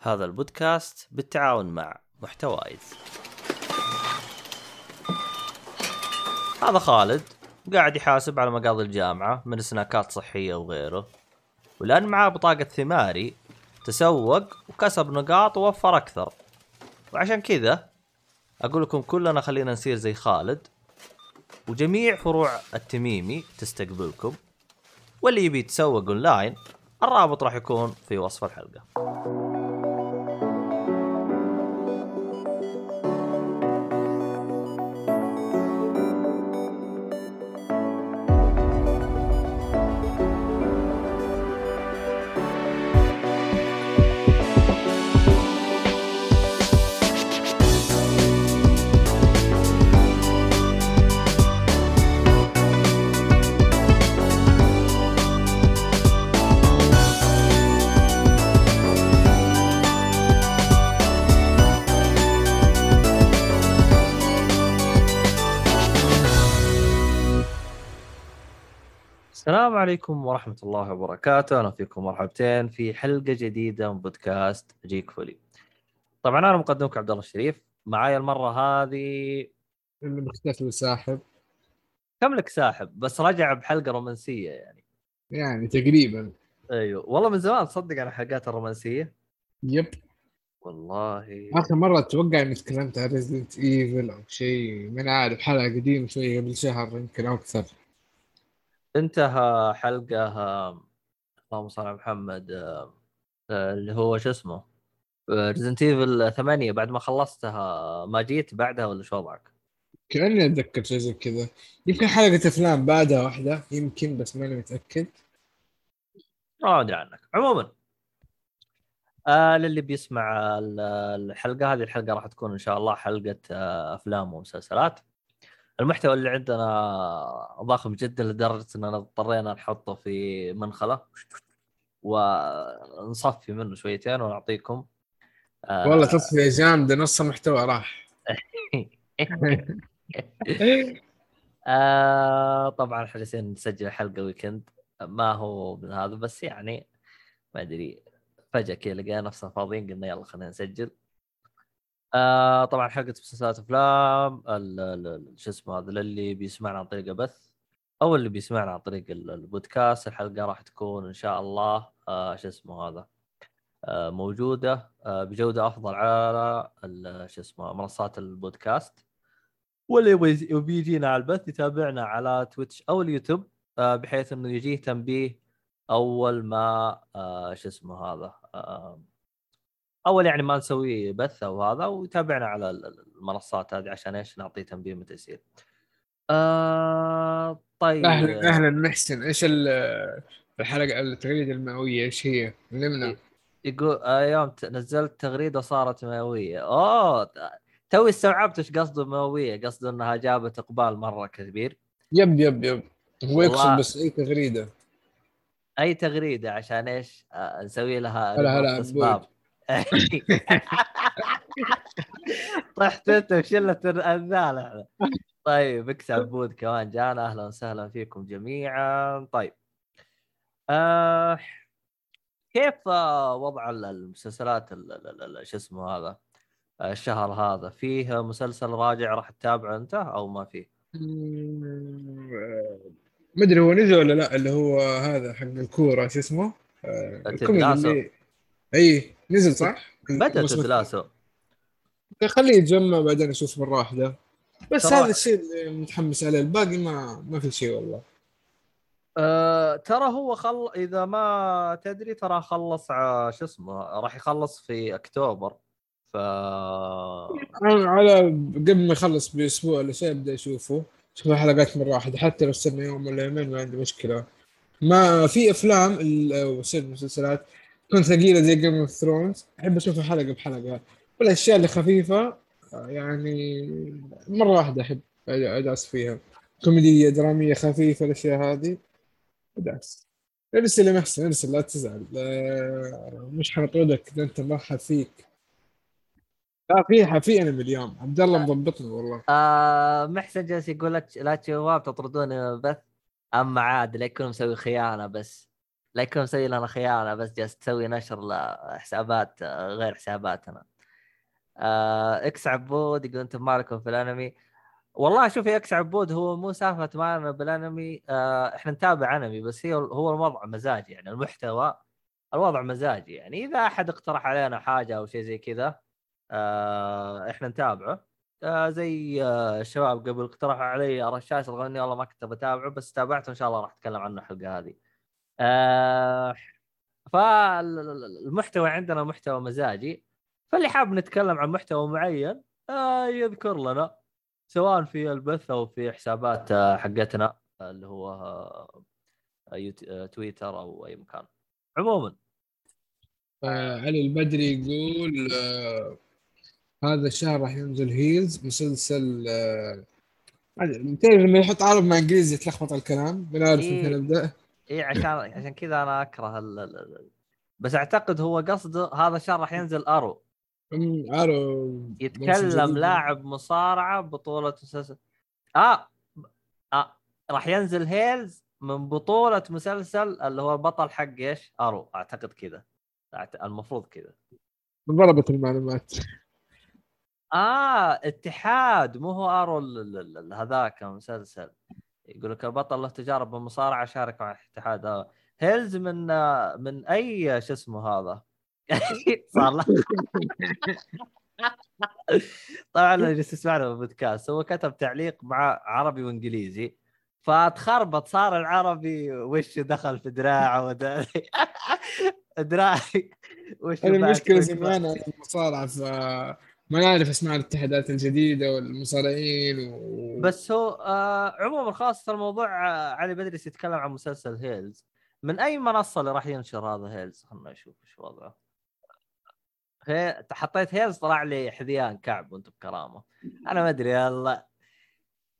هذا البودكاست بالتعاون مع محتوايز هذا خالد قاعد يحاسب على مقاضي الجامعة من سناكات صحية وغيره ولأن معاه بطاقة ثماري تسوق وكسب نقاط ووفر أكثر. وعشان كذا أقول لكم كلنا خلينا نصير زي خالد وجميع فروع التميمي تستقبلكم. واللي يبي يتسوق أونلاين الرابط راح يكون في وصف الحلقة. عليكم ورحمة الله وبركاته، أهلا فيكم مرحبتين في حلقة جديدة من بودكاست جيك فولي. طبعا أنا مقدمك عبد الله الشريف، معايا المرة هذه اللي مختفي وساحب كم لك ساحب؟ بس رجع بحلقة رومانسية يعني. يعني تقريبا. أيوه. والله من زمان تصدق عن الحلقات الرومانسية؟ yep. والله. آخر مرة أتوقع إني تكلمت عن Resident Evil أو شيء. من عارف حلقة قديمة شوي قبل شهر يمكن أو أكثر. انتهى حلقة آه، اللهم صل على محمد آه، اللي هو شو اسمه Resident Evil 8 بعد ما خلصتها. ما جيت بعدها ولا شو وضعك؟ كأني أتذكر شيء زي كذا. يمكن حلقة أفلام بعدها واحدة يمكن بس ماني متأكد. ما أدري عنك. عموما آه للي بيسمع ال- الحلقة هذه الحلقة راح تكون إن شاء الله حلقة آه أفلام ومسلسلات. المحتوى اللي عندنا ضخم جدا لدرجة اننا اضطرينا نحطه في منخلة. ونصفي منه شويتين ونعطيكم. آه والله تصفية جامدة نص المحتوى راح. آه طبعا جالسين نسجل حلقة ويكند ما هو من هذا بس يعني ما أدري. فجأة كذا لقينا نفسنا فاضيين قلنا يلا خلينا نسجل. آه طبعا حلقة مسلسلات أفلام شو اسمه هذا للي بيسمعنا عن طريق البث أو اللي بيسمعنا عن طريق ال- البودكاست الحلقة راح تكون إن شاء الله آه شو اسمه هذا آه موجودة آه بجودة أفضل على شو اسمه منصات البودكاست. واللي يبغى يبي يجينا على البث يتابعنا على تويتش أو اليوتيوب آه، بحيث إنه يجيه تنبيه أول ما آه، شو اسمه هذا آه، أول يعني ما نسوي بث أو هذا ويتابعنا على ال- ال- المنصات هذه عشان إيش نعطيه تنبيه متى يصير. آه طيب أهلا أهلا محسن إيش ال- الحلقة التغريدة المئوية إيش هي؟ علمنا يقول آه، يوم نزلت تغريدة صارت مئوية أوه توي استوعبت إيش قصده مئوية قصده إنها جابت إقبال مرة كبير يب يب يب هو يقصد. بس أي تغريدة أي تغريدة عشان إيش؟ آه نسوي لها هلا هلا إسباب. طحت أنت وشلة الانذال إحنا طيب إكس عبود كمان جانا. أهلا وسهلا فيكم جميعا. طيب. آه كيف آه، وضع ال- المسلسلات ال- ال- ال- شو اسمه هذا؟ آه، الشهر هذا؟ فيه مسلسل راجع راح تتابعه أنت أو ما فيه؟ ما أدري هو نزل ولا لا اللي هو هذا حق الكورة شو اسمه؟ آه، اي نزل صح؟ بدا الموسم تدلاسو خليه يتجمع بعدين أشوف مره واحدة بس ترى- هذا الشيء اللي متحمس عليه. الباقي ما ما في شيء والله. أه ترى هو خل إذا ما تدري ترى خلص شو اسمه راح يخلص في أكتوبر. ف أنا على قبل ما يخلص بأسبوع ولا شيء أبدأ أشوفه. أشوف حلقات مره واحدة حتى لو استنى يوم ولا يومين ما عندي مشكلة. ما في أفلام ال- أو شيء مسلسلات تكون ثقيلة زي Game of Thrones أحب أشوفها حلقة بحلقة. والأشياء اللي خفيفة يعني مرة واحدة أحب اداس فيها. كوميدية درامية خفيفة الأشياء هذه. اداس إرسل يا محسن إرسل لا تزعل. آه، مش حنطردك. ده أنت مرحب فيك لا في في انمي اليوم عبد الله مضبطنا والله. آه محسن جالس يقول لك لا شباب تطردوني من البث أما عاد لا يكون مسوي خيانة بس. لا يكون مسوي لنا خيانه بس جالس تسوي نشر لحسابات غير حساباتنا. آه إكس عبود يقول أنتم مالكم في الأنمي. والله شوف يا إكس عبود هو مو سالفة مالنا بالأنمي. آه إحنا نتابع أنمي بس هي هو الوضع مزاجي يعني المحتوى الوضع مزاجي يعني. إذا أحد اقترح علينا حاجة أو شيء زي كذا آه إحنا نتابعه. آه زي الشباب قبل اقترحوا علي رشاش إني والله ما كنت بتابعه بس تابعته إن شاء الله راح أتكلم عنه الحلقة هذه. آه فالمحتوى عندنا محتوى مزاجي فاللي حاب نتكلم عن محتوى معين آه يذكر لنا سواء في البث أو في حسابات آه، حقتنا اللي هو آه، آه، تويتر أو أي مكان. عموما. علي البدري يقول آه هذا الشهر راح ينزل هيلز مسلسل آه تعرف لما يحط عرب مع إنجليزي يتلخبط الكلام بنعرف إيه. متى نبدا إي عشان عشان كذا أنا أكره ال... ال... بس أعتقد هو قصده هذا الشهر راح ينزل ارو ارو يتكلم لاعب مصارعة بطولة مسلسل. آه آه راح ينزل هيلز من بطولة مسلسل اللي هو البطل حق إيش؟ ارو أعتقد كذا. المفروض كذا. ضربت المعلومات. آه اتحاد. مو هو ارو هذاك المسلسل. يقول لك البطل له تجارب بالمصارعة شارك مع الاتحاد. هيلز من من أي شو اسمه هذا؟ صار له. طبعا أنا جلست اسمعنا بالبودكاست هو كتب تعليق مع عربي وإنجليزي. فتخربط صار العربي وش دخل في دراعه دراعي. وش المشكلة زمان المصارعة ف ما نعرف اسماء الاتحادات الجديدة والمصارعين و... بس هو آه عموما خاصه الموضوع آه علي بدري يتكلم عن مسلسل Heels. من أي منصة اللي راح ينشر هذا Heels؟ خلنا نشوف إيش وضعه. هي حطيت Heels طلع لي حذيان كعب وأنت بكرامة. أنا ما أدري يلا.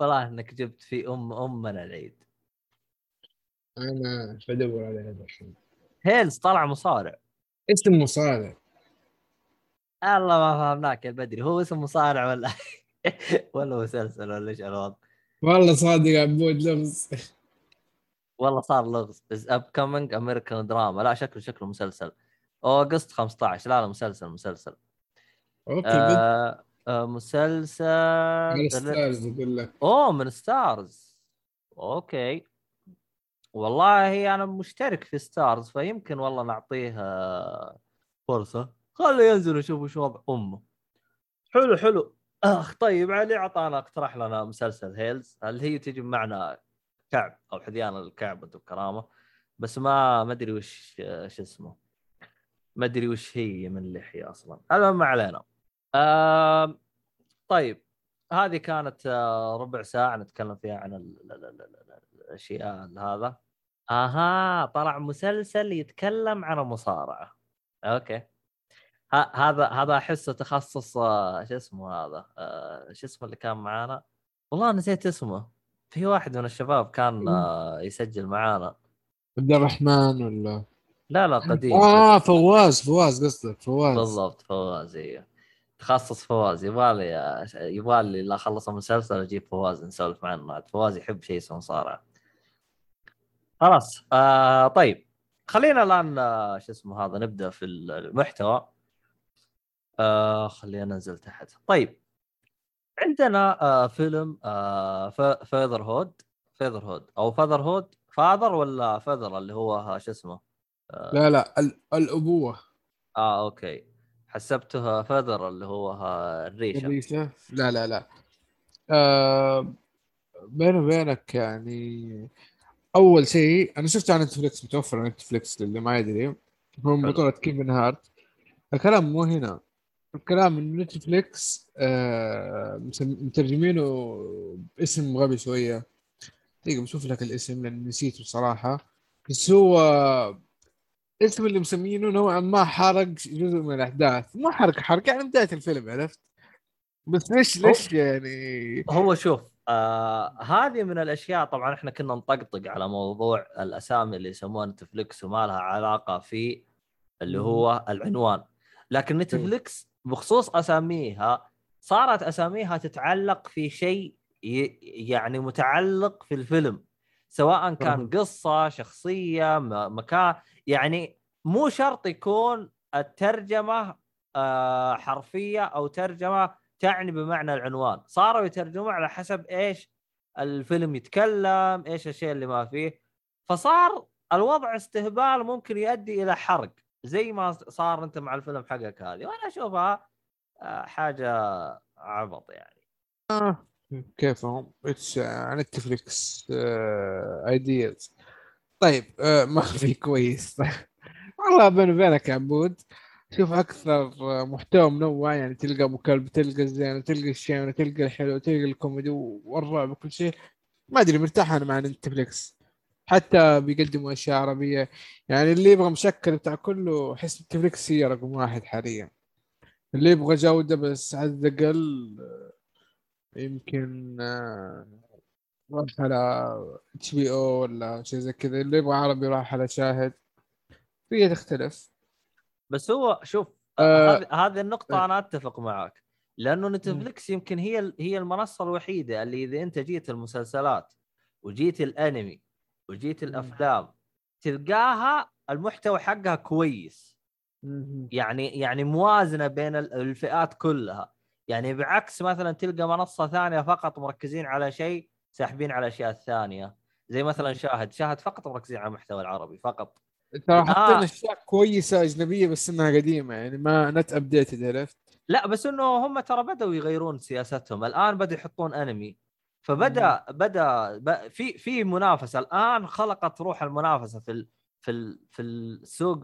والله إنك جبت في أم أمنا العيد. أنا بدور على هذا الحين. Heels طلع مصارع. اسم مصارع. الله ما فهمناك يا بدري هو اسم مصارع ولا ولا مسلسل ولا إيش الوضع. والله صادق عبود لغز. والله صار لغز. is upcoming American drama لا شكله شكله مسلسل. August 15 لا لا مسلسل مسلسل. okay آه آه مسلسل من Starz يقول لك. أوه من Starz okay. والله أنا مشترك في Starz فيمكن والله نعطيه فرصة. خليه ينزل وشوف وش وضع أمه. حلو حلو. أخ طيب علي أعطانا اقترح لنا مسلسل Heels. هل هي تجي معنا كعب أو حذيان الكعب انت بكرامة؟ بس ما ما أدري وش شو اسمه. ما أدري وش هي من اللحية أصلا. المهم ما علينا. آه طيب هذه كانت آه، ربع ساعة نتكلم فيها عن الأشياء هذا. آها طلع مسلسل يتكلم عن المصارعه أوكي. هذا هذا احسه تخصص آه، شو اسمه هذا آه، شو اسمه اللي كان معانا؟ والله نسيت اسمه. في واحد من الشباب كان آه، يسجل معانا. عبد الرحمن ولا؟ لا لا قديم. آه فواز فواز قصدك فواز. بالضبط فواز أيوه تخصص فواز. يبغالي يبغالي لا خلص المسلسل أجيب فواز نسولف معنا فواز يحب شيء اسمه مصارعه خلاص آه طيب. خلينا الآن شو اسمه هذا نبدأ في المحتوى. آه خلينا ننزل تحت طيب. عندنا آه فيلم آه Fatherhood Fatherhood أو Fatherhood father ولا feather اللي هو شو اسمه؟ آه. لا لا الأبوة. آه okay. حسبتها feather اللي هو الريشة. الريشة؟ لا لا لا. آه بيني وبينك يعني أول شيء أنا شفته على نتفلكس متوفر على نتفلكس للي ما يدري. هو من بطولة كيفن هارت. الكلام مو هنا. الكلام من نتفليكس آه مترجمينه باسم غبي شوية. دقيقة بشوف لك الاسم لأن نسيته بصراحه بس هو اسم اللي مسمينه نوعا ما حرق جزء من الأحداث. مو حرق حرق يعني بداية الفيلم عرفت؟ بس ليش ليش يعني؟ هو شوف آه هذه من الأشياء طبعا إحنا كنا نطقطق على موضوع الأسامي اللي يسموها نتفليكس وما لها علاقة في اللي هو العنوان. لكن نتفليكس بخصوص أساميها صارت أساميها تتعلق في شيء يعني متعلق في الفيلم. سواء كان قصة شخصية مكان يعني مو شرط يكون الترجمة آه، حرفية أو ترجمة تعني بمعنى العنوان. صاروا يترجموا على حسب إيش الفيلم يتكلم إيش الشيء اللي ما فيه. فصار الوضع استهبال ممكن يؤدي إلى حرق. زي ما صار انت مع الفيلم حقك هذه وأنا اشوفها آه، حاجة عبط يعني. آه. كيفهم it's Netflix ideas طيب آه ما في كويس. والله بيني وبينك يا عبود شوف أكثر محتوى منوع يعني تلقى أبو كلب تلقى الزين تلقى الشين تلقى الحلو تلقى الكوميدي والرعب وكل شيء. ما أدري مرتاح أنا مع Netflix حتى بيقدموا أشياء عربية. يعني اللي يبغى مشكل بتاع كله احس Netflix هي رقم واحد حاليا. اللي يبغى جودة بس عدد أقل يمكن آه، راح على HBO ولا شيء زي كذا. اللي يبغى عربي راح على شاهد. هي تختلف. بس هو شوف آه هذه النقطة آه. أنا أتفق معك لأنه نتفلكس يمكن هي هي المنصة الوحيدة اللي إذا أنت جيت المسلسلات وجيت الأنمي وجيت الأفلام تلقاها المحتوى حقها كويس. يعني يعني موازنة بين الفئات كلها. يعني بعكس مثلا تلقى منصة ثانية فقط مركزين على شيء ساحبين على الأشياء الثانية زي مثلا شاهد شاهد فقط مركزين على المحتوى العربي فقط. ترى حاطين آه. أشياء كويسة أجنبية بس إنها قديمة يعني ما نت ابديتد عرفت؟ لا بس إنه هم ترى بدأوا يغيرون سياستهم. الآن بدوا يحطون أنمي. فبدأ. بدأ في في منافسة. الآن خلقت روح المنافسة في ال في ال في السوق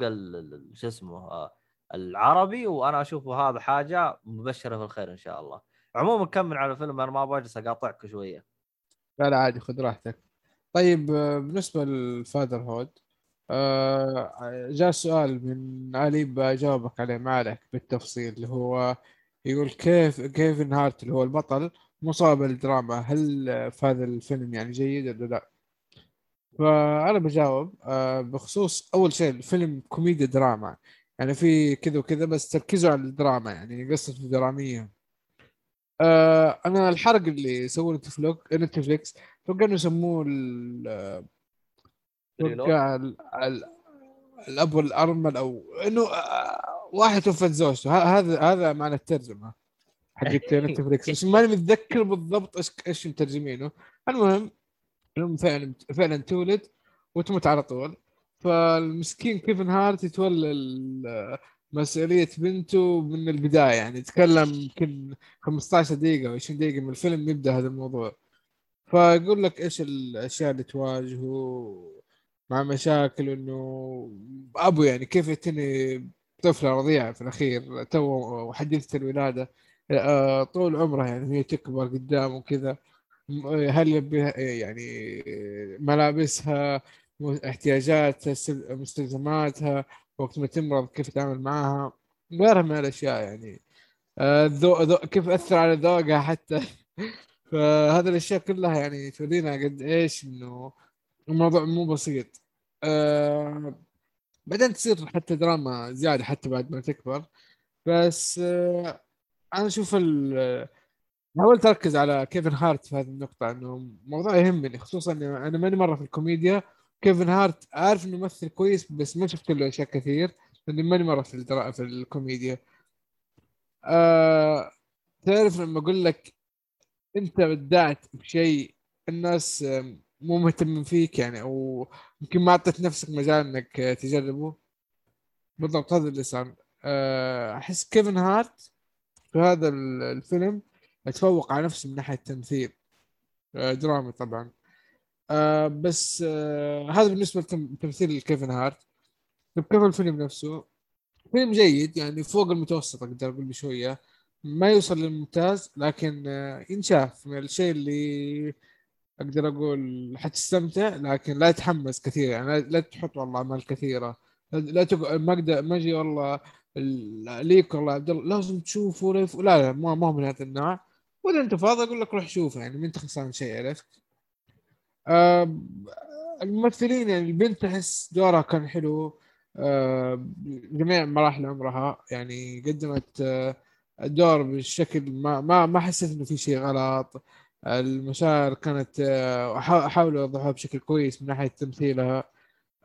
شو اسمه آه، العربي وأنا اشوفه هذا حاجة مبشرة بالخير إن شاء الله. عموما كمل على الفيلم؟ أنا ما أبغى أجلس أقاطعك شوية. لا لا عادي خذ راحتك. طيب آه، بالنسبة لل Fatherhood آه جاء سؤال من علي بجاوبك عليه ما عليك بالتفصيل اللي هو يقول كيف كيفن هارت اللي هو البطل مصاب بالدراما هل في هذا الفيلم يعني جيد ولا لا؟ فأنا بجاوب آه بخصوص أول شيء الفيلم كوميديا دراما يعني في كذا وكذا بس تركيزه على الدراما يعني قصته درامية. آه أنا الحرق اللي سووه Netflix أتوقع انه يسموه أتوقع الأب والأرمل أو إنه آه، واحد توفت زوجته. هذا هذا معنى الترجمة. حقت Netflix بس ماني متذكر بالضبط إيش إيش مترجمينه. المهم المهم فعلا فعلا تولد وتموت على طول. فالمسكين كيفن هارت يتولى مسؤولية بنته من البداية. يعني يتكلم يمكن 15 دقيقة أو 20 دقيقة من الفيلم يبدأ هذا الموضوع. فيقول لك إيش الأشياء اللي تواجهه مع مشاكل إنه أبو يعني كيف يتني طفلة رضيعة في الأخير تو حديثه الولادة. طول عمرها يعني هي تكبر قدام وكذا. هل يعني ملابسها احتياجاتها مستلزماتها وقت ما تمرض كيف تتعامل معها. غيرها من الأشياء يعني. الذوق ذو كيف أثر على ذوقها حتى. فهذه الأشياء كلها يعني تورينا قد إيش إنه الموضوع مو بسيط. آه بعدين تصير حتى دراما زيادة حتى بعد ما تكبر. بس آه أنا أشوف حاولت اركز على كيفن هارت في هذه النقطة إنه موضوع يهمني خصوصا أنا ماني مرة في الكوميديا. كيفن هارت عارف إنه ممثل كويس بس ما شفت له أشياء كثير لأني ماني مرة في الدرا... في الكوميديا. آه... تعرف لما أقول لك أنت بدعت بشيء الناس مو مهتمين فيك يعني أو يمكن ما أعطيت نفسك مجال إنك تجربه؟ بالضبط هذا اللي صار. آه، أحس كيفن هارت في هذا الفيلم يتفوق على نفسه من ناحية التمثيل. آه، درامي طبعا. آه، بس هذا بالنسبة لتمثيل كيفن هارت. كيف الفيلم نفسه فيلم جيد يعني فوق المتوسط أقدر أقول بشوية. ما يوصل للممتاز لكن ينشاف من الشيء اللي أقدر أقول حتستمتع لكن لا تتحمس كثير. يعني لا تحط والله أعمال كثيرة. لا تقعد ما أقدر ما أجي والله ليك والله عبد الله لازم تشوفه لا لا ما ما من هذا النوع. وإذا أنت فاضي أقول لك روح شوفه يعني ما أنت خسران شيء عرفت؟ آه الممثلين يعني البنت أحس دورها كان حلو. آه جميع مراحل عمرها يعني قدمت آه الدور بالشكل ما ما ما حسيت إنه في شيء غلط. المشاعر كانت آه، حا- حاولوا يوضحوها بشكل كويس من ناحية تمثيلها.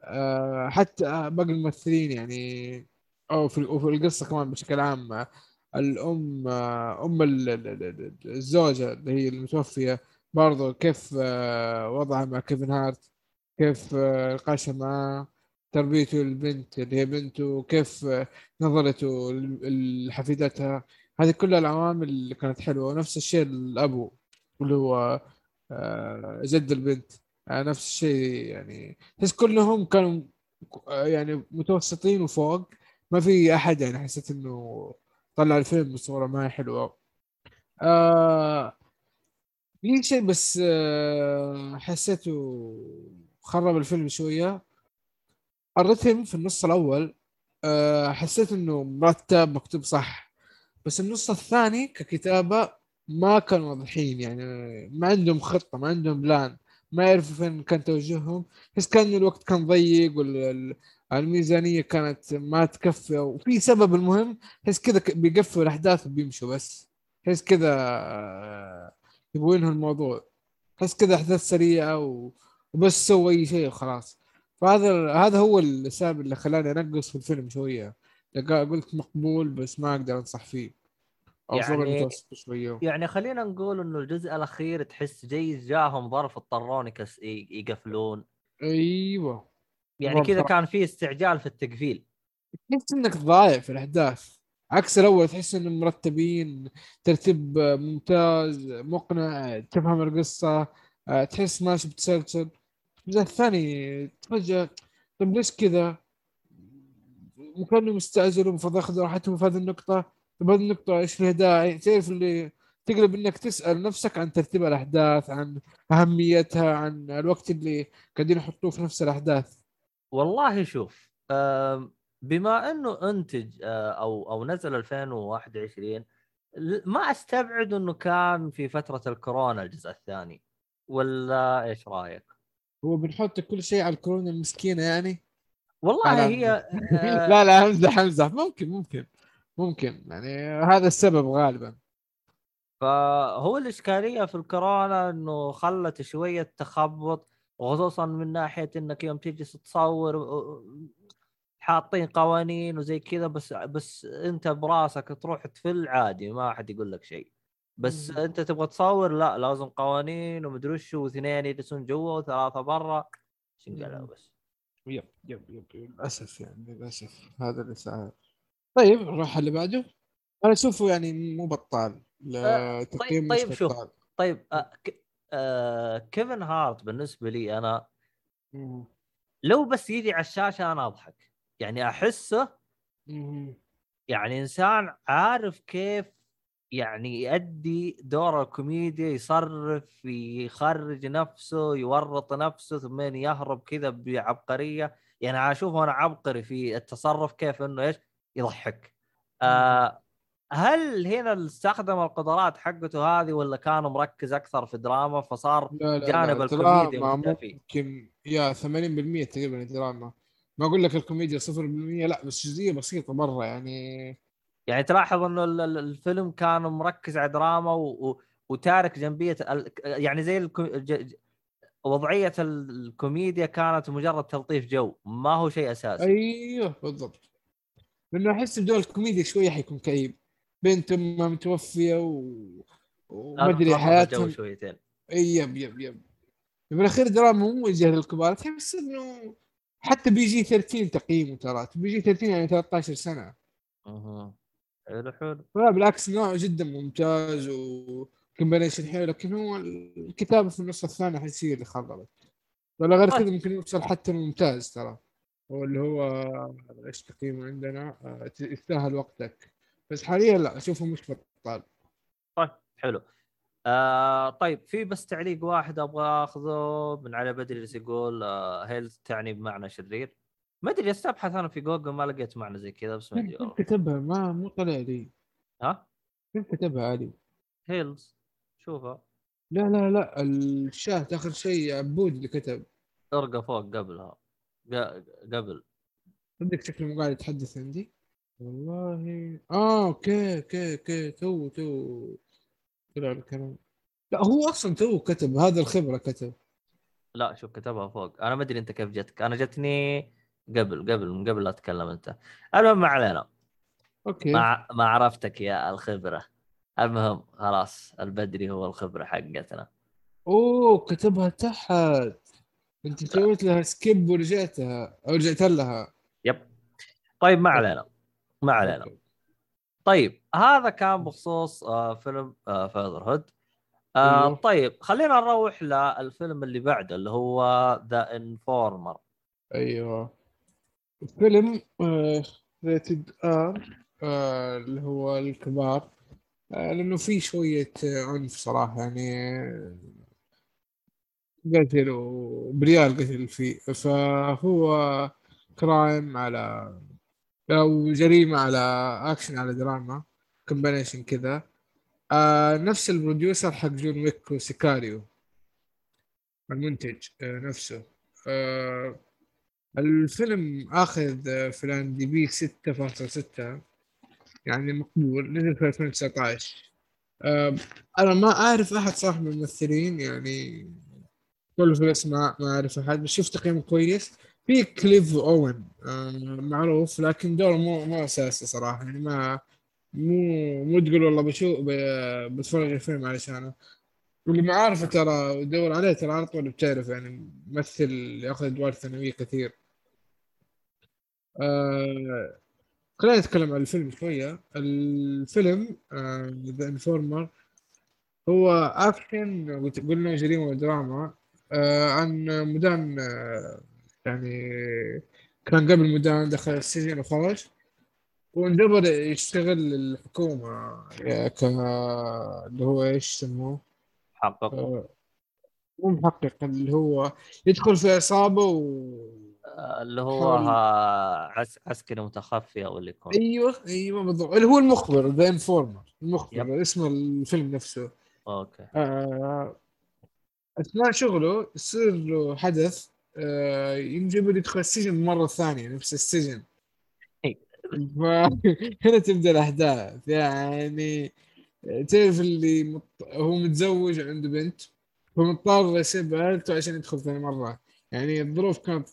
آه، حتى باقي الممثلين يعني أو في وفي القصة كمان بشكل عام آه، الأم آه، أم ال- ال- ال- الزوجة اللي هي المتوفية برضو كيف آه، وضعها مع كيفن هارت؟ كيف آه، نقاشها معاه تربيته للبنت اللي هي بنته؟ كيف آه، نظرته لحفيدتها؟ هذه كلها العوامل اللي كانت حلوة. ونفس الشيء الأبو اللي هو آه، جد البنت. آه، نفس الشيء يعني. تحس كلهم كانوا آه، يعني متوسطين وفوق. ما في أحد يعني حسيت إنه طلع الفيلم بصورة ما هي حلوة. آه في شيء بس آه حسيته خرب الفيلم شوية. الرتم في النص الأول آه حسيت إنه مرتب مكتوب صح. بس النص الثاني ككتابة ما كانوا واضحين يعني ما عندهم خطة ما عندهم بلان ما يعرفوا فين كان توجههم. بس كان الوقت كان ضيق والميزانيه كانت ما تكفي وفي سبب المهم تحس كذا بيقفلوا الأحداث وبيمشوا بس. تحس كذا آه، يبغوا ينهوا الموضوع. تحس كذا أحداث سريعة. وبس سووا أي شيء وخلاص. فهذا هذا هو السبب اللي خلاني أنقص في الفيلم شوية. لقى- قلت مقبول بس ما أقدر أنصح فيه. أو يعني- شوية. يعني خلينا نقول إنه الجزء الأخير تحس جاي جاهم ظرف اضطرون يقفلون. أيوه. يعني. كذا كان في استعجال في التقفيل تحس إنك ضايع في الأحداث عكس الأول تحس انهم مرتبين ترتيب ممتاز مقنع تفهم القصة آه، تحس ماشي بتسلسل الجزء الثاني فجأة طيب ليش كذا؟ وكانوا مستعجلوا المفروض ياخذوا راحتهم في هذه النقطة طيب هذه النقطة إيش فيها داعي؟ تعرف اللي تقلب إنك تسأل نفسك عن ترتيب الأحداث عن أهميتها عن الوقت اللي قاعدين يحطوه في نفس الأحداث والله شوف بما إنه إنتج آه، أو أو نزل 2021 ل- ما أستبعد إنه كان في فترة الكورونا الجزء الثاني. ولا إيش رأيك؟ هو بنحط كل شيء على الكورونا المسكينة يعني؟ والله هي آه، لا لا امزح امزح ممكن ممكن ممكن. يعني هذا السبب غالبا. فهو الإشكالية في الكورونا إنه خلت شوية تخبط وخصوصا من ناحية إنك يوم تجلس تصور آه، حاطين قوانين وزي كذا بس بس أنت براسك تروح تفل عادي ما حد يقول لك شيء. بس مم. أنت تبغى تصور لا لازم قوانين ومدري وش واثنين يجلسون جوا وثلاثة برا. مم. بس؟ يب يب يب للأسف يعني للأسف. هذا اللي صار. طيب نروح اللي بعده. أنا أشوفه يعني مو بطال آه، طيب- طيب شوف. طيب آه كيفن هارت بالنسبة لي أنا. لو بس يجي على الشاشة أنا أضحك. يعني أحسه. يعني إنسان عارف كيف يعني يؤدي دور الكوميديا يصرف يخرج نفسه يورط نفسه ثم يهرب كذا بعبقرية. يعني اشوفه أنا عبقري في التصرف كيف إنه إيش؟ يضحك. آه هل هنا استخدم القدرات حقته هذه ولا كان مركز أكثر في دراما فصار لا لا جانب لا الكوميديا فيه ممكن يا 80% تقريبا دراما. ما أقول لك الكوميديا 0% لا بس جزئية بسيطة مرة يعني. يعني تلاحظ إنه ال- ال- الفيلم كان مركز على دراما و... و... وتارك جنبية ال... يعني زي الكو... ج... ج- وضعية الكوميديا كانت مجرد تلطيف جو ما هو شيء أساسي. أيوه بالضبط. لأنه أحس بدون الكوميديا شوية حيكون كئيب. بنت أمها متوفية و... وما أدري حياتهم. شويتين. yep yep yep. في الاخير دراما مو موجهه للكبار تحس إنه حتى PG 13 تقييمه ترى. PG 13 يعني 13 سنة. أها. حلو حلو. لا بالعكس نوع جدا ممتاز و combination حلو لكن هو الكتابة في النص الثاني هي اللي خربت. ولا غير. كذا ممكن يوصل حتى الممتاز ترى. هو اللي هو إيش تقييمه عندنا؟ آه، يستاهل وقتك. بس حاليا لا أشوفه مش بطال. طيب حلو. آه طيب في بس تعليق واحد أبغى أخذه من علي بدري يقول آه heel تعني بمعنى شرير؟ ما أدري أستبحث أنا في جوجل ما لقيت معنى زي كذا بس ما أدري. كيف والله. كتبها ما مو طلع لي. ها؟ كيف كتبها علي heels شوفها. لا لا لا الشاه آخر شيء عبود اللي كتب. ارقى فوق قبلها. قبل. صدق شكله مو قاعد يتحدث عندي؟ والله. آه أوكي أوكي أوكي. تو تو. طلع الكلام. لا هو أصلا تو كتب هذا الخبرة كتب. لا شوف كتبها فوق. أنا ما أدري أنت كيف جتك. أنا جتني قبل قبل من قبل لا أتكلم أنت. المهم ما علينا. okay. ما ما عرفتك يا الخبرة. المهم خلاص البدري هو الخبرة حقتنا. أوه كتبها تحت. أنت سويت لها skip ورجعتها أو رجعت لها. yep. طيب ما علينا. ما علينا. طيب هذا كان بخصوص آه فيلم آه Fatherhood آه. طيب خلينا نروح للفيلم اللي بعده اللي هو The Informer أيوه. فيلم rated R اللي هو الكبار. آه لأنه في شوية آه، عنف صراحة يعني آه، قتل وبريال قتل فيه. فهو crime على أو جريمة على اكشن على دراما combination كذا. آه نفس ال producer حق جون ويك وسيكاريو. المنتج آه نفسه. آه الفيلم آخذ آه، في الآن دي بي 6.6 يعني مقبول نزل في 2019 آه أنا ما أعرف أحد صاحب الممثلين يعني كل في الأسماء ما أعرف أحد بس شفت تقييم كويس. في كليف أوين آه معروف لكن دوره مو مو أساسي صراحة يعني ما مو مو تقول والله بشوف بتفرج الفيلم علشانه. واللي ما عارفه ترى دور عليه ترى على طول بتعرف يعني ممثل ياخذ أدوار ثانوية كثير. آه خلينا نتكلم عن الفيلم شوية. الفيلم The Informer هو اكشن قلنا جريمة ودراما آه عن مدان آه يعني كان قبل مدان دخل السجن وخرج. وانجبر يشتغل الحكومة ك اللي هو إيش يسموه؟ حقق. آه، مو محقق اللي هو يدخل في عصابة و آه، اللي هو عس... عسكري متخفي أو اللي يكون. أيوه أيوه بالضبط. اللي هو المخبر The Informer yep. المخبر اسم الفيلم نفسه. okay. آه، أثناء شغله يصير له حدث. آه، ينجبر يدخل السجن مرة ثانية نفس السجن. فهنا تبدأ الأحداث. يعني تعرف اللي مط... هو متزوج عنده بنت فمضطر يسيب عائلته عشان يدخل ثاني مرة. يعني الظروف كانت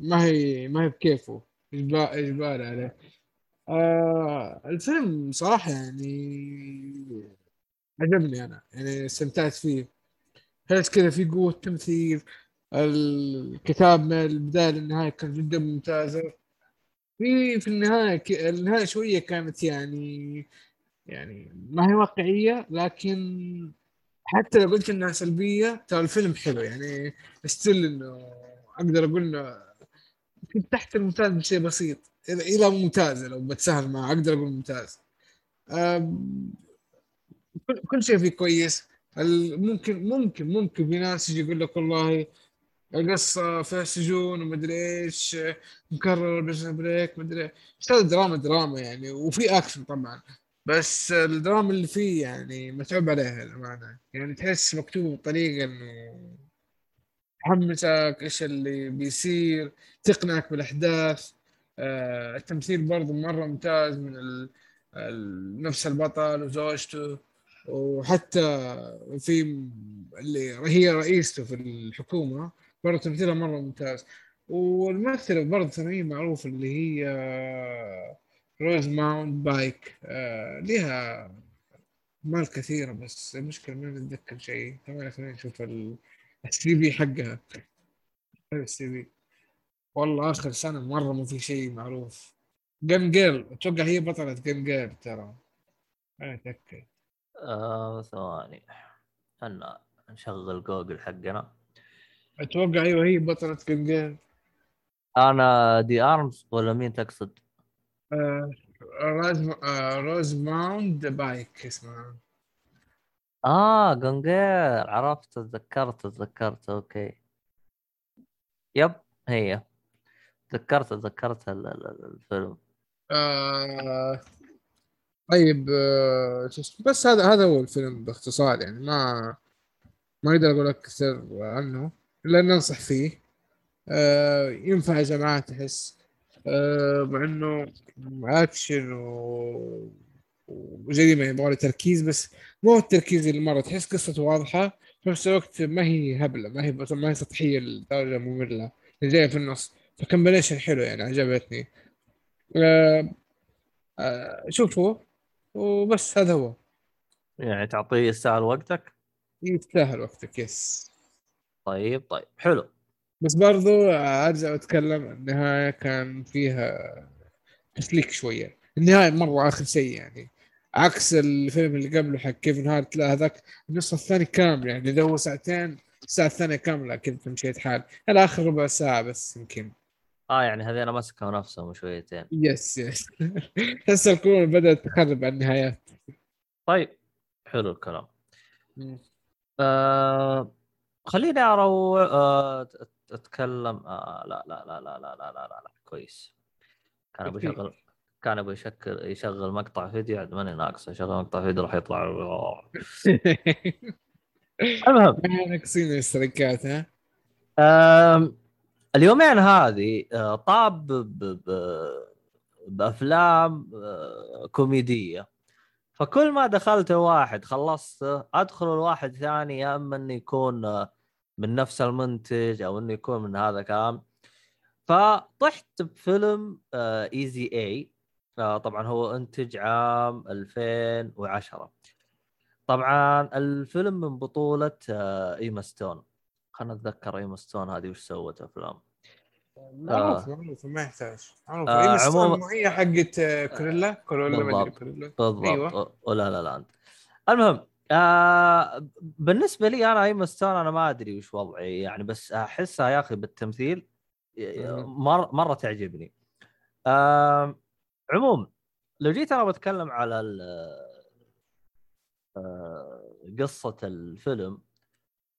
ما هي ما هي بكيفه. إجبار إجبار عليه. آه الفيلم صراحة يعني عجبني أنا. يعني استمتعت فيه. حس كذا في قوة تمثيل؟ الكتاب من البداية للنهاية كان جدا ممتازة. في في النهاية ك... النهاية شوية كانت يعني يعني ما هي واقعية لكن حتى لو قلت إنها سلبية ترى الفيلم حلو. يعني ستيل إنه أقدر أقول إنه كنت تحت الممتاز بشيء بسيط. إلى إلى ممتاز لو بتسهل معه أقدر أقول ممتاز. كل شيء فيه كويس. ممكن ممكن ممكن في ناس يجي يقول لك والله القصة فيها سجون ومدري إيش مكرر بس بريك مدري إيش. هذا دراما دراما يعني وفي أكشن طبعا. بس الدراما اللي فيه يعني متعوب عليها الأمانة. يعني تحس مكتوب بطريقة إنه تحمسك إيش اللي بيصير تقنعك بالأحداث. آه التمثيل برضه مرة ممتاز من ال... ال... نفس البطل وزوجته. وحتى في اللي هي رئيسته في الحكومة. برضه تمثيلها مرة ممتاز. والممثلة برضه ثانوية معروفة اللي هي روزاموند بايك لها أعمال كثيرة بس المشكلة ما نتذكر شيء. كمان خلينا نشوف ال- ال CV حقها. ال CV. والله آخر سنة مرة ما في شيء معروف. Gone Girl أتوقع هي بطلة Gone Girl ترى. أنا أتأكد آه ثواني. خلنا نشغل جوجل حقنا. أتوقع أيوه هي بطلة Gone Girl آنا دي أرماس ولا مين تقصد؟ آه روز آه روزاموند بايك اسمها. آه Gone Girl عرفت تذكرت تذكرت أوكي. yep هي. تذكرت تذكرت ال- ال- ال- الفيلم. آه طيب آه؟ بس هذا هذا هو الفيلم باختصار يعني ما ما أقدر أقول أكثر عنه. الا ان انصح فيه. آه ينفع يا جماعة تحس. آه مع إنه اكشن و... وجريمة يبغى له تركيز بس مو التركيز اللي مرة. تحس قصته واضحة في نفس الوقت ما هي هبلة ما هي ما هي سطحية لدرجة مملة. جاية في النص. ف combination حلو يعني عجبتني. آه آه شوفوا وبس هذا هو. يعني تعطيه يستاهل وقتك؟ يستاهل وقتك yes. طيب طيب حلو. بس برضو أرجع واتكلم النهاية كان فيها تسليك شوية. النهاية مرة آخر شيء يعني. عكس الفيلم اللي قبله حق كيفن هارت لا هذاك النص الثاني كامل يعني. إذا هو ساعتين الساعة الثانية كاملة كذا مشيت حال. هذا آخر ربع ساعة بس يمكن. آه يعني هذين مسكوا نفسهم شويتين. yes yes تحس الكورونا بدأت تخرب على النهايات. طيب حلو الكلام. آه خليني أروح آه أتكلم آه لا لا لا لا لا لا لا لا, لا. كويس. كان أبغى يشغل كان أبغى يشكل يشغل مقطع فيديو عاد ماني ناقص يشغل مقطع فيديو راح يطلع. المهم. ناقصين الاشتراكات ها؟ اليومين هذه آه، طاب بأفلام آه، كوميدية. فكل ما دخلت واحد خلصته أدخل الواحد ثاني يا أما إنه يكون آه، من نفس المنتج أو إنه يكون من هذا الكلام. فطحت بفيلم ايزي اي طبعا هو إنتج عام 2010 طبعا الفيلم من بطولة آه، ايما ستون خلنا نتذكر ايما ستون هذه وش سوت أفلام. معروف معروف ما يحتاج. معروف. آه، آه عموما- هي حقت آه، كرويلا؟ كرويلا ما أدري. كرويلا. بالضبط. أيوة. ولا لا لا المهم آه بالنسبة لي أنا ايما ستون أنا ما أدري وش وضعي يعني بس أحسها يا أخي بالتمثيل. مر مرة تعجبني. آه عموم لو جيت أنا بتكلم على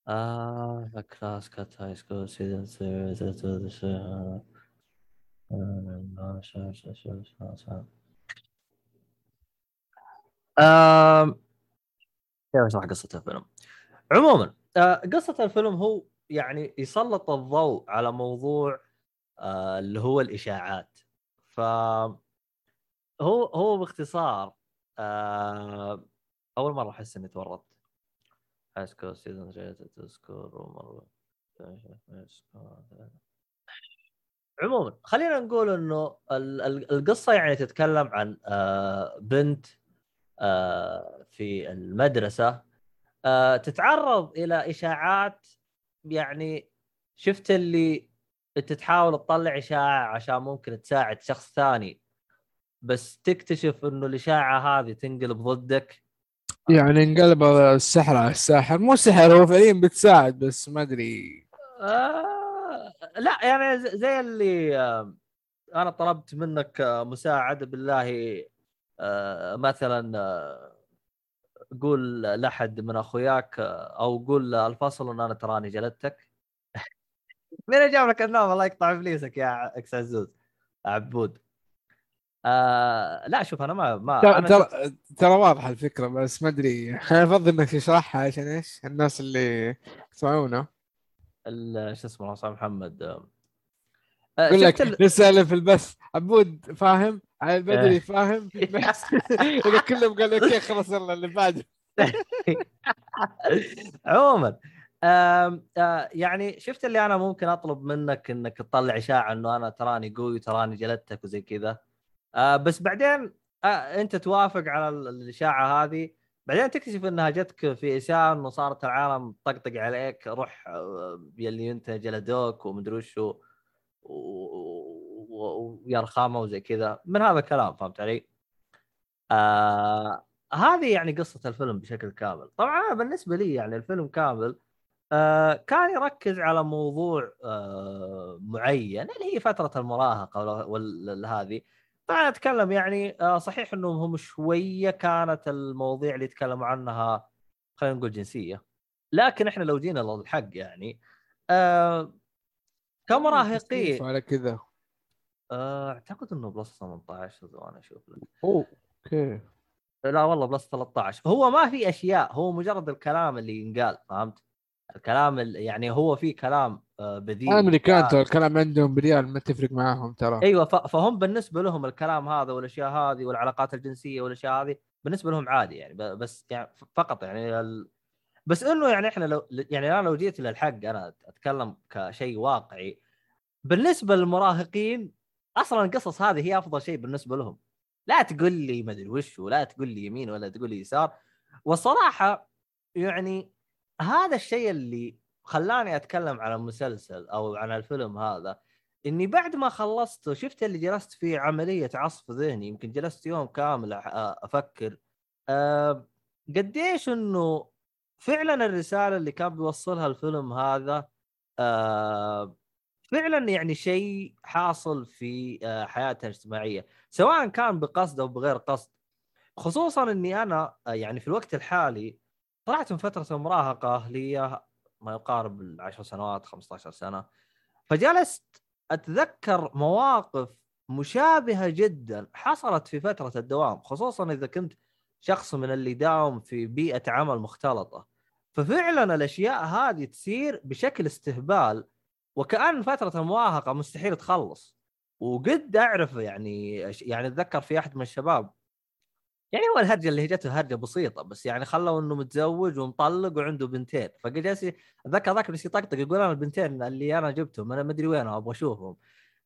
Ah, the class cut high school season series اشرح قصة الفيلم؟ عموما آه، قصة الفيلم هو يعني يسلط الضوء على موضوع آه، اللي هو الإشاعات ف هو هو باختصار آه، أول مرة أحس إني تورطت سكور سيزون سكور عموما خلينا نقول إنه ال- ال- القصة يعني تتكلم عن آه، بنت آه، في المدرسة آه، تتعرض إلى إشاعات يعني شفت اللي انت تحاول تطلع إشاعة عشان ممكن تساعد شخص ثاني بس تكتشف إنه الإشاعة هذه تنقلب ضدك. يعني انقلب السحر على الساحر. مو سحر هو فعليا بتساعد بس ما أدري. آه لا يعني زي اللي آه أنا طلبت منك آه مساعدة بالله مثلا قول لأحد من أخوياك أو قول الفصل إن أنا تراني جلدتك. مين جاب لك النوم الله يقطع ابليسك يا إكس عزوز عبود. آه لا شوف أنا ما ما ترى ترى ترى واضحة الفكرة بس ما أدري. أنا أفضل إنك تشرحها عشان إيش؟ الناس اللي يسمعونا. ال- شو اسمه صاحب محمد. آه، يقول شفت لك ال- رساله في البث. عبود فاهم؟ على إيه. البدري فاهم؟ بس. إذا كلهم قالوا أوكي خلاص يلا اللي بعده. عموما آه، يعني شفت اللي أنا ممكن أطلب منك إنك تطلع إشاعة إنه أنا تراني قوي تراني جلدتك وزي كذا؟ آه، بس بعدين آه، انت توافق على ال- الإشاعة هذه. بعدين تكتشف إنها جتك في اساءه انه صارت العالم طقطق عليك روح آه، يلي أنت جلدوك ومدري وشو ويا رخامة وزي كذا. من هذا الكلام فهمت علي؟ آه هذه يعني قصة الفيلم بشكل كامل. طبعا بالنسبة لي يعني الفيلم كامل آه كان يركز على موضوع آه معين اللي هي فترة المراهقة وهذه طبعا اتكلم يعني آه صحيح إنهم هم شوية كانت المواضيع اللي يتكلموا عنها خلينا نقول جنسية. لكن إحنا لو جينا للحق يعني آه كمراهقين على كذا. آه، أعتقد إنه plus 18 ثواني أشوف لك. أوه okay. لا والله plus 13 هو ما في أشياء هو مجرد الكلام اللي ينقال فهمت؟ الكلام ال- يعني هو في كلام آه، بذيء الامريكان ترى الكلام عندهم بريال ما تفرق معاهم ترى. أيوه فهم بالنسبة لهم الكلام هذا والأشياء هذه والعلاقات الجنسية والأشياء هذه بالنسبة لهم عادي يعني بس يعني فقط يعني ال... بس إنه يعني إحنا لو يعني أنا لو جيت للحق أنا أتكلم كشيء واقعي بالنسبة للمراهقين أصلا القصص هذه هي أفضل شيء بالنسبة لهم. لا تقول لي ما أدري وش ولا تقول لي يمين ولا تقول لي يسار. والصراحة يعني هذا الشيء اللي خلاني أتكلم عن المسلسل أو عن الفيلم هذا إني بعد ما خلصته شفت اللي جلست فيه عملية عصف ذهني يمكن جلست يوم كامل أح- أفكر أه قديش إنه فعلا الرسالة اللي كان بيوصلها الفيلم هذا أه فعلا يعني شيء حاصل في آه، حياتنا الاجتماعية سواء كان بقصد أو بغير قصد. خصوصا إني أنا آه، يعني في الوقت الحالي طلعت من فترة مراهقة لي ما يقارب العشر سنوات 15 سنة. فجلست أتذكر مواقف مشابهة جدا حصلت في فترة الدوام خصوصا إذا كنت شخص من اللي داوم في بيئة عمل مختلطة. ففعلا الأشياء هذه تصير بشكل استهبال وكأن فترة المراهقه مستحيل تخلص. وقد أعرف يعني يعني أتذكر في أحد من الشباب يعني هو الهرجة اللي جته هرجة بسيطة بس يعني خلوا إنه متزوج ومطلق وعنده بنتين. فقال جالس أتذكر ذاك بس يطقطق يقول أنا البنتين اللي أنا جبتهم أنا ما أدري وين أبغى أشوفهم.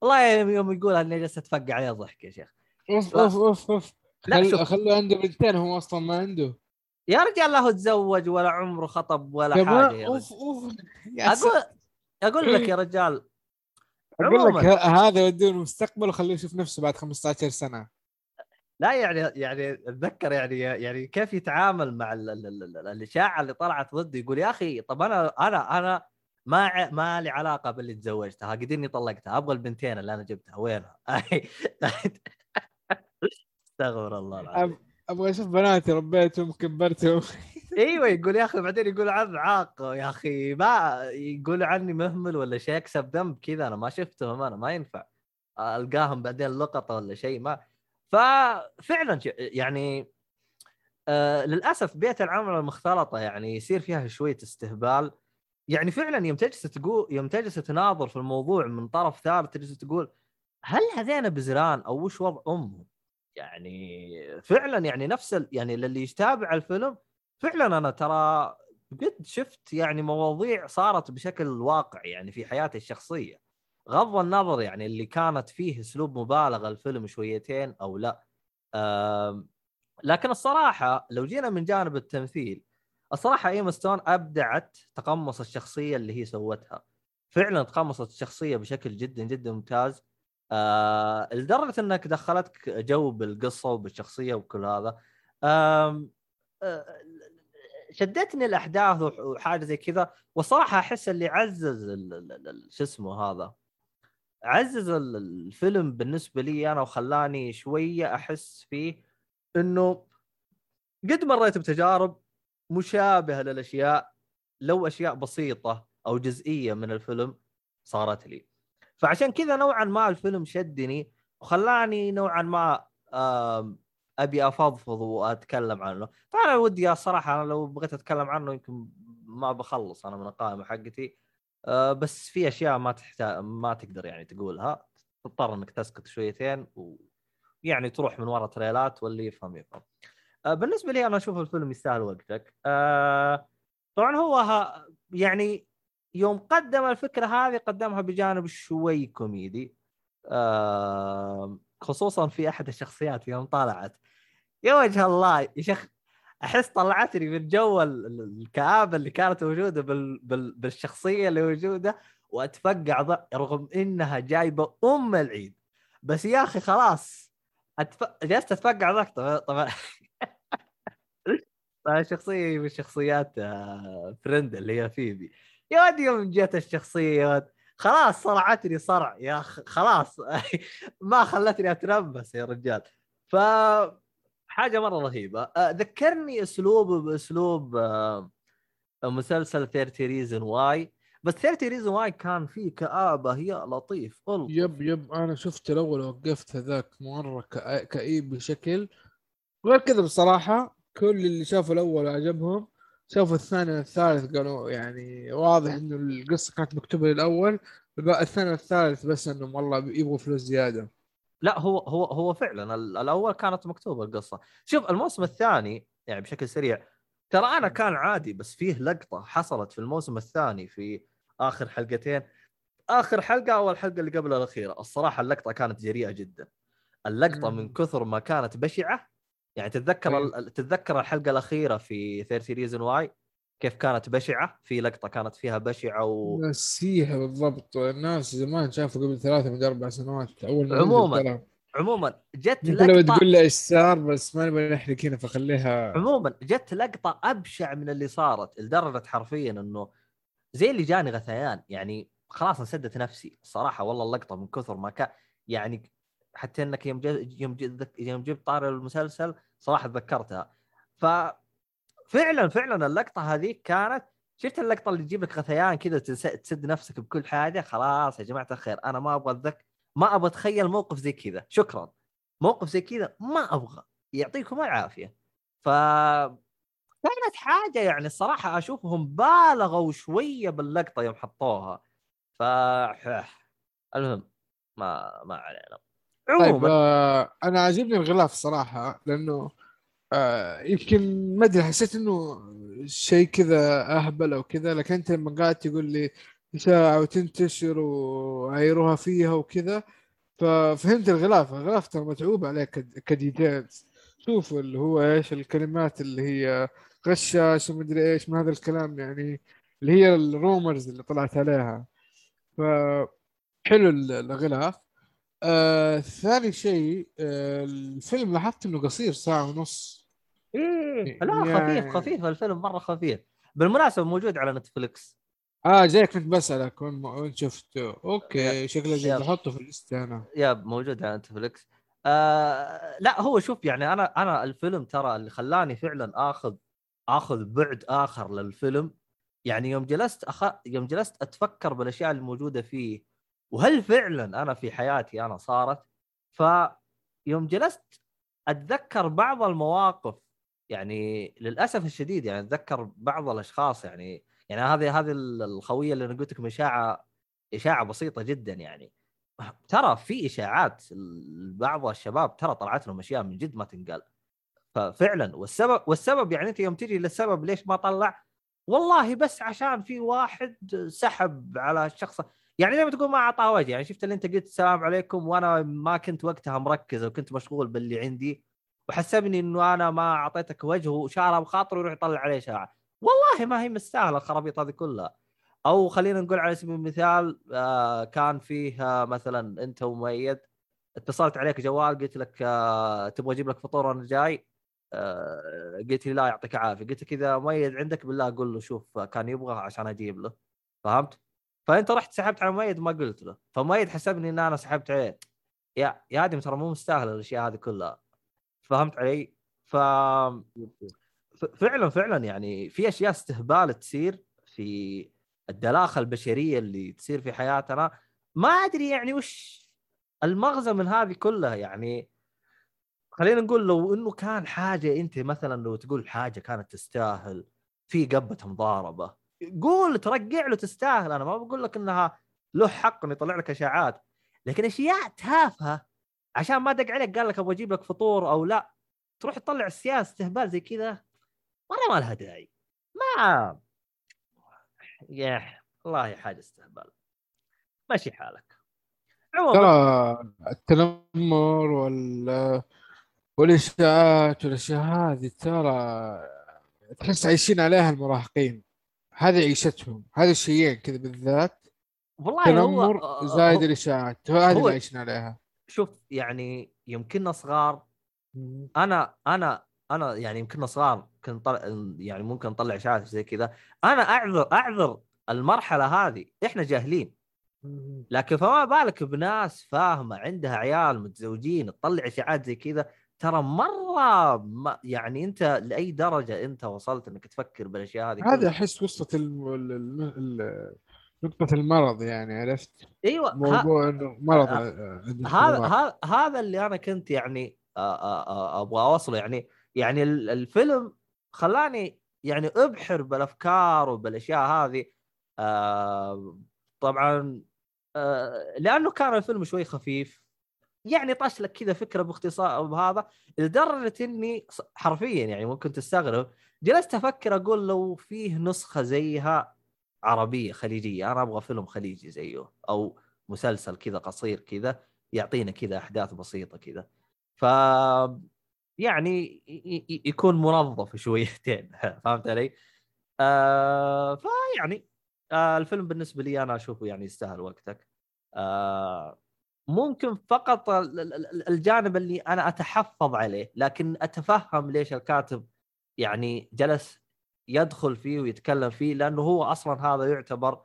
والله يوم يقول اني جالس أتفقع عليه ضحك يا شيخ. أوف. أوف أوف أوف. لا، عنده بنتين هو أصلا ما عنده. يا رجال لا هو تزوج ولا عمره خطب ولا يا حاجة يا أوف. أوف. يا أقول أقول لك يا رجال أقول لك هذا يوديه المستقبل وخليه يشوف نفسه بعد 15 سنة. لا يعني يعني أتذكر يعني يعني كيف يتعامل مع ال ال ال ال الاشاعه اللي طلعت ضده يقول يا أخي طب أنا أنا أنا ما ما لي علاقة باللي تزوجتها قد إني طلقتها أبغى البنتين اللي أنا جبتها وينها؟ استغفر الله العظيم. أبغى أشوف بناتي ربيتهم كبرتهم. إيوه يقول يا أخي بعدين يقول عن عاق يا أخي ما يقول عني مهمل ولا شيء اكسب ذنب كذا أنا ما شفتهم أنا ما ينفع. ألقاهم بعدين لقطة ولا شيء ما ففعلا يعني آه للأسف بيئة العمل المختلطة يعني يصير فيها شوية استهبال يعني فعلا يوم تجلس تقول يوم تجلس تناظر في الموضوع من طرف ثالث تجلس تقول هل هذين بزران أو وش وضع امهم؟ يعني فعلا يعني نفس. يعني للي يتابع الفيلم فعلا أنا ترى قد شفت يعني مواضيع صارت بشكل واقعي يعني في حياتي الشخصية غض النظر يعني اللي كانت فيه أسلوب مبالغة الفيلم شويتين أو لا لكن الصراحة لو جينا من جانب التمثيل الصراحة إيما ستون أبدعت تقمص الشخصية اللي هي سوتها. فعلا تقمصت الشخصية بشكل جدا جدا ممتاز. آه لدرجة إنك دخلتك جو بالقصة وبالشخصية وكل هذا. آه، شدتني الأحداث وح- وحاجة زي كذا. والصراحة أحس اللي عزز شو اسمه هذا؟ عزز ال- الفيلم بالنسبة لي أنا وخلاني شوية أحس فيه إنه قد مريت بتجارب مشابهة للأشياء لو أشياء بسيطة أو جزئية من الفيلم صارت لي. فعشان كذا نوعا ما الفيلم شدني وخلاني نوعا ما أبي أفضفض وأتكلم عنه. طبعا ودي الصراحه أنا لو بغيت أتكلم عنه يمكن ما بخلص أنا من القائمة حقتي. آه، بس في أشياء ما تحتاج ما تقدر يعني تقولها. تضطر إنك تسكت شويتين ويعني تروح من ورا تريلات واللي يفهم يفهم. آه، بالنسبة لي أنا أشوف الفيلم يستاهل وقتك. آه، طبعا هو ها يعني يوم قدم الفكرة هذه قدمها بجانب شوي كوميدي. خصوصا في أحد الشخصيات يوم طلعت يا وجه الله يا شيخ. أحس طلعتني من جو ال- ال- الكآبة اللي كانت موجودة بال... بال... بالشخصية اللي موجودة وأتفقع رغم إنها جايبة أم العيد. بس يا أخي خلاص أتف... جلست أتفقع ضغط طبعا طبعا طبعاً شخصية من شخصيات آه، فريند اللي هي فيبي. يا ولد يوم جت الشخصية يا ولد خلاص صرعتني صرع. يا خلاص. ما خلتني اتنفس يا رجال. ف حاجة مرة رهيبة. آه، ذكرني اسلوبه بأسلوب آه، مسلسل 30 Reasons Why بس 30 Reasons Why كان فيه كآبة يا لطيف. ألطف. yep yep أنا شفت الأول وقفت هذاك كأ- كئيب بشكل. غير كذا بصراحة كل اللي شافوا الأول وعجبهم شافوا الثاني والثالث قالوا يعني واضح إنه القصة كانت مكتوبة للأول. الثاني والثالث بس إنهم والله يبغوا فلوس زيادة. لا هو هو هو فعلا ال- الأول كانت مكتوبة القصة. شوف الموسم الثاني يعني بشكل سريع ترى أنا كان عادي بس فيه لقطة حصلت في الموسم الثاني في آخر حلقتين. آخر حلقة أو الحلقة اللي قبل الأخيرة. الصراحة اللقطة كانت جريئة جدا. اللقطة من. كثر ما كانت بشعة. يعني تتذكر تتذكر الحلقة الأخيرة في 30 Reasons Why؟ كيف كانت بشعة؟ في لقطة كانت فيها بشعة و... نسيها بالضبط. الناس زمان شافوا قبل ثلاثة من أربع سنوات. أول ما عموماً،. عموما جت لقطة تقول لي إيش صار بس ما نبغى نحرق هنا فخليها. عموما جت لقطة أبشع من اللي صارت لدرجه حرفيا إنه زي اللي جاني غثيان. يعني خلاص انسدت نفسي الصراحه والله اللقطة من كثر ما كان يعني حتى إنك يوم يوم جي يوم جبت طاري المسلسل صراحة تذكرتها. ف فعلا فعلا اللقطة هذيك كانت شفت اللقطة اللي تجيب لك غثيان كذا تس- تسد نفسك بكل حاجة؟ خلاص يا جماعة الخير أنا ما أبغى اتذكر ما أبغى أتخيل موقف زي كذا. شكرا. موقف زي كذا ما أبغى. يعطيكم العافية. ف كانت حاجة يعني الصراحة أشوفهم بالغوا شوية باللقطة يوم حطوها. ف المهم ما ما علينا. طيب عموما آه أنا عاجبني الغلاف صراحة لأنه آه يمكن ما أدري حسيت إنه شيء كذا أهبل أو كذا لكن أنت لما قاعد تقول لي ساعة وتنتشر وعايروها فيها وكذا ففهمت الغلاف. الغلاف ترى متعوب عليه كد- ك details. شوف اللي هو إيش الكلمات اللي هي غشاش ومدري إيش من هذا الكلام يعني اللي هي ال rumors اللي طلعت عليها. فحلو ال- الغلاف. آه ثاني شيء آه الفيلم لاحظت إنه قصير ساعة ونص. إيه لا يعني- خفيف خفيف الفيلم مرة خفيف. بالمناسبة موجود على نتفلكس آه زيك كنت بسألك وين شفته؟ okay شكله زي. أحطه في الليستة أنا. yeah موجود على نتفلكس آه لا هو شوف يعني أنا أنا الفيلم ترى اللي خلاني فعلا آخذ آخذ بعد آخر للفيلم يعني يوم جلست أخ... يوم جلست أتفكر بالأشياء الموجودة فيه وهل فعلا أنا في حياتي أنا صارت؟ فيوم جلست أتذكر بعض المواقف يعني للأسف الشديد يعني أتذكر بعض الأشخاص يعني يعني هذه هذه الخوية اللي أنا قلت لكم إشاعة إشاعة بسيطة جدا يعني. ترى في إشاعات بعض الشباب ترى طلعت لهم أشياء من جد ما تنقال. ففعلا والسبب والسبب يعني أنت يوم تجي للسبب ليش ما طلع؟ والله بس عشان في واحد سحب على الشخص. يعني زي ما تقول ما أعطاه وجه يعني شفت اللي أنت قلت السلام عليكم وأنا ما كنت وقتها مركز وكنت مشغول باللي عندي. وحسبني إنه أنا ما أعطيتك وجه وشارها بخاطره يروح يطلع عليه اشاعه والله ما هي مستاهلة الخرابيط هذه كلها. أو خلينا نقول على سبيل المثال آه كان فيه آه مثلا أنت ومؤيد اتصلت عليك جوال قلت لك آه تبغى أجيب لك فطور وأنا جاي؟ آه قلت لي لا يعطيك العافية. قلت كذا مؤيد عندك بالله قول له شوف كان يبغى عشان أجيب له. فهمت؟ فأنت رحت سحبت على مؤيد ما قلت له. فمؤيد حسبني إن أنا سحبت عليه. يا يا آدم ترى مو مستاهلة الأشياء هذه كلها. فهمت علي؟ ف فعلا فعلا يعني في أشياء استهبال تصير في الدلاخة البشرية اللي تصير في حياتنا. ما أدري يعني وش المغزى من هذه كلها يعني. خلينا نقول لو إنه كان حاجة أنت مثلا لو تقول حاجة كانت تستاهل في قبة مضاربة قول ترقع له تستاهل. أنا ما بقول لك إنها له حق إنه يطلع لك أشاعات لكن أشياء تافهة عشان ما دق عليك قال لك أبغى أجيب لك فطور أو لا. تروح تطلع السياسة استهبال زي كذا. مره ما لها داعي. ما يا والله حاجة استهبال. ماشي حالك. عموما. ترى التنمر وال والإشاعات والأشياء هذه ترى تحس عايشين عليها المراهقين. هذه عيشتهم. هذه الشيئين كذا بالذات. والله تنمر هو زايد الإشاعات. هذه هو- اللي عايشين عليها. شوف يعني يمكننا صغار. أنا أنا أنا يعني يمكننا صغار كنت يعني ممكن نطلع اشاعات زي كذا. أنا أعذر أعذر المرحلة هذه. إحنا جاهلين. لكن فما بالك بناس فاهمة عندها عيال متزوجين تطلع اشاعات زي كذا. ترى مرة ما يعني أنت لأي درجة أنت وصلت إنك تفكر بالأشياء هذه هذا. أحس وصلت. ال... ال... ال... نقطة المرض يعني عرفت إيوه موضوع إنه مرض آه، آه، عند هذا. هذا هذا اللي أنا كنت يعني آه، آه، آه، أبغى أوصله يعني يعني ال- الفيلم خلاني يعني أبحر بالأفكار وبالأشياء هذه آه، طبعا آه، لأنه كان الفيلم شوي خفيف يعني طش لك كذا فكرة باختصار بهذا لدرجة إني حرفيا يعني ممكن تستغرب جلست أفكر أقول لو فيه نسخة زيها عربية خليجية أنا أبغى فيلم خليجي زيه أو مسلسل كذا قصير كذا يعطينا كذا أحداث بسيطة كذا ف يعني يكون منظف شويتين فهمت علي؟ آه فيعني آه الفيلم بالنسبة لي أنا أشوفه يعني يستاهل وقتك آه ممكن فقط ال- ال- ال- الجانب اللي أنا أتحفظ عليه لكن أتفهم ليش الكاتب يعني جلس يدخل فيه ويتكلم فيه لأنه هو أصلا هذا يعتبر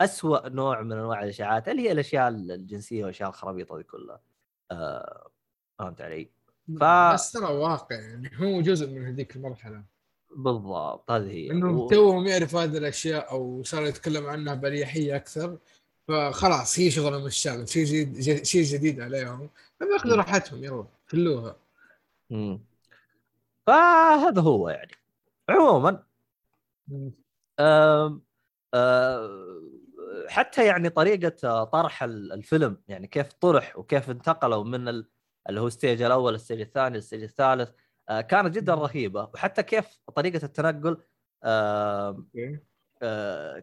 أسوأ نوع من أنواع الإشاعات اللي هي الأشياء الجنسية والأشياء الخرابيطة دي كلها آه فهمت علي؟ ف- بس ترى واقع يعني هو جزء من هذيك المرحلة بالضبط هذه هي إنه و- توهم يعرف هذه الأشياء أو صار يتكلم عنها باريحيه أكثر فخلاص هي شغلة مش شيء جديد شيء جديد عليهم فبياخذوا. راحتهم يلا خلوها مم. فهذا هو يعني عموما آه، حتى يعني طريقة طرح ال- الفيلم يعني كيف طرح وكيف انتقلوا من ال- اللي هو ال stage الأول ال stage الثاني ال stage الثالث آه، كانت جدا. رهيبة. وحتى كيف طريقة التنقل آه،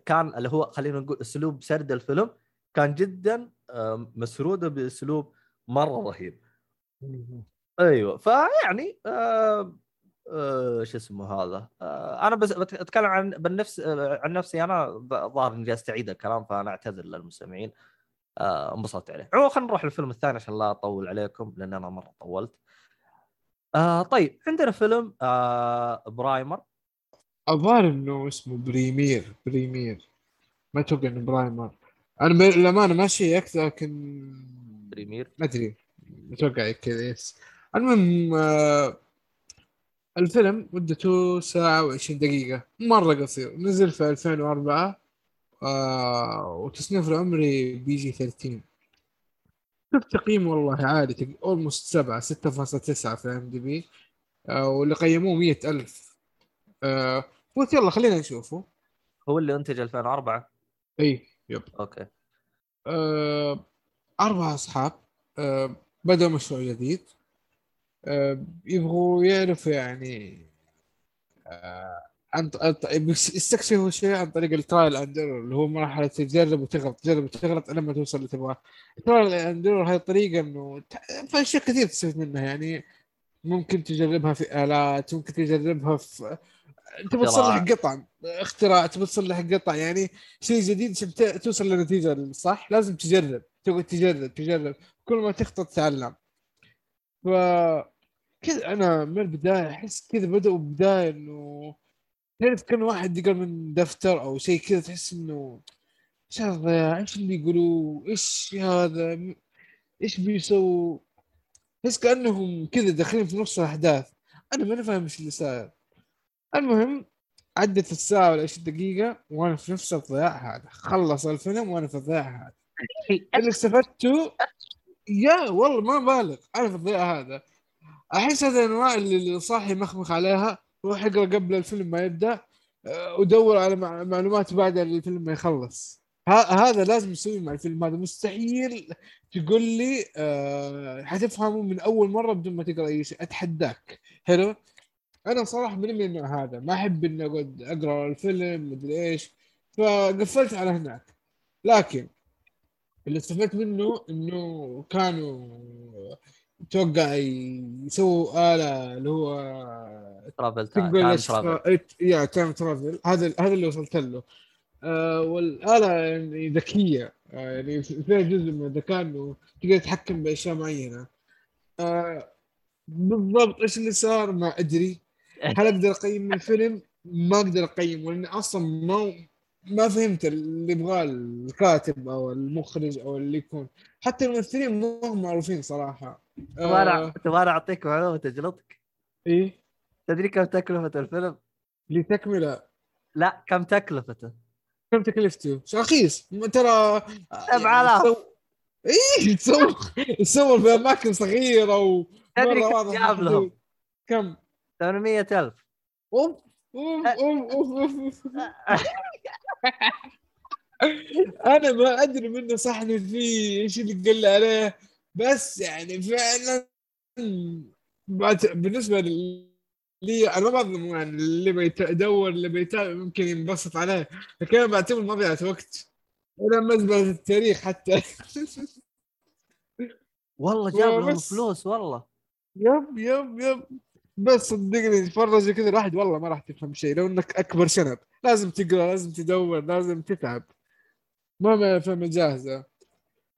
كان اللي هو خلينا نقول أسلوب سرد الفيلم كان جدا آم، مسرودة بأسلوب مرة رهيب. أيوه فيعني آه شو اسمه هذا؟ آه أنا بس بت- أتكلم عن بالنفس آه عن نفسي أنا ظاهر إني جالس أعيد الكلام فأنا أعتذر للمستمعين. آه انبسطت عليه. عموما خلينا نروح للفيلم الثاني عشان لا أطول عليكم لأن أنا مرة طولت. آه طيب عندنا فيلم آه برايمر. الظاهر إنه اسمه بريمير بريمير. ما أتوقع إنه برايمر. أنا للأمانة ما شيكت لكن بريمير؟ ما أدري. أتوقع كذا yes. المهم آه الفيلم مدته ساعة و20 دقيقة. مرة قصير. نزل في 2004 آه وتصنيف العمري PG 13 شوف تقييم والله عالي almost 7 6.9 في IMDb واللي قيموه 100000 آه قلت يلا خلينا نشوفه. هو اللي انتج 2004 اي yep. okay. آه أربعة أصحاب آه بدأوا مشروع جديد. آه يبغوا يعرفوا يعني آه عن يستكشفوا شيء عن طريق ال trial and اللي هو مرحلة تجرب وتغلط تجرب وتغلط لما توصل اللي تبغاه. ال trial and هذه الطريقة إنه في أشياء كثير تستفيد منها يعني ممكن تجربها في آلات ممكن تجربها في تبغى تصلح. قطع اختراع تبغى تصلح قطع يعني شيء جديد عشان توصل للنتيجة الصح لازم تجرب تقعد تجرب تجرب كل ما تخطط تتعلم ف كذا أنا من البداية أحس كذا بدأوا بداية إنه تعرف كان واحد يقرأ من دفتر أو شيء كذا تحس إنه إيش هذا؟ إيش اللي يقولوا إيش هذا؟ إيش بيسووا؟ تحس كأنهم كذا داخلين في نص الأحداث. أنا ماني فاهم إيش اللي صاير. المهم عدت الساعة ولا 20 دقيقة وأنا في نفس الضياع هذا. خلص الفيلم وأنا في الضياع هذا. اللي استفدته يا والله ما بالغ أنا في الضياع هذا. أحس هذا الأنواع اللي صاحي مخمخ عليها. روح اقرا قبل الفيلم ما يبدأ آه، ودور على مع- معلومات بعد الفيلم ما يخلص. هذا لازم يسوي مع الفيلم. هذا مستحيل تقول لي أه حتفهمه من أول مرة بدون ما تقرأ أي شيء. أتحداك. حلو؟ أنا صراحة من من النوع هذا. ما أحب إني أقعد أقرأ الفيلم مدري إيش. فقفلت على هناك. لكن اللي استفدت منه إنه كانوا أتوقع يسووا آلة اللي هو ترافل تايم ترافل يا تايم ترافل هذا هذا اللي وصلت له. آه والآلة يعني ذكية. آه يعني فيها جزء من الذكاء انه تقدر تتحكم بأشياء معينة. آه بالضبط إيش اللي صار؟ ما أدري. هل أقدر أقيم الفيلم؟ ما أقدر اقيم لأن أصلا ما ما فهمت اللي يبغاه الكاتب أو المخرج أو اللي يكون حتى الممثلين هم معروفين صراحة تبغى أنا أعطيك معلومه تجلطك إيه تدري كم تكلفة الفيلم؟ لتكملة لا كم تكلفته؟ كم تكلفته؟ رخيص ترى 7000. سو- إيه تصور تصور في أماكن صغيرة و تدري كم جاب لهم؟ كم؟ 800000 أوف اوف أنا ما أدري منه صحني فيه إيش اللي قال لي عليه بس يعني فعلا بالنسبة لي أنا ما بظلم يعني اللي بيدور اللي بيتابع ممكن ينبسط عليه لكن أنا بعتبر مضيعه وقت. ولا مزبله التاريخ حتى. والله جاب لهم فلوس والله. يب يب يب. بس صدقني تفرج كذا الواحد والله ما راح تفهم شيء لو إنك أكبر شنب لازم تقرأ لازم تدور لازم تتعب. ما ما الافلام الجاهزه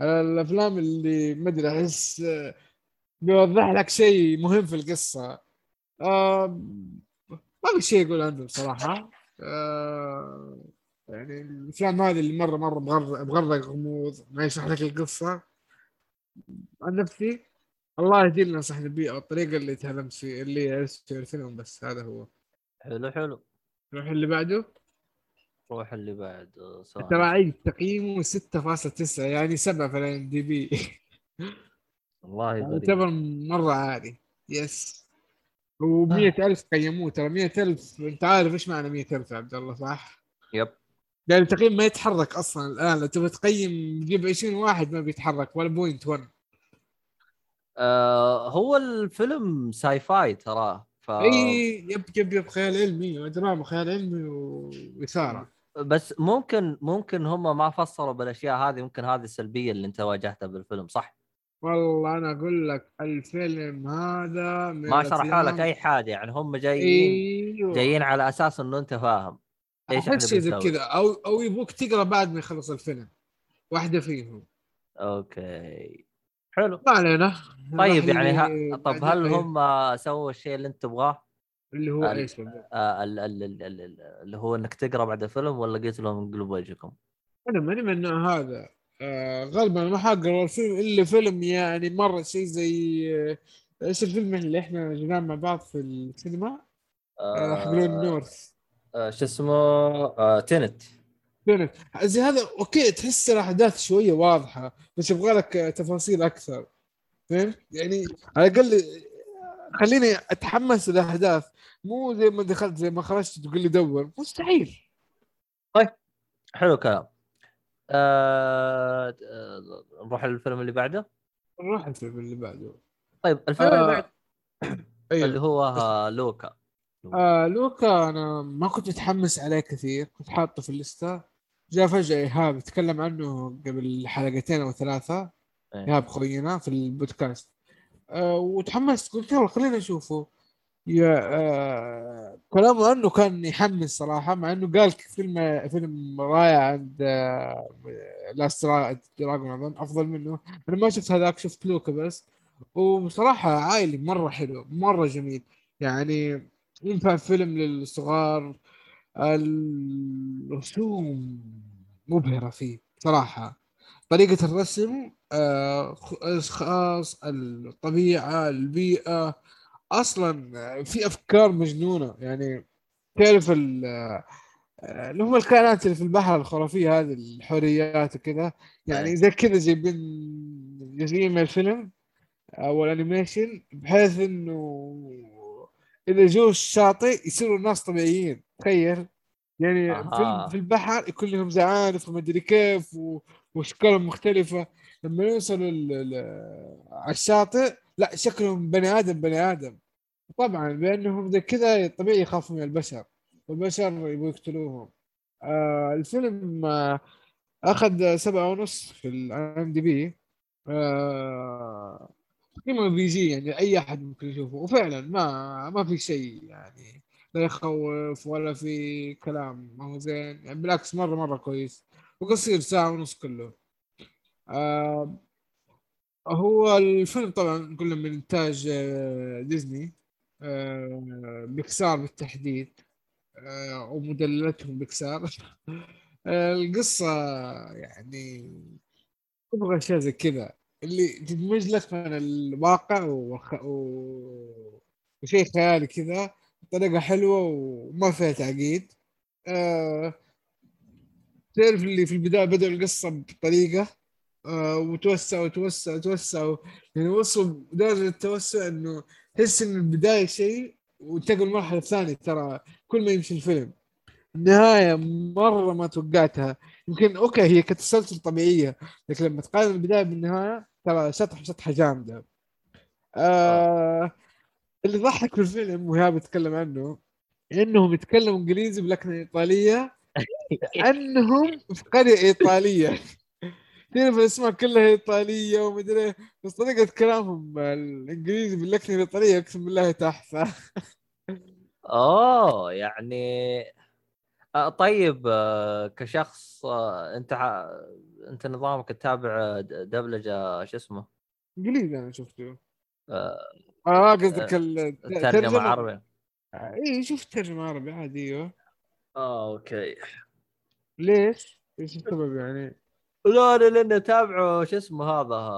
الأفلام اللي ما أدري أحس بيوضح لك شيء مهم في القصة. آه ما في شيء أقول عنه بصراحة. آه يعني الأفلام هذه اللي مرة مرة بغرق غموض ما يشرح لك القصة. عن نفسي الله يهدي لنا صح البيئة الطريقة اللي تهلمت فيه اللي الفيلم بس هذا هو. حلو حلو. نروح اللي بعده؟ روح اللي بعده ترى عيد تقييمه 6.9 يعني 7 في ال IMDb. والله يعتبر مرة عالي. yes و100000 قيموه. ترى 100000 أنت عارف إيش معنى 100000 يا عبد الله صح؟ yep. يعني التقييم ما يتحرك أصلا الآن. لو تبغى تقيم تجيب 20 واحد ما بيتحرك ولا point 1 آه هو الفيلم sci-fi تراه ف... اي yep yep yep خيال علمي ودراما خيال علمي وإثارة. بس ممكن ممكن هم ما فسروا بالأشياء هذه ممكن هذه السلبية اللي أنت واجهتها بالفيلم صح؟ والله أنا أقول لك الفيلم هذا ما شرحوا لك أي حاجة يعني هم جايين أيوه. جايين على أساس إنه أنت فاهم إيش كذا أو أو يبغوك تقرأ بعد ما يخلص الفيلم واحدة فيهم. okay. حلو ما علينا طيب يعني ها... طب هل هم سووا الشيء اللي انت تبغاه؟ اللي هو إيش؟ آه اللي هو إنك تقرأ بعد الفيلم ولا قلت لهم انقلبوا وجهكم؟ أنا ماني من هذا آه غالبا ما حقرا الفيلم إلا فيلم يعني مرة شيء زي آه إيش الفيلم اللي إحنا جيناه مع بعض في السينما؟ آه حقون نورث آه شو اسمه آه تنت زي هذا أوكي تحس الاحداث شوية واضحة بس يبغى لك تفاصيل أكثر. فهمت؟ يعني على الأقل خليني أتحمس الاحداث مو زي ما دخلت زي ما خرجت تقول لي دور. مستحيل. طيب. حلو كلام آه... نروح للفيلم اللي بعده؟ نروح الفيلم اللي بعده. طيب الفيلم آه... اللي بعده أيوه. اللي هو لوكا. آه لوكا أنا ما كنت متحمس عليه كثير. كنت حاطه في الليستة. جاء فجأة إيهاب تكلم عنه قبل حلقتين أو ثلاثة. إيه. إيهاب خوينا في البودكاست. آه وتحمست قلت يلا خلينا نشوفه. yeah آه كلامه عنه كان يحمس صراحة مع أنه قال فيلم فيلم رائع عند آه Last Dragon أفضل منه. أنا ما شفت هذاك شفت لوكا بس. وبصراحه عائلي مرة حلو مرة جميل. يعني ينفع فيلم للصغار الرسوم مبهرة فيه صراحة. طريقة الرسم الأشخاص الطبيعة البيئة. أصلا في أفكار مجنونة. يعني تعرف اللي هم الكائنات اللي في البحر الخرافية هذه الحوريات وكذا. يعني زي كذا جايبين جزئية من الفيلم أو الأنيميشن بحيث إنه إذا جو الشاطئ يصيروا الناس طبيعيين. تخيل. يعني آه. في البحر يكون لهم زعانف وما أدري كيف واشكالهم مختلفة. لما يوصلوا على الشاطئ لا شكلهم بني آدم بني آدم. طبعا لانهم زي كذا طبيعي يخافوا من البشر والبشر يبغوا يقتلوهم. آه الفيلم آه أخذ سبعة ونص في ال IMDb. آه قيمة PG يعني أي أحد ممكن يشوفه وفعلا ما ما في شيء يعني لا يخوف ولا في كلام ما هو زين يعني بالعكس مرة مرة كويس وقصير ساعه ونص كله. آه هو الفيلم طبعا كله من إنتاج آه ديزني آه بيكسار بالتحديد آه ومدللتهم بيكسار. آه القصة يعني تبغى اشياء زي كذا. اللي تدمج لك من الواقع وخ... و... وشيء خيالي كذا بطريقه حلوة وما فيها تعقيد. آه... تعرف اللي في البداية بدأوا القصة بطريقة آه وتوسع وتوسع وتوسع يعني وصلوا درجه التوسع إنه تحس إن البداية شيء وتنتقل المرحله الثانية ترى كل ما يمشي الفيلم. النهاية مرة ما توقعتها. يمكن أوكي هي كانت تسلسل طبيعية لكن لما تقارن البداية بالنهاية ترى شطح شطحه جامدة. آه. اللي ضحك في الفيلم وهي بتكلم عنه إنهم يتكلموا إنجليزي بلكنة إيطالية. أنهم في قرية إيطالية. تعرف الأسماء كلها إيطالية ومدري بس طريقة كلامهم الانجليزي باللكنه الايطاليه أقسم بالله تحفة. اوه يعني آه طيب آه كشخص آه انت. انت نظامك تتابع دبلجة شو اسمه؟ انجليزي أنا شفته آه آه قصدك الترجمه عربي اي شفت ترجمة عربي عادي أيوه أوكي ليش؟ إيش السبب يعني؟ لا أنا لأنه تابعه شو اسمه هذا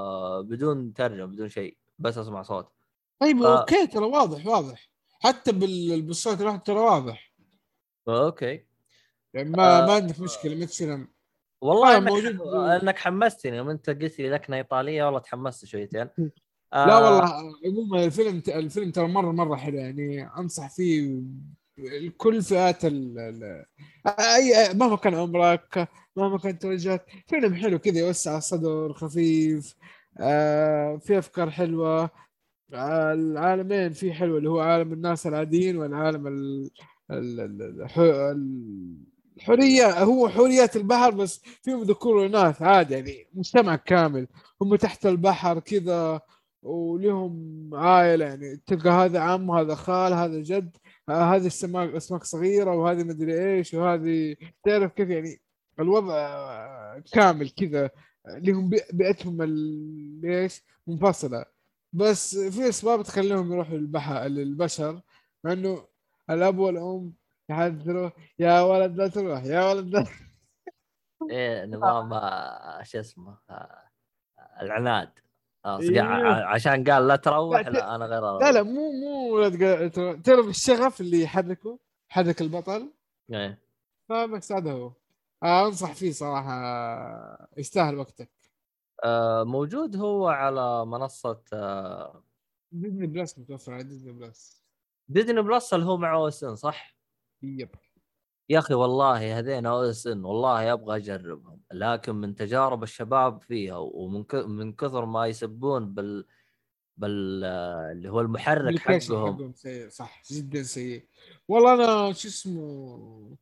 بدون ترجمة بدون شيء بس أسمع صوت طيب آه. أوكي ترى واضح واضح حتى بالصوت الواحد ترى واضح أوكي يعني ما آه. ما عندك مشكلة ما تصير والله انك, موجود أنك حمستني يوم أنت قلت لي لكنه ايطاليه والله تحمست شويتين آه. لا والله عموما الفيلم الفيلم ترى مرة مرة حلو يعني أنصح فيه كل فئات ال اي مهما كان عمرك مهما كانت توجهك فيلم حلو كذا يوسع الصدر خفيف آه في أفكار حلوة آه العالمين في حلو اللي هو عالم الناس العاديين والعالم ال الحريه هو حريات البحر بس فيهم ذكور واناث عادي يعني مجتمع كامل. هم تحت البحر كذا ولهم عائلة يعني تلقى هذا عم هذا خال هذا جد هذه السماك أسماك صغيرة وهذه مدري إيش وهذه تعرف كيف يعني الوضع كامل كذا لهم بيئتهم ليش منفصلة. بس في أسباب تخليهم يروحوا للبحر للبشر مع إنه الأب والأم يحذروا يا ولد لا تروح يا ولد لا إيه نظام آه، شو اسمه آه، العناد. إيه. عشان قال لا تروح لا, لا أنا غير. لا لا مو مو ترى الشغف اللي يحركه حرك البطل. إيه. فبس هذا هو. آه أنصح فيه صراحة يستاهل وقتك. آه موجود هو على منصة آه ديزني بلس متوفر على ديزني بلس. ديزني بلس اللي هو مع OSN صح؟ yep. يا أخي والله هذين OSN والله أبغى أجربهم لكن من تجارب الشباب فيها ومن من كثر ما يسبون بال بال اللي هو المحرك حقهم, سيء صح جدا سيء. والله أنا شو اسمه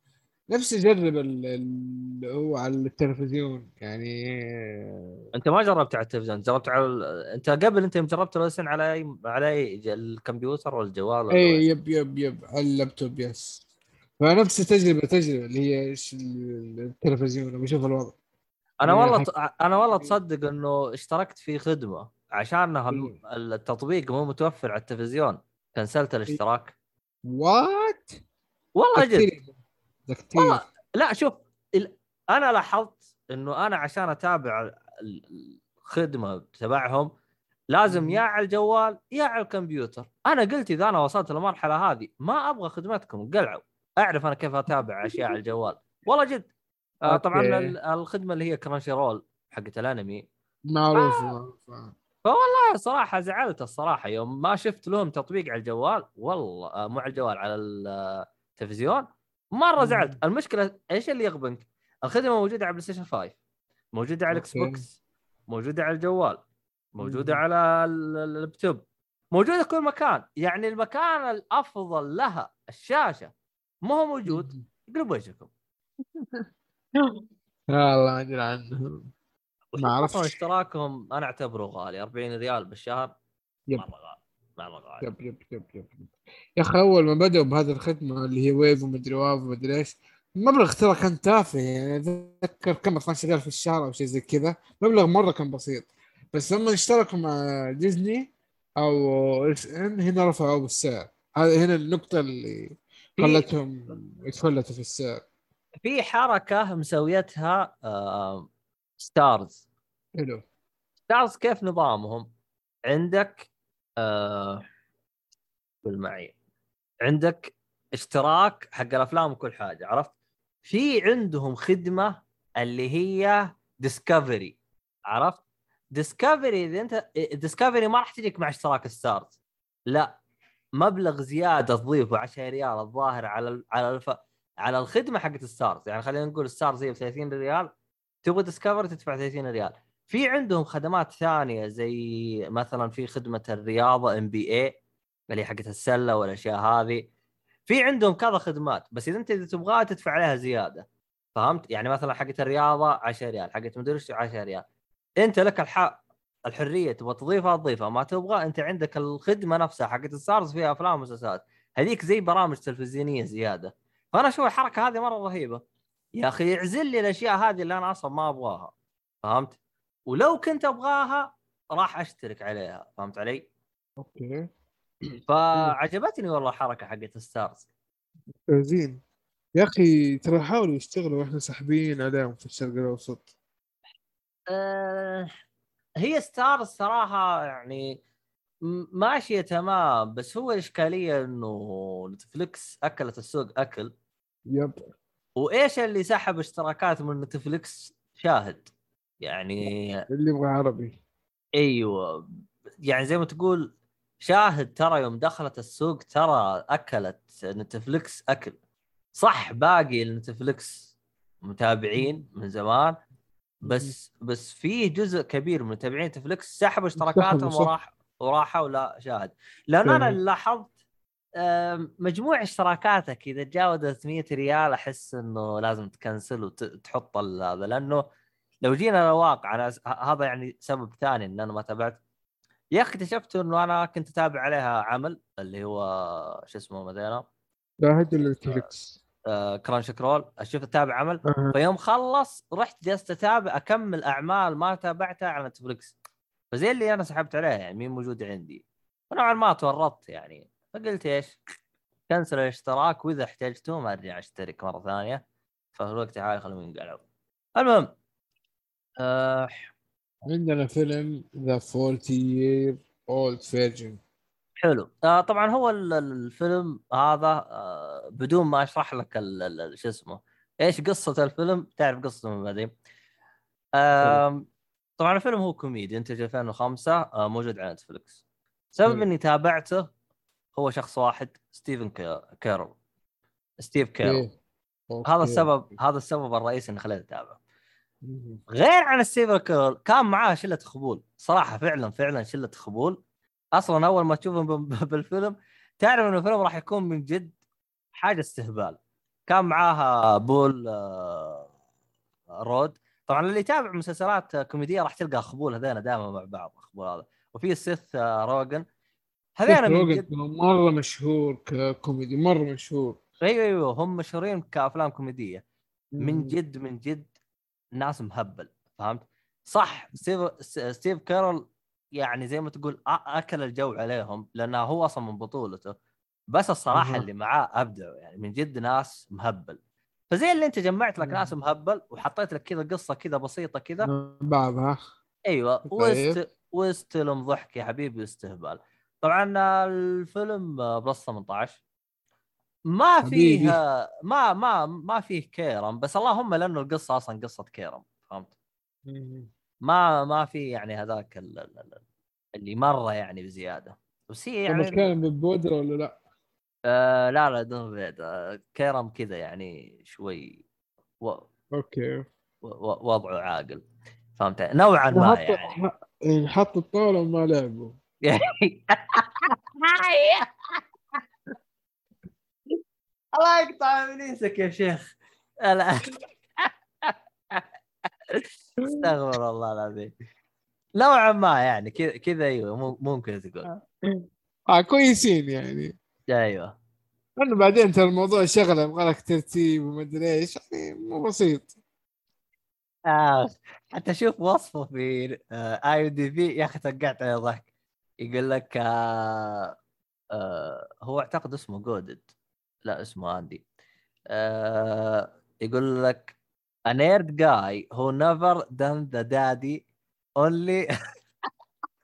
نفسي أجرب اللي هو على التلفزيون يعني أنت ما جربت على التلفزيون جربت على أنت قبل أنت جربت ال OSN على اي على أي الكمبيوتر ولا الجوال اي yep yep yep على اللابتوب yes. فنفس تجربه تجربة اللي هي إيش التلفزيون بشوف الوضع. أنا والله أنا والله تصدق إنه اشتركت في خدمة عشانها إيه. التطبيق مو متوفر على التلفزيون cancel ت الاشتراك. what والله جد. والله لا شوف أنا لاحظت إنه أنا عشان أتابع الخدمة تبعهم لازم يا على الجوال يا على الكمبيوتر. أنا قلت إذا أنا وصلت للمرحلة هذه ما أبغى خدمتكم قلعوا. أعرف أنا كيف أتابع أشياء على الجوال. والله جد. آه طبعا الخدمة اللي هي كرانشي رول حقت الأنمي. معروفه آه. فوالله صراحة زعلت الصراحة. يوم ما شفت لهم تطبيق على الجوال والله آه مو على الجوال على التلفزيون مرة زعلت. المشكلة إيش اللي يغبنك؟ الخدمة موجودة على بلاي ستيشن 5 موجودة على الاكس بوكس موجودة على الجوال موجودة على اللابتوب موجودة في كل مكان. يعني المكان الأفضل لها الشاشة. ما هو موجود؟ قلب وجهكم. والله ما ادري عنه ما اعرف اشتراكهم؟ أنا اعتبره غالي 40 ريال بالشهر. yep. مرة غالي مرة غالي. yep yep yep yep. يا أخي أول ما بدأوا بهذه الخدمة اللي هي Wavo ومدري Wavo ومدري إيش المبلغ ترى كان تافه يعني أتذكر كم 12 ريال في الشهر أو شيء زي كذا. مبلغ مرة كان بسيط. بس لما اشتركوا مع ديزني OSN هنا رفعوا بالسعر. هذه هنا النقطة اللي خلتهم يتفلتوا في السعر في حركة مسويتها آه ستارز حلو ستارز كيف نظامهم؟ عندك آه قول معي عندك اشتراك حق الأفلام وكل حاجة عرفت؟ في عندهم خدمة اللي هي ديسكفري عرفت؟ ديسكفري إذا أنت ديسكفري ما راح تجيك مع اشتراك ستارز لا مبلغ زيادة تضيفه 10 ريال الظاهر على على الف... على الخدمة حقت ستارز يعني خلينا نقول ستارز هي ب 30 ريال تبغى ديسكفري تدفع 30 ريال. في عندهم خدمات ثانية زي مثلا في خدمة الرياضة NBA اللي حقت السلة والأشياء هذه. في عندهم كذا خدمات بس إذا أنت إذا تبغاها تدفع عليها زيادة. فهمت؟ يعني مثلا حقت الرياضة 10 ريال حقت مدري 10 ريال. أنت لك الحق الحرية تبغى تضيفها تضيفها ما تبغى أنت عندك الخدمة نفسها حقت ستارز فيها أفلام ومسلسلات هذيك زي برامج تلفزيونية زيادة. فأنا أشوف الحركة هذه مرة رهيبة. يا أخي اعزل لي الأشياء هذه اللي أنا أصلا ما أبغاها. فهمت؟ ولو كنت أبغاها راح أشترك عليها. فهمت علي؟ أوكي. فعجبتني والله الحركة حقت ستارز زين. يا أخي ترى حاولوا يشتغلوا وإحنا ساحبين عليهم في الشرق الأوسط. أه هي ستارز صراحة يعني ماشية تمام بس هو الاشكاليه إنه نتفلكس أكلت السوق أكل. Yep. وإيش اللي سحب اشتراكات من نتفلكس شاهد. يعني اللي يبغى عربي. أيوه. يعني زي ما تقول شاهد ترى يوم دخلت السوق ترى أكلت نتفلكس أكل. صح باقي نتفلكس متابعين من زمان. بس بس في جزء كبير من متابعين نتفلكس سحبوا اشتراكاتهم وراح وراحوا لا شاهد. لأن أنا لاحظت مجموع اشتراكاتك إذا تجاوزت 100 ريال أحس إنه لازم ت cancel وتحط هذا. لأنه لو جينا للواقع أنا هذا يعني سبب ثاني إن أنا ما تابعت. يا أخي اكتشفت إنه أنا كنت أتابع عليها عمل اللي هو شو اسمه مثلا لا هدي نتفلكس آه كرانش كرول أشوف اتابع عمل. فيوم خلص رحت جلست أتابع أكمل أعمال ما تابعتها على نتفلكس فزي اللي أنا سحبت عليها يعني مين موجود عندي. ونوعا ما تورطت يعني. فقلت إيش؟ كنسل الاشتراك وإذا احتجته ما أرجع أشترك مرة ثانية. ففي الوقت هاي خليهم ينقلعوا المهم آه عندنا فيلم ذا 40 year old virgin. حلو. آه طبعا هو الفيلم هذا آه بدون ما أشرح لك شو اسمه إيش قصة الفيلم؟ تعرف قصته من بعدين. آه طبعا الفيلم هو كوميدي انتج 2005 آه موجود على نتفلكس سبب إني تابعته هو شخص واحد ستيفن كاريل ستيف كاريل هذا السبب هذا السبب الرئيسي إني خليت أتابعه. غير عن ستيفن كاريل كان معاه شلة خبول. صراحة فعلا فعلا شلة خبول. أصلا أول ما تشوفهم بالفيلم تعرف إنه الفيلم راح يكون من جد حاجة استهبال. كان معاها بول آه، رود. طبعا اللي يتابع مسلسلات كوميدية راح تلقى خبول هذين دائما مع بعض الخبول هذا. وفي السيث آه، روجن هذين من جد مرة مشهور ككوميدي مرة مشهور. أيوه أيوه. هم مشهورين كأفلام كوميدية. من جد من جد ناس مهبل فهمت؟ صح ستيف ستيف كاريل يعني زي ما تقول أكل الجو عليهم لأنه هو أصلا من بطولته. بس الصراحة اللي معاه ابدعوا يعني من جد ناس مهبل. فزي اللي أنت جمعت لك ناس مهبل وحطيت لك كذا قصة كذا بسيطة كذا. بعضها أيوه طيب. وست واستلم ضحك يا حبيبي استهبال طبعا الفيلم بلس 18 ما فيه ما ما ما فيه كيرم بس اللهم لأنه القصة أصلا قصة كيرم فهمت؟ ما ما في يعني هذاك اللي مرة يعني بزيادة. بس هي يعني كان ببودره ولا لا؟ آه لا لا دون بيض كيرم كذا يعني شوي و... أوكي. و... وضعه عاقل. فهمت؟ نوعا ما يعني. حط الطاولة وما لعبوا الله يقطع ابليسك يا شيخ. أستغفر الله العظيم. نوعا ما يعني كذا كذا أيوه ممكن تقول. آه كويسين يعني. أيوه. لأنه بعدين ترى الموضوع شغله يبغى لك ترتيب ومدري إيش يعني مو بسيط. آه. حتى شوف وصفه في اي دي في يا أخي توقعت عليه ضحك. يقول لك آه آه هو أعتقد اسمه جودد لا اسمه اندي آه يقول لك a nerd guy who never done the daddy only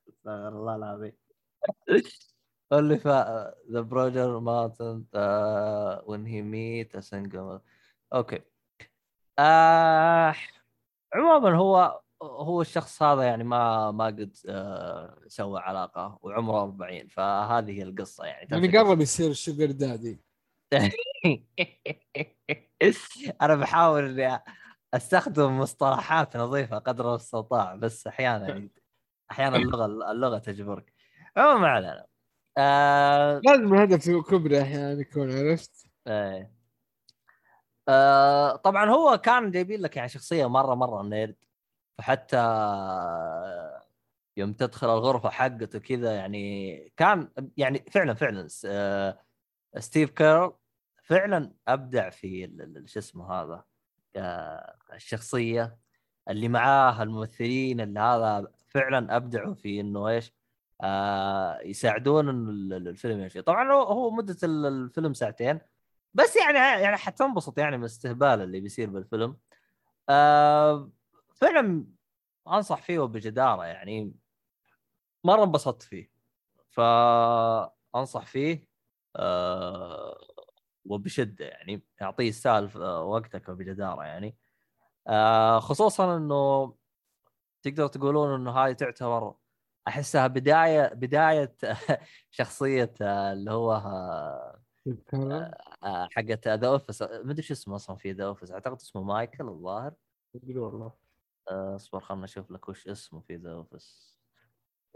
استغفر الله العظيم only for the brother Martin uh, when he meet a single أوكي آه عموما هو هو الشخص هذا يعني ما ما قد آه سوى علاقة وعمره 40 فهذه هي القصة يعني. يعني قرب يصير شوجر دادي أنا بحاول إني أستخدم مصطلحات نظيفة قدر المستطاع بس أحيانا أحيانا اللغة اللغة تجبرك. عموما ما علينا. آه... لازم الهدف كبرى أحيانا يكون عرفت؟ إيه. آه... طبعا هو كان جايبين لك يعني شخصية مرة مرة نيرد. فحتى يوم تدخل الغرفة حقته كذا يعني كان يعني فعلا فعلا آه، ستيف كيرل فعلا أبدع في شو اسمه هذا؟ الشخصية اللي معاه الممثلين اللي هذا فعلا أبدعوا في إنه إيش آه يساعدون الفيلم يمشي. طبعا هو مدة الفيلم ساعتين بس يعني يعني حتنبسط يعني من الاستهبال اللي بيصير بالفيلم. آه فيلم أنصح فيه وبجدارة يعني. مرة انبسطت فيه. فأنصح فيه آه وبشدة يعني يعطيه يستاهل آه، وقتك وبجدارة يعني. آه خصوصا إنه تقدر تقولون إنه هاي تعتبر أحسها بداية بداية شخصية آه، اللي هو حقت The Office ما أدري شو اسمه أصلا في The Office أعتقد اسمه مايكل الظاهر. والله. اصبر خلنا نشوف لك وش اسمه في The Office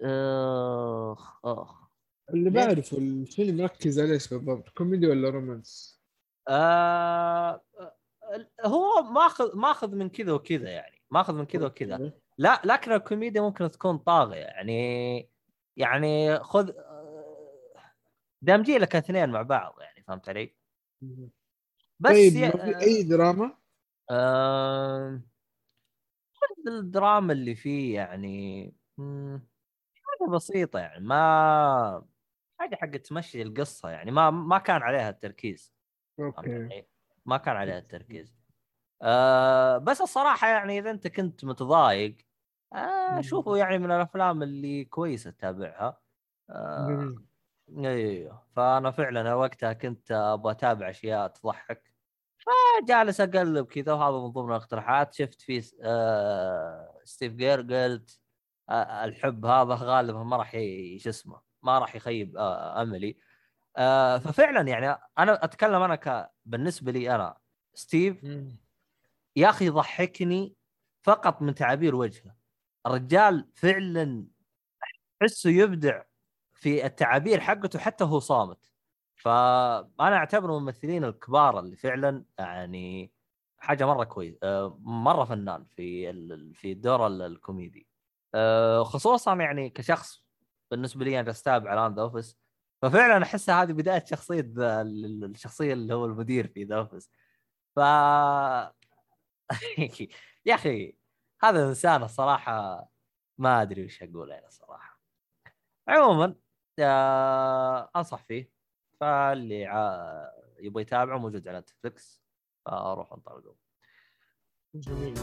أخ أخ. اللي بعرفه الفيلم مركز عليه إيش بالضبط كوميدي ولا romance؟ آه هو ماخذ ماخذ من كذا وكذا يعني ماخذ من كذا وكذا لا لكن الكوميديا ممكن تكون طاغية يعني يعني خذ دامجي لك اثنين مع بعض يعني فهمت علي؟ بس طيب في أي دراما؟ آه... الدراما اللي فيه يعني حاجة بسيطة يعني ما حاجة حق تمشي القصة يعني ما ما كان عليها التركيز. أوكي. ما كان عليها التركيز. آه بس الصراحة يعني إذا أنت كنت متضايق آه شوفوا يعني من الأفلام اللي كويسة تتابعها. آه أيوه فأنا فعلا وقتها كنت أبغى أتابع أشياء تضحك. فجالس أقلب كذا وهذا من ضمن الاقتراحات. شفت في آه ستيف كاريل قلت آه الحب هذا غالبا ما راح شو اسمه. ما راح يخيب آه أملي. آه ففعلا يعني أنا أتكلم أنا ك بالنسبة لي أنا ستيف يا أخي يضحكني فقط من تعابير وجهه. الرجال فعلا أحسه يبدع في التعابير حقته حتى هو صامت. فأنا اعتبره من الممثلين الكبار اللي فعلا يعني حاجة مرة كويس آه، مرة فنان في في الدور الكوميدي. آه، خصوصا يعني كشخص بالنسبة لي أنا استابع الان The Office ففعلا احسها هذه بداية شخصية الشخصية اللي هو المدير في ذا اوفيس ف يا أخي هذا الانسان الصراحة ما أدري وش أقول أنا الصراحة. عموما آه أنصح فيه. فاللي يبغى يتابعه موجود على نتفلكس فأروح انطلقوا جميل.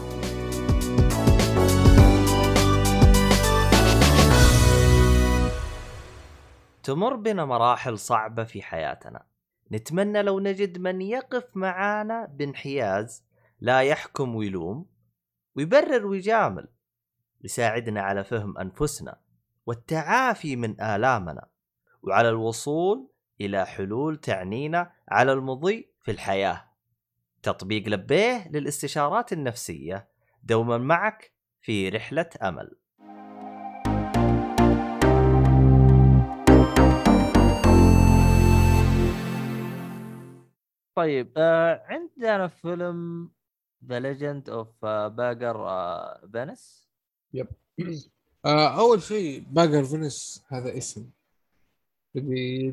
تمر بنا مراحل صعبة في حياتنا. نتمنى لو نجد من يقف معانا بانحياز لا يحكم ويلوم ويبرر ويجامل يساعدنا على فهم أنفسنا والتعافي من آلامنا وعلى الوصول إلى حلول تعنينا على المضي في الحياة. تطبيق لبيه للاستشارات النفسية. دوما معك في رحلة أمل. طيب آه عندنا فيلم The Legend of Bagger Vance yep آه أول شيء Bagger Vance هذا اسم.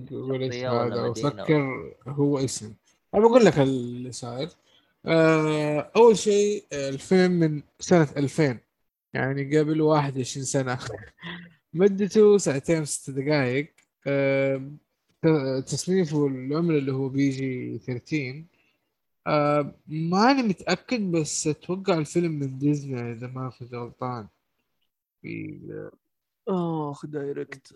تقول إيش هذا؟ أفكر هو اسم. أنا بقول لك اللي صاير. آه أول شيء الفيلم من سنة 2000 يعني قبل 21 سنة. مدته ساعتين وست دقائق آه تصنيفه العمر اللي هو بيجي 13 آه ماني متأكد بس أتوقع الفيلم من ديزني إذا ما كنت غلطان. في آخ direct.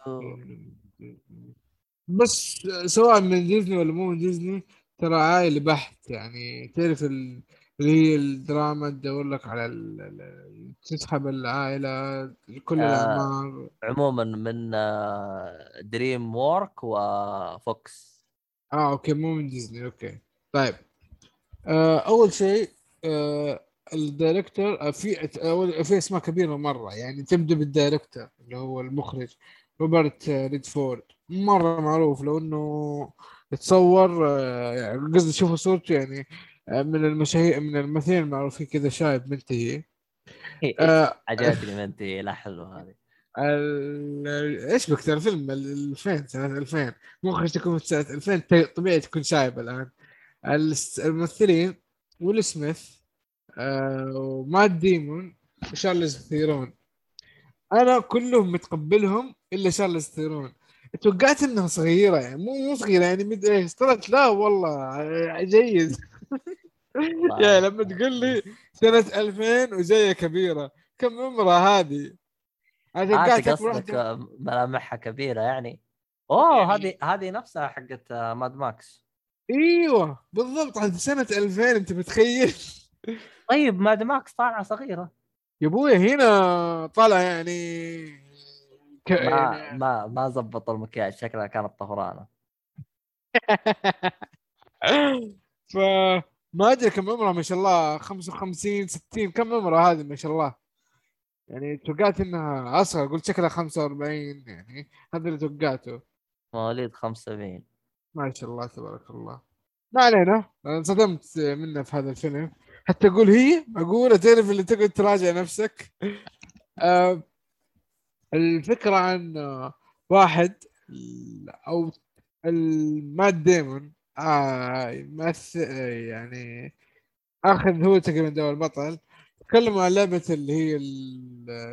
بس سواء من ديزني ولا مو من ديزني ترى عائلي بحت يعني تعرف اللي هي الدراما تدور لك على تسحب العائلة كل آه الأعمار. عموما من Dream Work و Fox آه أوكي مو من ديزني أوكي. طيب. آه أول شيء آه ال director آه، في في أسماء كبيرة مرة يعني تبدأ بال director اللي هو المخرج روبرت ريدفورد. مرة معروف لو انه تصور آه، يعني قصدي شوفوا صورته يعني من المشاهير من الممثلين المعروفين كذا شايب منتهي. آه عجبتني منتهي لا حلو هذه. إيش بك ترى فيلم 2000 سنة 2000 مخرج تكون في سنة 2000 طبيعي تكون شايب الآن. الممثلين ويل سميث آه ومات ديمون وشارلز ثيرون. أنا كلهم متقبلهم إلا شارلز ثيرون. توقعت إنها صغيرة يعني مو مو صغيرة يعني مد إيش؟ طلعت لا والله جيد. يا لما تقول لي سنة 2000 وجايه كبيرة كم عمرها هذه؟ أنا توقعت قصدك ملامحها كبيرة يعني. أوه يعني... هذه هذه نفسها حقت Mad Max. إيوه بالضبط. هذه سنة 2000 أنت متخيل؟ طيب Mad Max طالعة صغيرة. يا أبوي هنا طالع يعني ك... ما يعني... ما ما زبطوا المكياج شكلها كانت طفرانه ف ما أدري كم عمرها ما شاء الله 55 60 كم عمرها هذه ما شاء الله. يعني توقعت انها أصغر قلت شكلها 45 يعني هذا اللي توقعته. مواليد 75 ما شاء الله تبارك الله. ما علينا انصدمت منه في هذا الفيلم. حتى أقول هي أقول تعرف اللي تقعد تراجع نفسك؟ آه الفكرة عن واحد أو المات ديمون. آه يمثل يعني آخذ هو تقريبا دور البطل. تكلموا عن لعبة اللي هي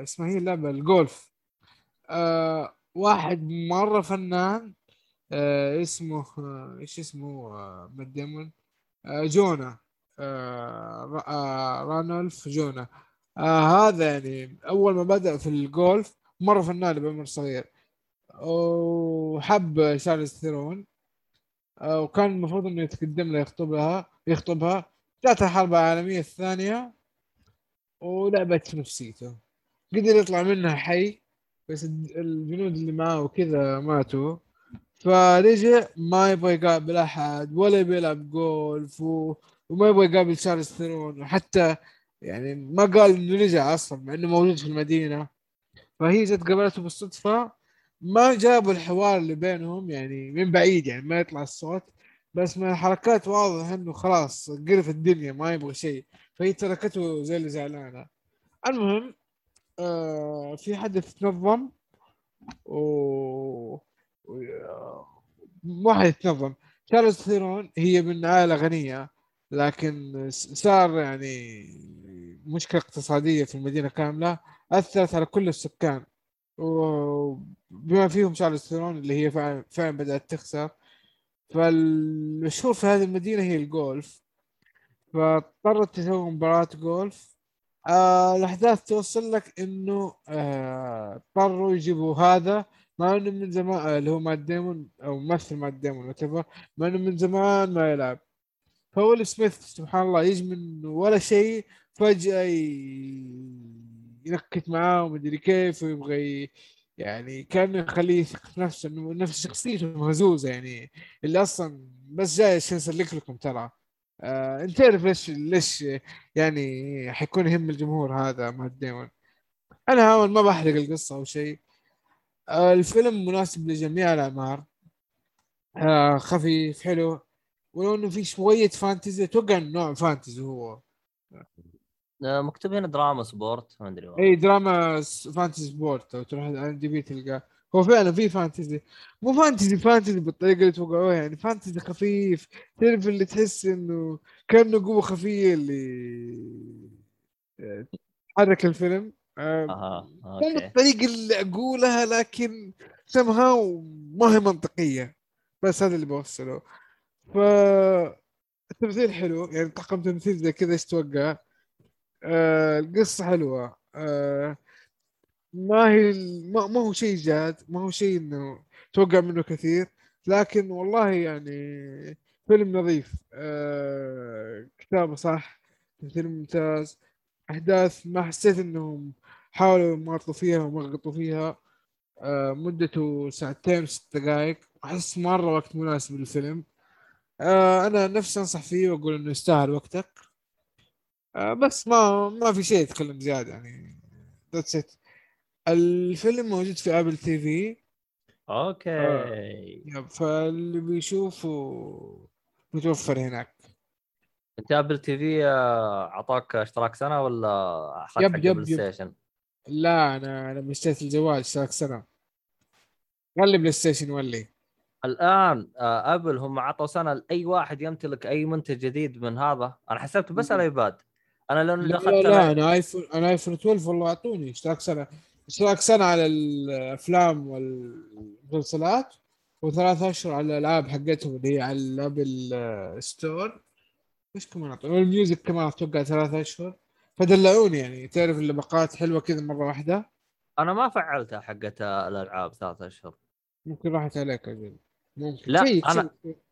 اسمها هي اللعبة الجولف. آه واحد مرة فنان آه اسمه آه إيش اسمه آه مات ديمون آه جونا. آه آه رانولف جونا. آه هذا يعني أول ما بدأ في الجولف مرة فنان بعمر صغير. وحب شارلز ثيرون. آه وكان المفروض إنه يتقدم له يخطبها يخطبها. جات الحرب العالمية الثانية ولعبت نفسيته. قدر يطلع منها حي بس الجنود اللي معاه وكذا ماتوا. فرجع ما يبغى يقابل أحد ولا بيلعب جولف و... وما يبغى يقابل شارلز ثيرون. وحتى يعني ما قال إنه رجع أصلا مع إنه موجود في المدينة. فهي جت قابلته بالصدفة. ما جابوا الحوار اللي بينهم يعني من بعيد يعني ما يطلع الصوت بس من الحركات واضح إنه خلاص قرف الدنيا ما يبغى شيء. فهي تركته زي اللي زعلانة. المهم آه في حدث تنظم و, و... مو حدث تنظم شارلز ثيرون هي من عائلة غنية لكن صار يعني مشكلة اقتصادية في المدينة كاملة أثرت على كل السكان. وبما فيهم شارلز ثيرون اللي هي فعلا, فعلا بدأت تخسر. فالمشهور في هذه المدينة هي الجولف. فاضطرت تسوي مباراة جولف. آه الأحداث توصل لك إنه آه، اضطروا يجيبوا هذا. مع إنه من زمان آه اللي هو مات ديمون أو ممثل مات ديمون مع إنه من زمان ما يلعب. فويل سميث سبحان الله يجي من ولا شيء فجأة ينكت معاه ومدري كيف ويبغى يعني كان يخليه في نفسه إنه نفس شخصيته مهزوزة يعني. اللي أصلا بس جاي عشان اسلك لكم ترى. آه أنت تعرف ليش ليش يعني حيكون يهم الجمهور هذا مات ديمون أنا أحاول ما بحرق القصة أو شيء. آه الفيلم مناسب لجميع الأعمار. آه خفيف حلو. ولو إنه في شوية fantasy أتوقع نوع fantasy هو. مكتوب هنا دراما sport ما أدري إي دراما fantasy sport لو تروح على DB تلقاه. هو فعلا في fantasy مو fantasy fantasy بالطريقة اللي توقعوها يعني fantasy خفيف. تعرف اللي تحس إنه كأنه قوة خفية اللي تحرك الفيلم. أها مو بالطريقة اللي أقولها لكن سمها ما هي منطقية. بس هذا اللي بوصله. ف التمثيل حلو يعني طاقم تمثيل زي كذا إيش توقع؟ آه القصة حلوة. آه ما هي ما, ما هو شيء جاد ما هو شيء إنه توقع منه كثير لكن والله يعني فيلم نظيف. آه كتابه صح تمثيل ممتاز. أحداث ما حسيت إنهم حاولوا يماطلوا فيها ومغطوا فيها. آه مدته ساعتين وست دقائق. أحس مرة وقت مناسب للفيلم. آه أنا نفسي أنصح فيه وأقول إنه يستاهل وقتك. بس ما ما في شيء يتكلم زيادة يعني. that's it الفيلم موجود في Apple TV okay. Yep فاللي بيشوفه متوفر هناك. أنت Apple TV آه، أعطاك اشتراك سنة ولا أخذت yep، yep، Play yep. Station؟ لا أنا أنا اشتريت الجوال اشتراك سنة. خلي PlayStation ولي. الآن آه، Apple هم عطوا سنة لأي واحد يمتلك أي منتج جديد من هذا. أنا حسبت بس. ال iPad أنا لو لا دخلت لا, لا أنا... أنا iPhone أنا iPhone 12 والله أعطوني. اشتراك سنة؟ اشتراك سنة على الأفلام والمسلسلات؟ وثلاث أشهر على الألعاب حقتهم اللي هي على ال App Store إيش كمان أعطوني؟ وال music كمان أتوقع ثلاث أشهر. فدلعوني يعني. تعرف اللبقات حلوة كذا مرة واحدة؟ أنا ما فعلتها حقت الألعاب ثلاثة أشهر. ممكن راحت عليك أجل ممكن. لا، check.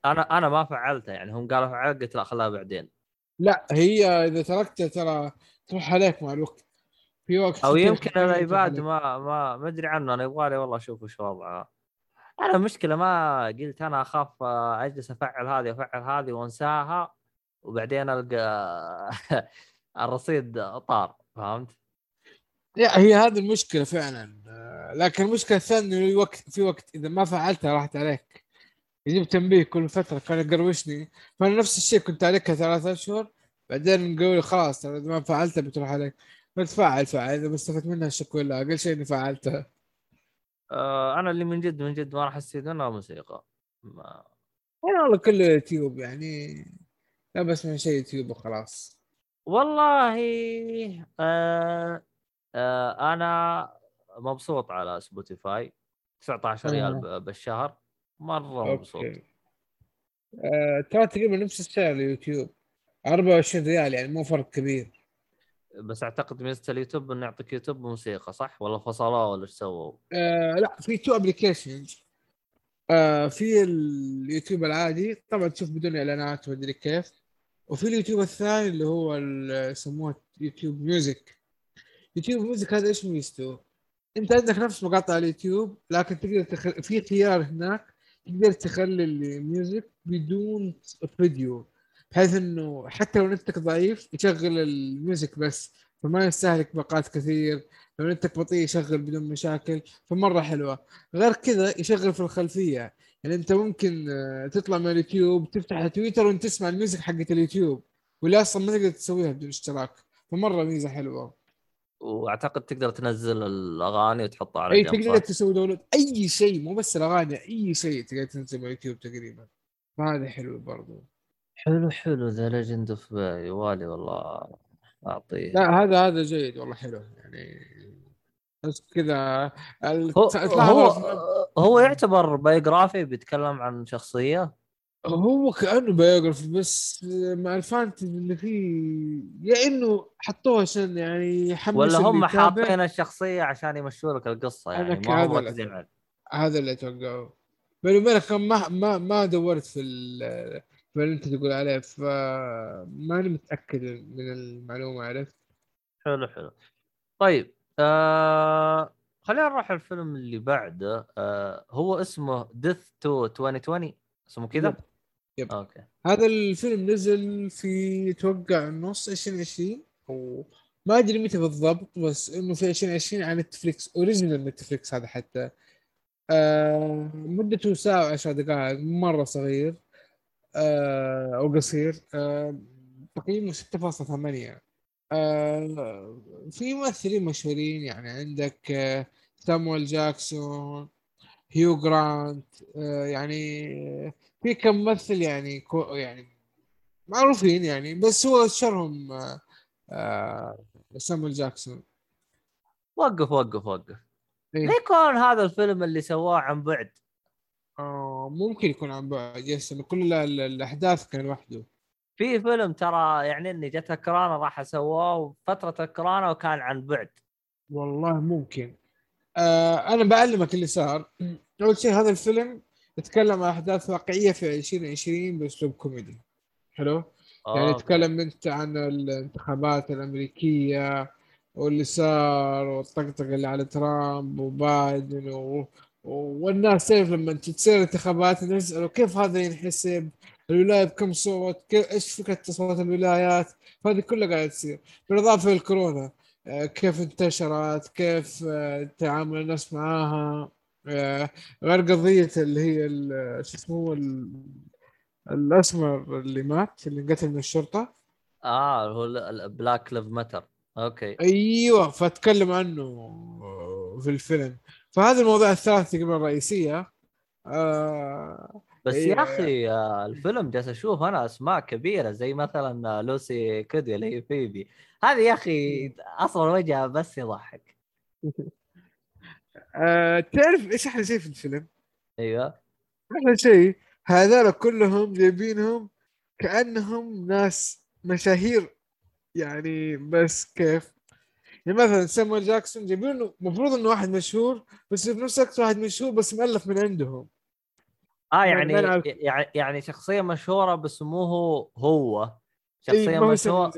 أنا أنا ما فعلتها يعني. هم قالوا فعل قلت لا خلاها بعدين. لا هي إذا تركتها ترى تروح عليك مع الوقت. في وقت أو يمكن عليك ال iPad تروح ما ما ما أدري عنه أنا يبغالي والله أشوف وش وضعه. أنا المشكلة ما قلت أنا أخاف أجلس أفعل هذه افعل هذه وأنساها وبعدين ألقى الرصيد طار فهمت؟ لا هي هذه المشكلة فعلا. لكن المشكلة الثانية إنه وقت في وقت إذا ما فعلتها راحت عليك. يجيب تنبيه كل فترة. كان يقروشني فأنا نفس الشيء كنت عليك ثلاثة أشهر. بعدين نقول خلاص ترى إذا ما فعلتها بتروح عليك. بتفعل فعل إذا بستفدت منها الشكوى لا أقل شيء إني فعلتها آه أنا اللي من جد من جد ما راح أستفيد منها موسيقى. ما... أنا والله كله يوتيوب يعني. لا بس من شيء يوتيوب وخلاص. والله آه آه أنا مبسوط على سبوتيفاي 19 ريال آه. بالشهر. مرة مبسوط آه ترى تقريبا نفس السعر اليوتيوب. 24 ريال يعني مو فرق كبير. بس أعتقد ميزه اليوتيوب إنه يعطيك يوتيوب موسيقى صح؟ ولا فصلوه ولا إيش سووا؟ آه لا في two applications. آه في اليوتيوب العادي. طبعا تشوف بدون إعلانات ومدري كيف. وفي اليوتيوب الثاني اللي هو يسموه YouTube Music. YouTube Music هذا إيش ميزته؟ أنت عندك نفس مقاطع اليوتيوب لكن تقدر تخل... في خيار هناك. تقدر تخلي ال music بدون فيديو بحيث إنه حتى لو نتك ضعيف يشغل ال music بس فما يستهلك باقات كثير. لو نتك بطيء يشغل بدون مشاكل فمرة حلوة. غير كذا يشغل في الخلفية. يعني أنت ممكن آه، تطلع من اليوتيوب تفتح تويتر وأنت تسمع ال music حقت اليوتيوب واللي أصلا ما تقدر تسويها بدون اشتراك. فمرة ميزة حلوة. وأعتقد تقدر تنزل الأغاني وتحطها على أي تقدر؟ تسوي download أي شيء مو بس الأغاني أي شيء تقدر تنزل من اليوتيوب تقريبا. فهذا حلو برضو. حلو حلو The Legend of يوالي والله أعطيه. لا هذا هذا جيد والله حلو يعني بس كذا. هو هو هو يعتبر biography بيتكلم عن شخصية؟ هو كأنه biography بس مع ال fantasy اللي فيه. يا إنه حطوه عشان يعني يحمس ولا هم. حاطين الشخصية عشان يمشوا لك القصة يعني ما هم هذا اللي اتوقعه بيني وبينك ما ما ما دورت في في اللي أنت تقول عليه فماني متأكد من المعلومة عرفت؟ حلو حلو. طيب آه... خلينا نروح الفيلم اللي بعده. آه... هو اسمه Death to 2020 اسمه كذا؟ Yep. Okay. هذا الفيلم نزل في أتوقع نص 2020 أو ما أدري متى بالضبط بس إنه في 2020 على نتفليكس original Netflix هذا حتى. آه مدته ساعة وعشر دقائق مرة صغير آه أو قصير. آه تقييمه 6.8 آه في ممثلين مشهورين يعني عندك آه سامويل جاكسون هيو جرانت آه يعني في كم ممثل يعني كو يعني معروفين يعني بس هو اشهرهم آه آه سامويل جاكسون. وقف وقف وقف. إيه. ليه يكون هذا الفيلم اللي سواه عن بعد؟ آه ممكن يكون عن بعد يس كل ال- ال- الأحداث كان لوحده. في فيلم ترى يعني إني جت كورونا راح سواه فتره الكورونا وكان عن بعد. والله ممكن. آه أنا بعلمك اللي صار. أول شيء هذا الفيلم يتكلم عن أحداث واقعية في 2020 بأسلوب كوميدي. حلو؟ يعني okay. يتكلم أنت عن الانتخابات الأمريكية واللي صار والطقطقة اللي على ترامب وبايدن و... والناس تعرف لما تصير انتخابات الناس يسالوا كيف هذا ينحسب؟ الولايه بكم صوت؟ كيف إيش فكرة تصويت الولايات؟ هذه كلها قاعدة تصير. بالإضافة للكورونا آه، كيف انتشرت؟ كيف آه، تعامل الناس معاها؟ آه، غير قضية اللي هي شو اسمه ال- الأسمر اللي مات اللي انقتل من الشرطة. آه هو ال Black Lives Matter okay. أيوه فأتكلم عنه في الفيلم. فهذه المواضيع الثلاث تقريبا الرئيسية. آه بس إيه. يا أخي آه، الفيلم جالس أشوف أنا أسماء كبيرة زي مثلا آه، ليسا كودرو اللي هي فيبي. هذه يا أخي أصلا وجهها بس يضحك. آه تعرف إيش أحلى شيء في الفيلم؟ أيوه أحلى شيء هذول كلهم جايبينهم كأنهم ناس مشاهير يعني بس كيف؟ يعني مثلا سامويل جاكسون جايبينه المفروض إنه واحد مشهور بس في نفس الوقت واحد مشهور بس مؤلف من عندهم آه يعني يعني. يعني شخصية مشهورة بس مو هو هو إيه، شخصيه هو مشهوره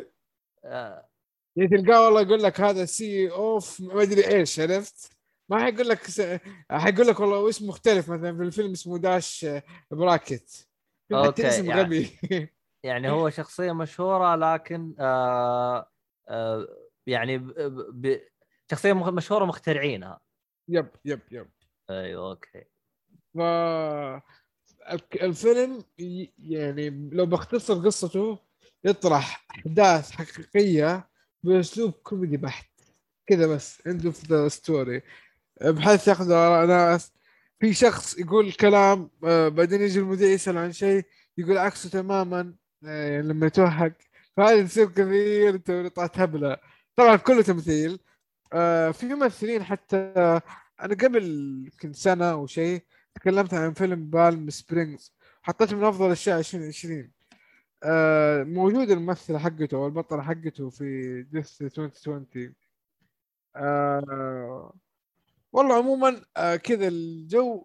آه، يعني تلقاه والله يقول لك هذا CEO of ما أدري إيش عرفت؟ ما حيقول لك س... حيقول لك والله اسم مختلف مثلا في الفيلم اسمه Dash Bracket. okay، اسم يعني- غبي. يعني هو شخصية مشهورة لكن آه آه يعني ب ب شخصية مشهورة مخترعينها. yep yep yep. أيوه okay. ف الفيلم يعني لو بختصر قصته يطرح أحداث حقيقية بأسلوب كوميدي بحت. كذا بس عنده في the story بحيث ياخذ آراء ناس. في شخص يقول كلام آه، بعدين يجي المذيع يسأل عن شيء يقول عكسه تماما آه، يعني لما يتوهق. فهذه تصير كثير توريطات هبلة. طبعا كله تمثيل. آه، في ممثلين حتى أنا قبل يمكن سنة أو شيء تكلمت عن فيلم Palm Springs. حطيته من أفضل اشياء 2020 آه، موجود الممثله حقته أو البطله حقته في Death 2020 آه، والله عموما آه، كذا الجو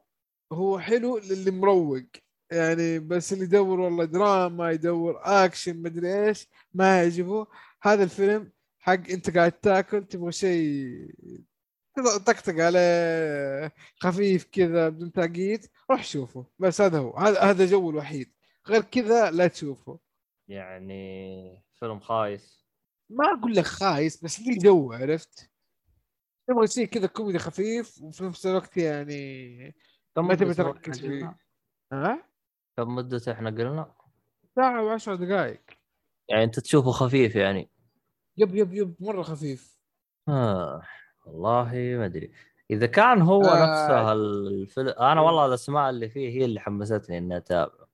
هو حلو للي مروق. يعني بس اللي يدور والله دراما يدور أكشن مدري إيش ما يعجبه. هذا الفيلم حق أنت قاعد تاكل تبغى شيء طقطق عليه خفيف كذا بدون تعقيد روح شوفه. بس هذا هو. هذا هذا جو الوحيد. غير كذا لا تشوفه. يعني فيلم خايس. ما أقول لك خايس بس في جو عرفت؟ تبغى شيء كذا كوميدي خفيف وفي نفس الوقت يعني كم ما تبي تركز فيه. ها كم مدته إحنا قلنا؟ ساعة وعشر دقائق يعني انت تشوفه خفيف يعني yep yep yep مرة خفيف آه. والله ما ادري اذا كان هو آه. نفسه الفيلم أنا والله الاسماء اللي فيه هي اللي حمستني اني اتابع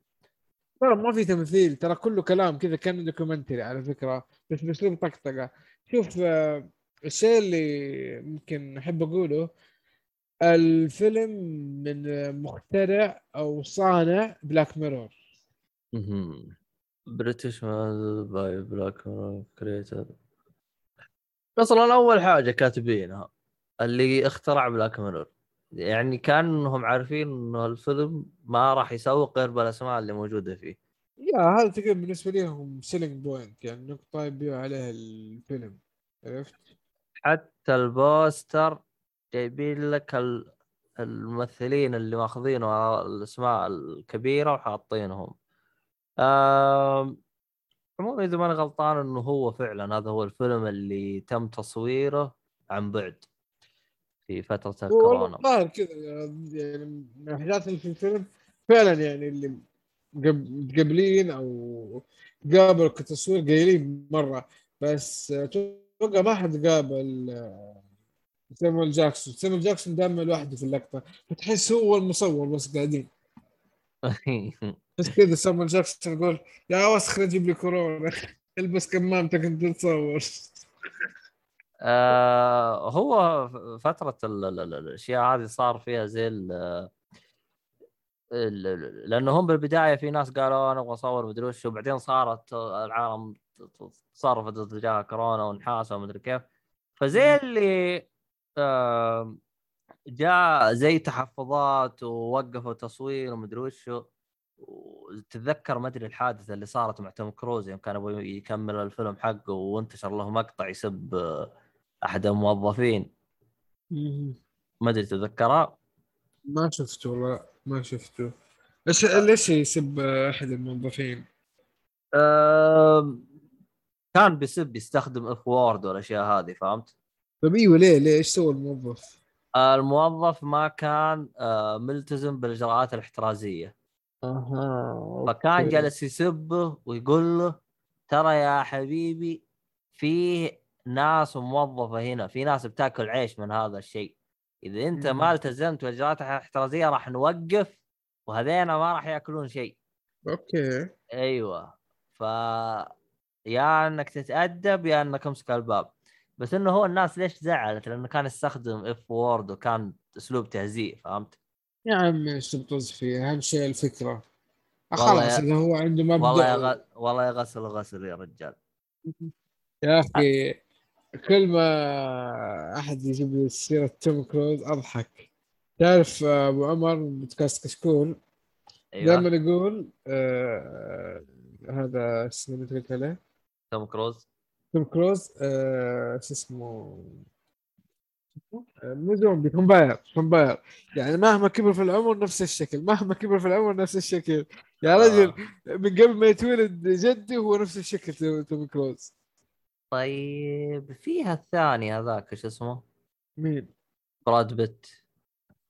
ترى ما في تمثيل ترى كله كلام كذا كان documentary على فكرة بس باسلوب طقطقة شوف آه، الشيء اللي ممكن أحب أقوله الفيلم من مخترع أو صانع Black Mirror brought by Black creator أصلا أول حاجة كاتبينها اللي اخترع Black Mirror يعني كانهم عارفين إنه الفيلم ما راح يسوق غير بالأسماء اللي موجودة فيه. يا هذا تقريبا بالنسبة لهم selling point يعني نقطة يبيعوا عليها الفيلم. عرفت؟ حتى ال poster جايبين لك ال- الممثلين اللي ماخذينه الأسماء الكبيرة وحاطينهم. عموما إذا ماني غلطان إنه هو فعلا هذا هو الفيلم اللي تم تصويره عن بعد في فترة والله الكورونا. الظاهر كذا يعني من الاحداث اللي في الفيلم فعلا يعني اللي قب- قبلين أو قابلوا كتصوير قليلين مرة بس أتوقع ما حد قابل آه، سامويل جاكسون. سامويل جاكسون دائما لوحده في اللقطة. فتحس هو المصور بس قاعدين. بس كذا سامويل جاكسون يقول يا وسخ جيب لي كورونا. البس كمامتك انت تصور. آه هو فترة ال- ال- ال- الأشياء هذه صار فيها زي لأنه هم بالبداية في ناس قالوا أنا أبغى أصور مدري وش وبعدين صارت العالم تصرفت تجاه كورونا ونحاسة ومدري كيف. فزي اللي جاء زي تحفظات ووقفوا تصوير ومدري وش وتتذكر ما أدري الحادثة اللي صارت مع توم كروز يوم كان يبغى يكمل الفيلم حقه وانتشر له مقطع يسب آه، أحد الموظفين. ما أدري تتذكرها ما شفته والله ما شفته. ليش ليش يسب أحد الموظفين؟ كان بيسب يستخدم F word والأشياء هذه فهمت؟ طيب إيوه ليه ليه إيش سوى الموظف؟ آه، الموظف ما كان آه، ملتزم بالإجراءات الاحترازية أها فكان. جالس يسبه ويقول له ترى يا حبيبي في ناس موظفه هنا في ناس بتاكل عيش من هذا الشيء إذا أنت. ما التزمت بالاجراءات الاحترازية راح نوقف وهذينا ما راح يأكلون شيء أوكي أيوه ف يا انك تتأدب يا انك امسك الباب. بس إنه هو الناس ليش زعلت؟ لأنه كان يستخدم F word وكان أسلوب تهزيء فهمت؟ يا عم إيش تبطز فيه أهم شيء الفكرة. والله خلاص إذا هو عنده والله مبدا غ... والله يا غسل يا رجال. يا أخي كل ما أحد يجيب لي سيرة توم كروز أضحك. تعرف آه، أبو عمر بودكاست كشكول؟ أيوه. دائما يقول آه هذا اسمه اللي قلت عليه؟ توم كروز توم كروز آه شو اسمه آه، مو zombie vampire vampire يعني مهما كبر في العمر نفس الشكل مهما كبر في العمر نفس الشكل يا رجل آه. من قبل ما يتولد جدي هو نفس الشكل تو- توم كروز طيب فيها الثاني هذاك إيش اسمه؟ مين؟ براد بيت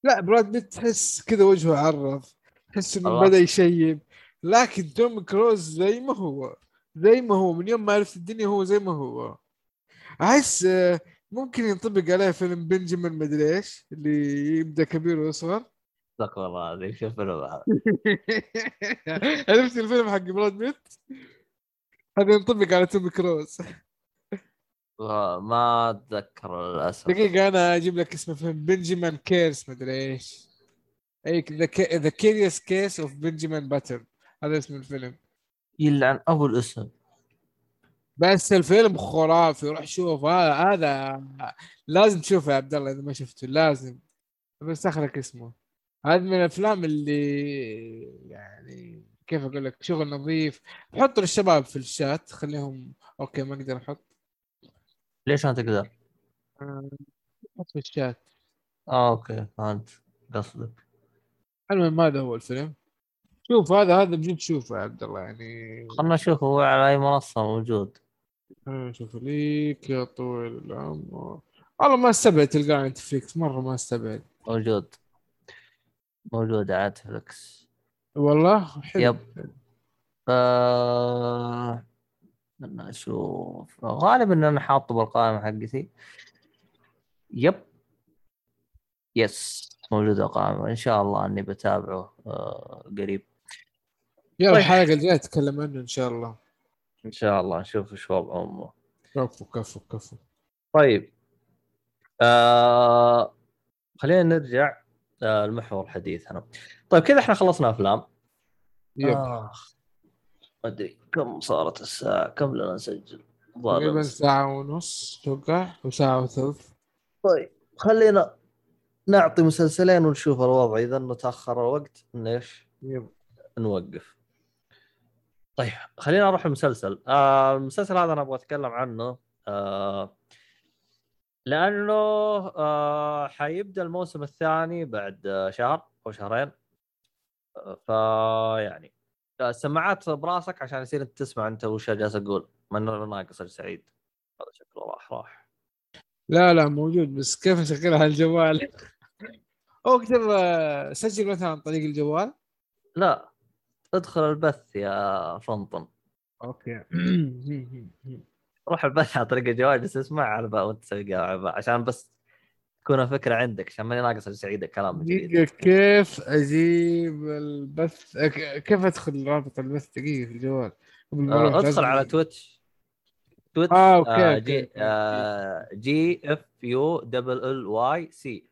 لا براد بيت تحس كذا وجهه عرض تحس إنه. بدأ يشيب لكن توم كروز زي ما هو زي ما هو من يوم ما عرفت الدنيا هو زي ما هو. أحس آه، ممكن ينطبق عليه فيلم بنجامين مدري إيش اللي يبدأ كبير ويصغر. استغفر الله العظيم شوف الفيلم هذا. عرفت الفيلم حق براد بيت؟ هذا ينطبق على توم كروز. ما أتذكر للأسف. دقيقة أنا أجيب لك اسم الفيلم Benjamin curious مدري إيش. أي The Curious Case of Benjamin Button هذا اسم الفيلم. يلعن أبو الاسم بس الفيلم خرافي روح شوف. هذا هذا لازم تشوفه يا عبد الله إذا ما شفته لازم. بستخرج اسمه. هذا من الأفلام اللي يعني كيف أقول لك شغل نظيف. حط للشباب في الشات خليهم okay ما أقدر أحط. ليش ما تقدر؟ آه، حط في الشات. آه okay فهمت قصدك. المهم هذا هو الفيلم. شوف هذا هذا بجد شوفه يا عبد الله يعني خلنا نشوف هو على أي منصة موجود. شوف ليك يا طويل العمر. والله ما استبعد تلقاه Netflix مرة ما استبعد. موجود. موجود على نتفلكس والله؟ حلو. يب. آه... بدنا أشوف غالبا إن أنا حاطه بالقائمة حقتي. يب. يس موجود القائمة. إن شاء الله إني بتابعه آه قريب. يلا طيب. الحلقة الجايه نتكلم عنه إن شاء الله. إن شاء الله نشوف إيش وضع أمه. كفو كفو كفو. طيب. آه... خلينا نرجع آه المحور حديثنا طيب كذا إحنا خلصنا أفلام. يب. آخ. ما أدري كم صارت الساعة كم لنا نسجل؟ تقريبا. ساعة ونص أتوقع وساعه وثلث. طيب خلينا نعطي مسلسلين ونشوف الوضع إذا إنه تأخر الوقت ليش يب. نوقف. طيب خلينا نروح المسلسل. آه المسلسل هذا أنا أبغى أتكلم عنه. آه لأنه آه حيبدأ الموسم الثاني بعد آه، شهر أو شهرين. آه فيعني آه، السماعات براسك عشان يصير أنت تسمع أنت وش جالس أقول ما انه ناقص سعيد هذا شكله راح راح. لا لا موجود بس كيف اشغلها الجوال؟ أو اكتب آه، سجل مثلا عن طريق الجوال. لا. ادخل البث يا فنطن okay. روح البث عن طريق الجوال بس اسمع على بقى وانت تسوي عشان بس تكون الفكرة عندك عشان ماني ناقص سعيد الكلام جديد دقيقة كيف أجيب البث؟ كيف أدخل رابط البث؟ دقيقة في الجوال آه، ادخل على Twitch. Twitch okay، آه، okay، G. آه، G F U double L Y C.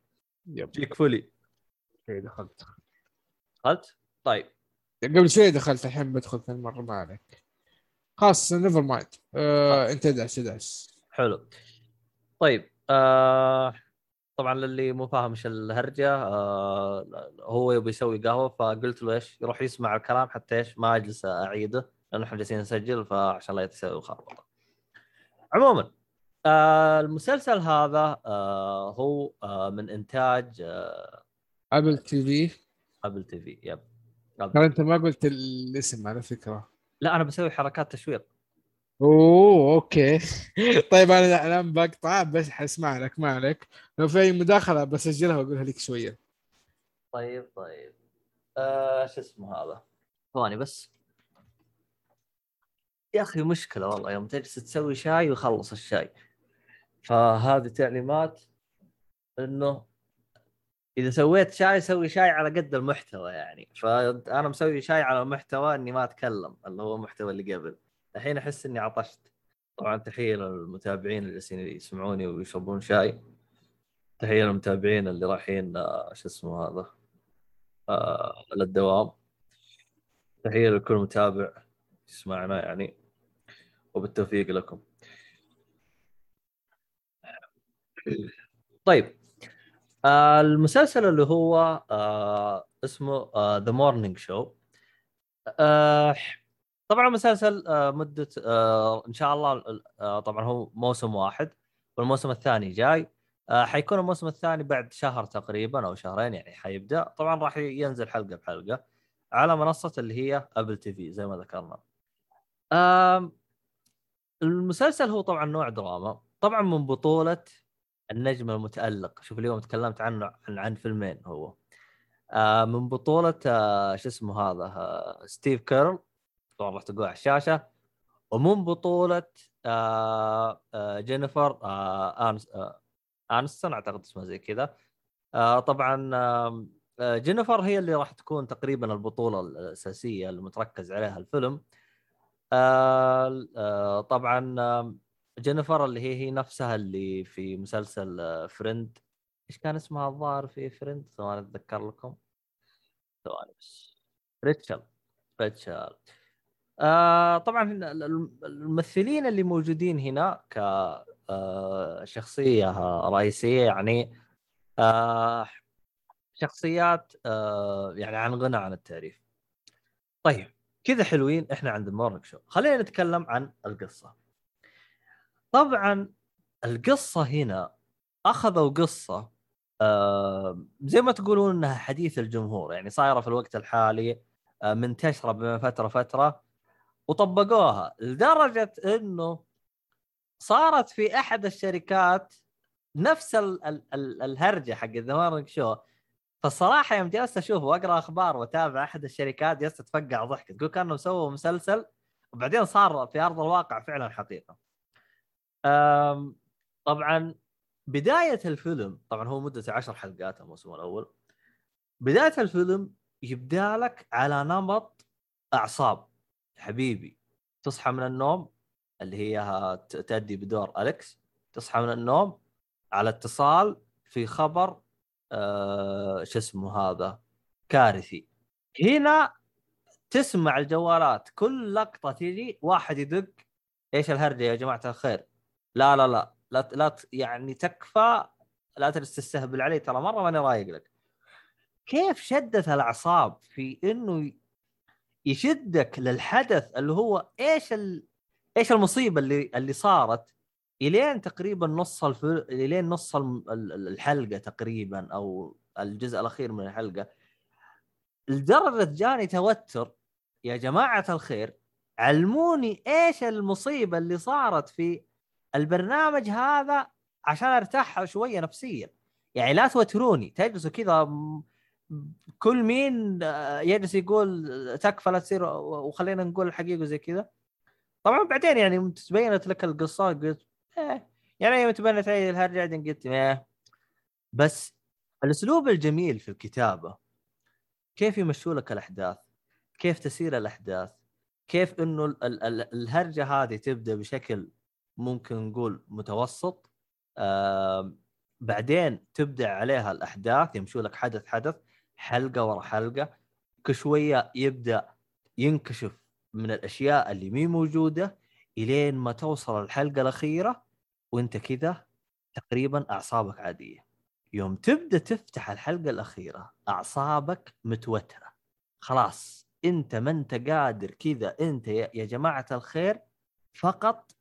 yep. جيك فولي. okay دخلت. دخلت؟ طيب. قبل شوي دخلت الحين بدخل ثاني مرة ما عليك. خلاص never mind آه انت ادعس ادعس. حلو. طيب آه طبعا للي مو فاهم إيش الهرجة آه هو يبي يسوي قهوة فقلت له إيش يروح يسمع الكلام حتى إيش ما أجلس أعيده لأنه إحنا جالسين نسجل فعشان لا يتسوي خربطه. عموما آه المسلسل هذا آه هو آه من إنتاج آه Apple TV Apple TV yep. ترى أنت ما قلت الاسم على فكرة. لا أنا بسوي حركات تشويق. أوه okay. طيب أنا الآن بقطع بس حسمع لك ما عليك لو في أي مداخلة بسجلها وأقولها لك شوية. طيب طيب. آه شو اسمه هذا؟ ثواني بس. يا أخي مشكلة والله يوم تجلس تسوي شاي ويخلص الشاي. فهذه تعليمات إنه إذا سويت شاي سوي شاي على قد المحتوى يعني. فأنا مسوي شاي على محتوى إني ما أتكلم اللي هو المحتوى اللي قبل. الحين أحس إني عطشت. طبعا تحيه للمتابعين اللي يسمعوني ويشربون شاي. تحيه للمتابعين اللي رايحين آه، شو اسمه هذا؟ آه للدوام. تحيه لكل متابع يسمعنا يعني. وبالتوفيق لكم. طيب. المسلسل اللي هو آه اسمه The Morning Show طبعا المسلسل آه مدة آه إن شاء الله آه طبعا هو موسم واحد والموسم الثاني جاي. آه حيكون الموسم الثاني بعد شهر تقريبا أو شهرين يعني حيبدأ. طبعا راح ينزل حلقة بحلقة على منصة اللي هي Apple TV زي ما ذكرنا. آه المسلسل هو طبعا نوع دراما. طبعا من بطولة النجم المتألق. شوف اليوم تكلمت عنه عن, عن فيلمين هو. آه من بطولة آه شو اسمه هذا آه ستيف كيرل. طبعا راح تقول على الشاشة. ومن بطولة آه آه جينيفر آه آنس آه انستون أعتقد اسمها زي كذا. آه طبعا آه جينيفر هي اللي راح تكون تقريبا البطولة الأساسية اللي متركز عليها الفيلم. آه آه طبعا جينيفر اللي هي هي نفسها اللي في مسلسل Friends. إيش كان اسمها الظاهر في Friends؟ ثواني أتذكر لكم. ثواني بس. ريتشل. ريتشل. آه طبعا الممثلين اللي موجودين هنا ك آه شخصية رئيسية يعني آه شخصيات آه يعني عن غنى عن التعريف طيب كذا حلوين إحنا عند المورنينج شو. خلينا نتكلم عن القصة. طبعا القصة هنا أخذوا قصة آه زي ما تقولون إنها حديث الجمهور يعني صايرة في الوقت الحالي آه منتشرة بين فترة فترة وطبقوها لدرجة إنه صارت في أحد الشركات نفس ال ال ال الهرجة حق ذا شو فالصراحة يوم جلست أشوف وأقرأ أخبار وأتابع أحد الشركات جلست أتفقع ضحك تقول كانوا سووا مسلسل وبعدين صار في أرض الواقع فعلا حقيقة. طبعا بداية الفيلم طبعا هو مدته عشر حلقات الموسم الأول. بداية الفيلم يبدأ لك على نمط أعصاب. حبيبي تصحى من النوم اللي هي تأدي بدور أليكس. تصحى من النوم على اتصال في خبر آه شو اسمه هذا؟ كارثي. هنا تسمع الجوالات كل لقطة تيجي واحد يدق إيش الهرجة يا جماعة الخير؟ لا لا لا. لا, لا يعني تكفى. لا تستهبل علي ترى مرة ماني رايق لك. كيف شدت الأعصاب في إنه يشدك للحدث اللي هو إيش ال... إيش المصيبة اللي اللي صارت إلين تقريبا نص الف... إلين نص الحلقة تقريبا أو الجزء الأخير من الحلقة. لدرجة جاني توتر. يا جماعة الخير علموني إيش المصيبة اللي صارت في البرنامج هذا عشان أرتاح شوية نفسيا. يعني لا توتروني تجلسوا كذا كل مين آه، يجلس يقول تكفى لا تصير وخلينا نقول الحقيقة زي كذا. طبعا بعدين يعني تبينت لك القصة قلت إيه يعني يوم تبينت علي الهرجه قلت إيه. بس الأسلوب الجميل في الكتابة كيف يمشوا لك الأحداث كيف تسير الأحداث كيف إنه ال ال الهرجة هذه تبدأ بشكل ممكن نقول متوسط. بعدين تبدأ عليها الأحداث يمشوا لك حدث حدث حلقة ورا حلقة. كل شوية يبدأ ينكشف من الأشياء اللي مي موجودة إلين ما توصل الحلقة الأخيرة وأنت كذا تقريبا أعصابك عادية. يوم تبدأ تفتح الحلقة الأخيرة أعصابك متوترة. خلاص أنت ما أنت قادر كذا أنت يا جماعة الخير فقط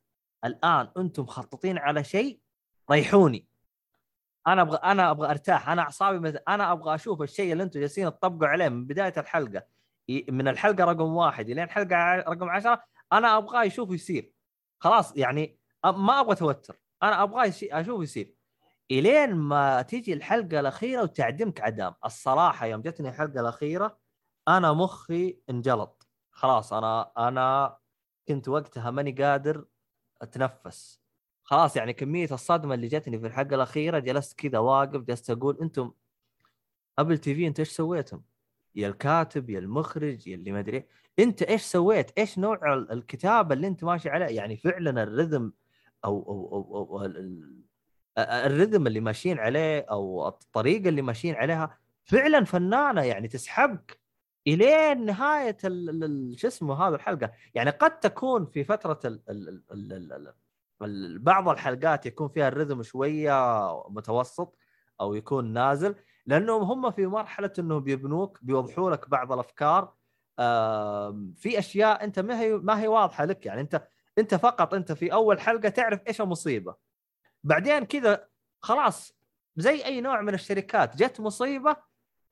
الآن أنتم مخططين على شيء ريحوني. أنا أبغى أنا أبغى أرتاح أنا أعصابي أنا أبغى أشوف الشيء اللي أنتم جالسين تطبقوا عليه من بداية الحلقة. من الحلقة رقم واحد الين حلقه ع- رقم عشرة أنا أبغاه يشوف يصير. خلاص يعني ما أبغى توتر أنا أبغاه أشوف يصير. إلين ما تيجي الحلقة الأخيرة وتعدمك عدام. الصراحة يوم جتني الحلقة الأخيرة أنا مخي انجلط. خلاص أنا أنا كنت وقتها ماني قادر أتنفس خلاص يعني كمية الصدمة اللي جتني في الحلقة الأخيرة جلست كذا واقف جلست أقول أنتم Apple TV انت إيش سويتم؟ يا الكاتب يا المخرج يا اللي ما أدري. أنت إيش سويت؟ إيش نوع ال- الكتابة اللي أنت ماشي عليه؟ يعني فعلا الرذم أو أو أو, أو ال- ال rhythm اللي ماشيين عليه أو الطريقة اللي ماشيين عليها فعلا فنانة يعني تسحبك الين نهايه شو اسمه هذا الحلقة يعني قد تكون في فتره ال ال ال ال ال ال ال بعض الحلقات يكون فيها الرذم شوية متوسط أو يكون نازل لانهم هم في مرحله انهم بيبنوك بيوضحوا لك بعض الافكار في اشياء انت ما هي ما هي واضحه لك يعني انت انت فقط انت في اول حلقه تعرف إيش المصيبه بعدين كذا خلاص زي اي نوع من الشركات جت مصيبه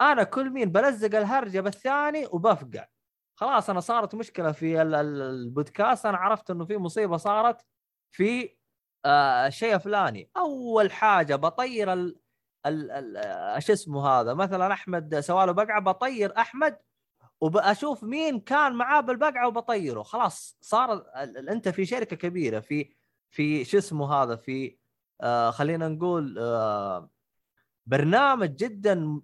أنا كل مين بلزق الهرجة بالثاني وبفقع. خلاص أنا صارت مشكلة في ال- ال- البودكاست. أنا عرفت إنه في مصيبة صارت في آه شيء فلاني. أول حاجة بطير ال آه، شو اسمه هذا؟ مثلا أحمد سواله بقعة بطير أحمد وبشوف مين كان معاه بالبقعة وبطيره. خلاص صار أنت في شركة كبيرة في في شو اسمه هذا؟ في آه خلينا نقول آه برنامج جدا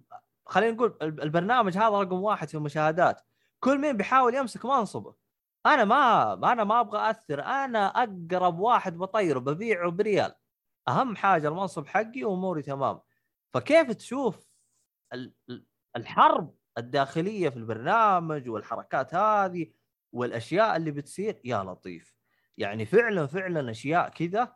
خلينا نقول الب- البرنامج هذا رقم واحد في المشاهدات. كل مين بيحاول يمسك منصبه. أنا ما أنا ما أبغى أثر. أنا أقرب واحد بطيره ببيعه بريال أهم حاجة المنصب حقي وأموري تمام. فكيف تشوف ال- ال- الحرب الداخلية في البرنامج والحركات هذه والأشياء اللي بتصير؟ يا لطيف. يعني فعلا فعلا أشياء كذا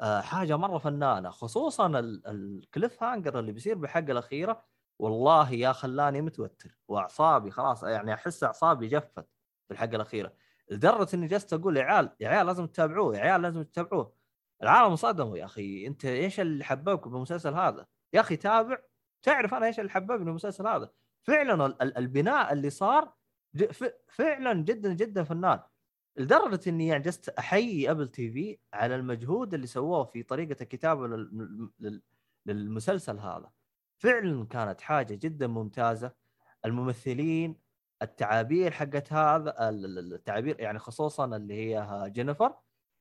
آه، حاجة مرة فنانة. خصوصا ال- ال cliffhanger اللي بيصير بالحلقة الأخيرة. والله يا خلاني متوتر وأعصابي خلاص يعني أحس أعصابي جفت في الحلقة الأخيرة لدرجة إني جلست أقول يا عيال يا عيال لازم تتابعوه يا عيال لازم تتابعوه. العالم انصدموا يا أخي أنت إيش اللي حببك بالمسلسل هذا؟ يا أخي تابع تعرف أنا إيش اللي حببني بالمسلسل هذا؟ فعلا ال- ال- البناء اللي صار فعلا جدا جدا فنان. لدرجة إني يعني جلست أحيي Apple TV على المجهود اللي سووه في طريقة الكتابه لل- لل- للمسلسل هذا. فعلا كانت حاجة جدا ممتازة. الممثلين التعابير حقت هذا ال- ال- التعابير يعني خصوصا اللي هي جينيفر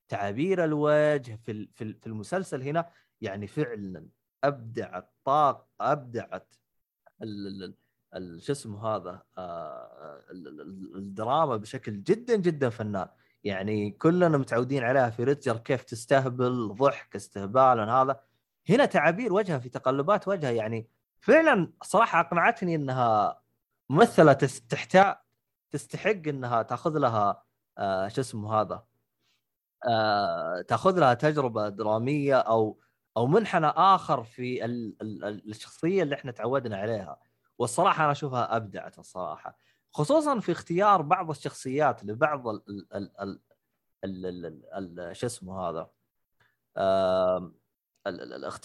تعابير الوجه في في ال- في المسلسل هنا يعني فعلا أبدعت طاق أبدعت شو اسمه هذا آه، ال- ال- ال- الدراما بشكل جدا جدا فنان. يعني كلنا متعودين عليها في ريتجر كيف تستهبل ضحك استهبال هذا. هنا تعابير وجهها في تقلبات وجهها يعني فعلا صراحة أقنعتني إنها ممثلة تستحتاج تستحق إنها تأخذ لها آه شو اسمه هذا آه تأخذ لها تجربة درامية أو أو منحنى آخر في ال ال الشخصية اللي إحنا تعودنا عليها. والصراحة أنا أشوفها أبدعت الصراحة خصوصا في اختيار بعض الشخصيات لبعض ال ال ال ال ال ال ال شو اسمه هذا آه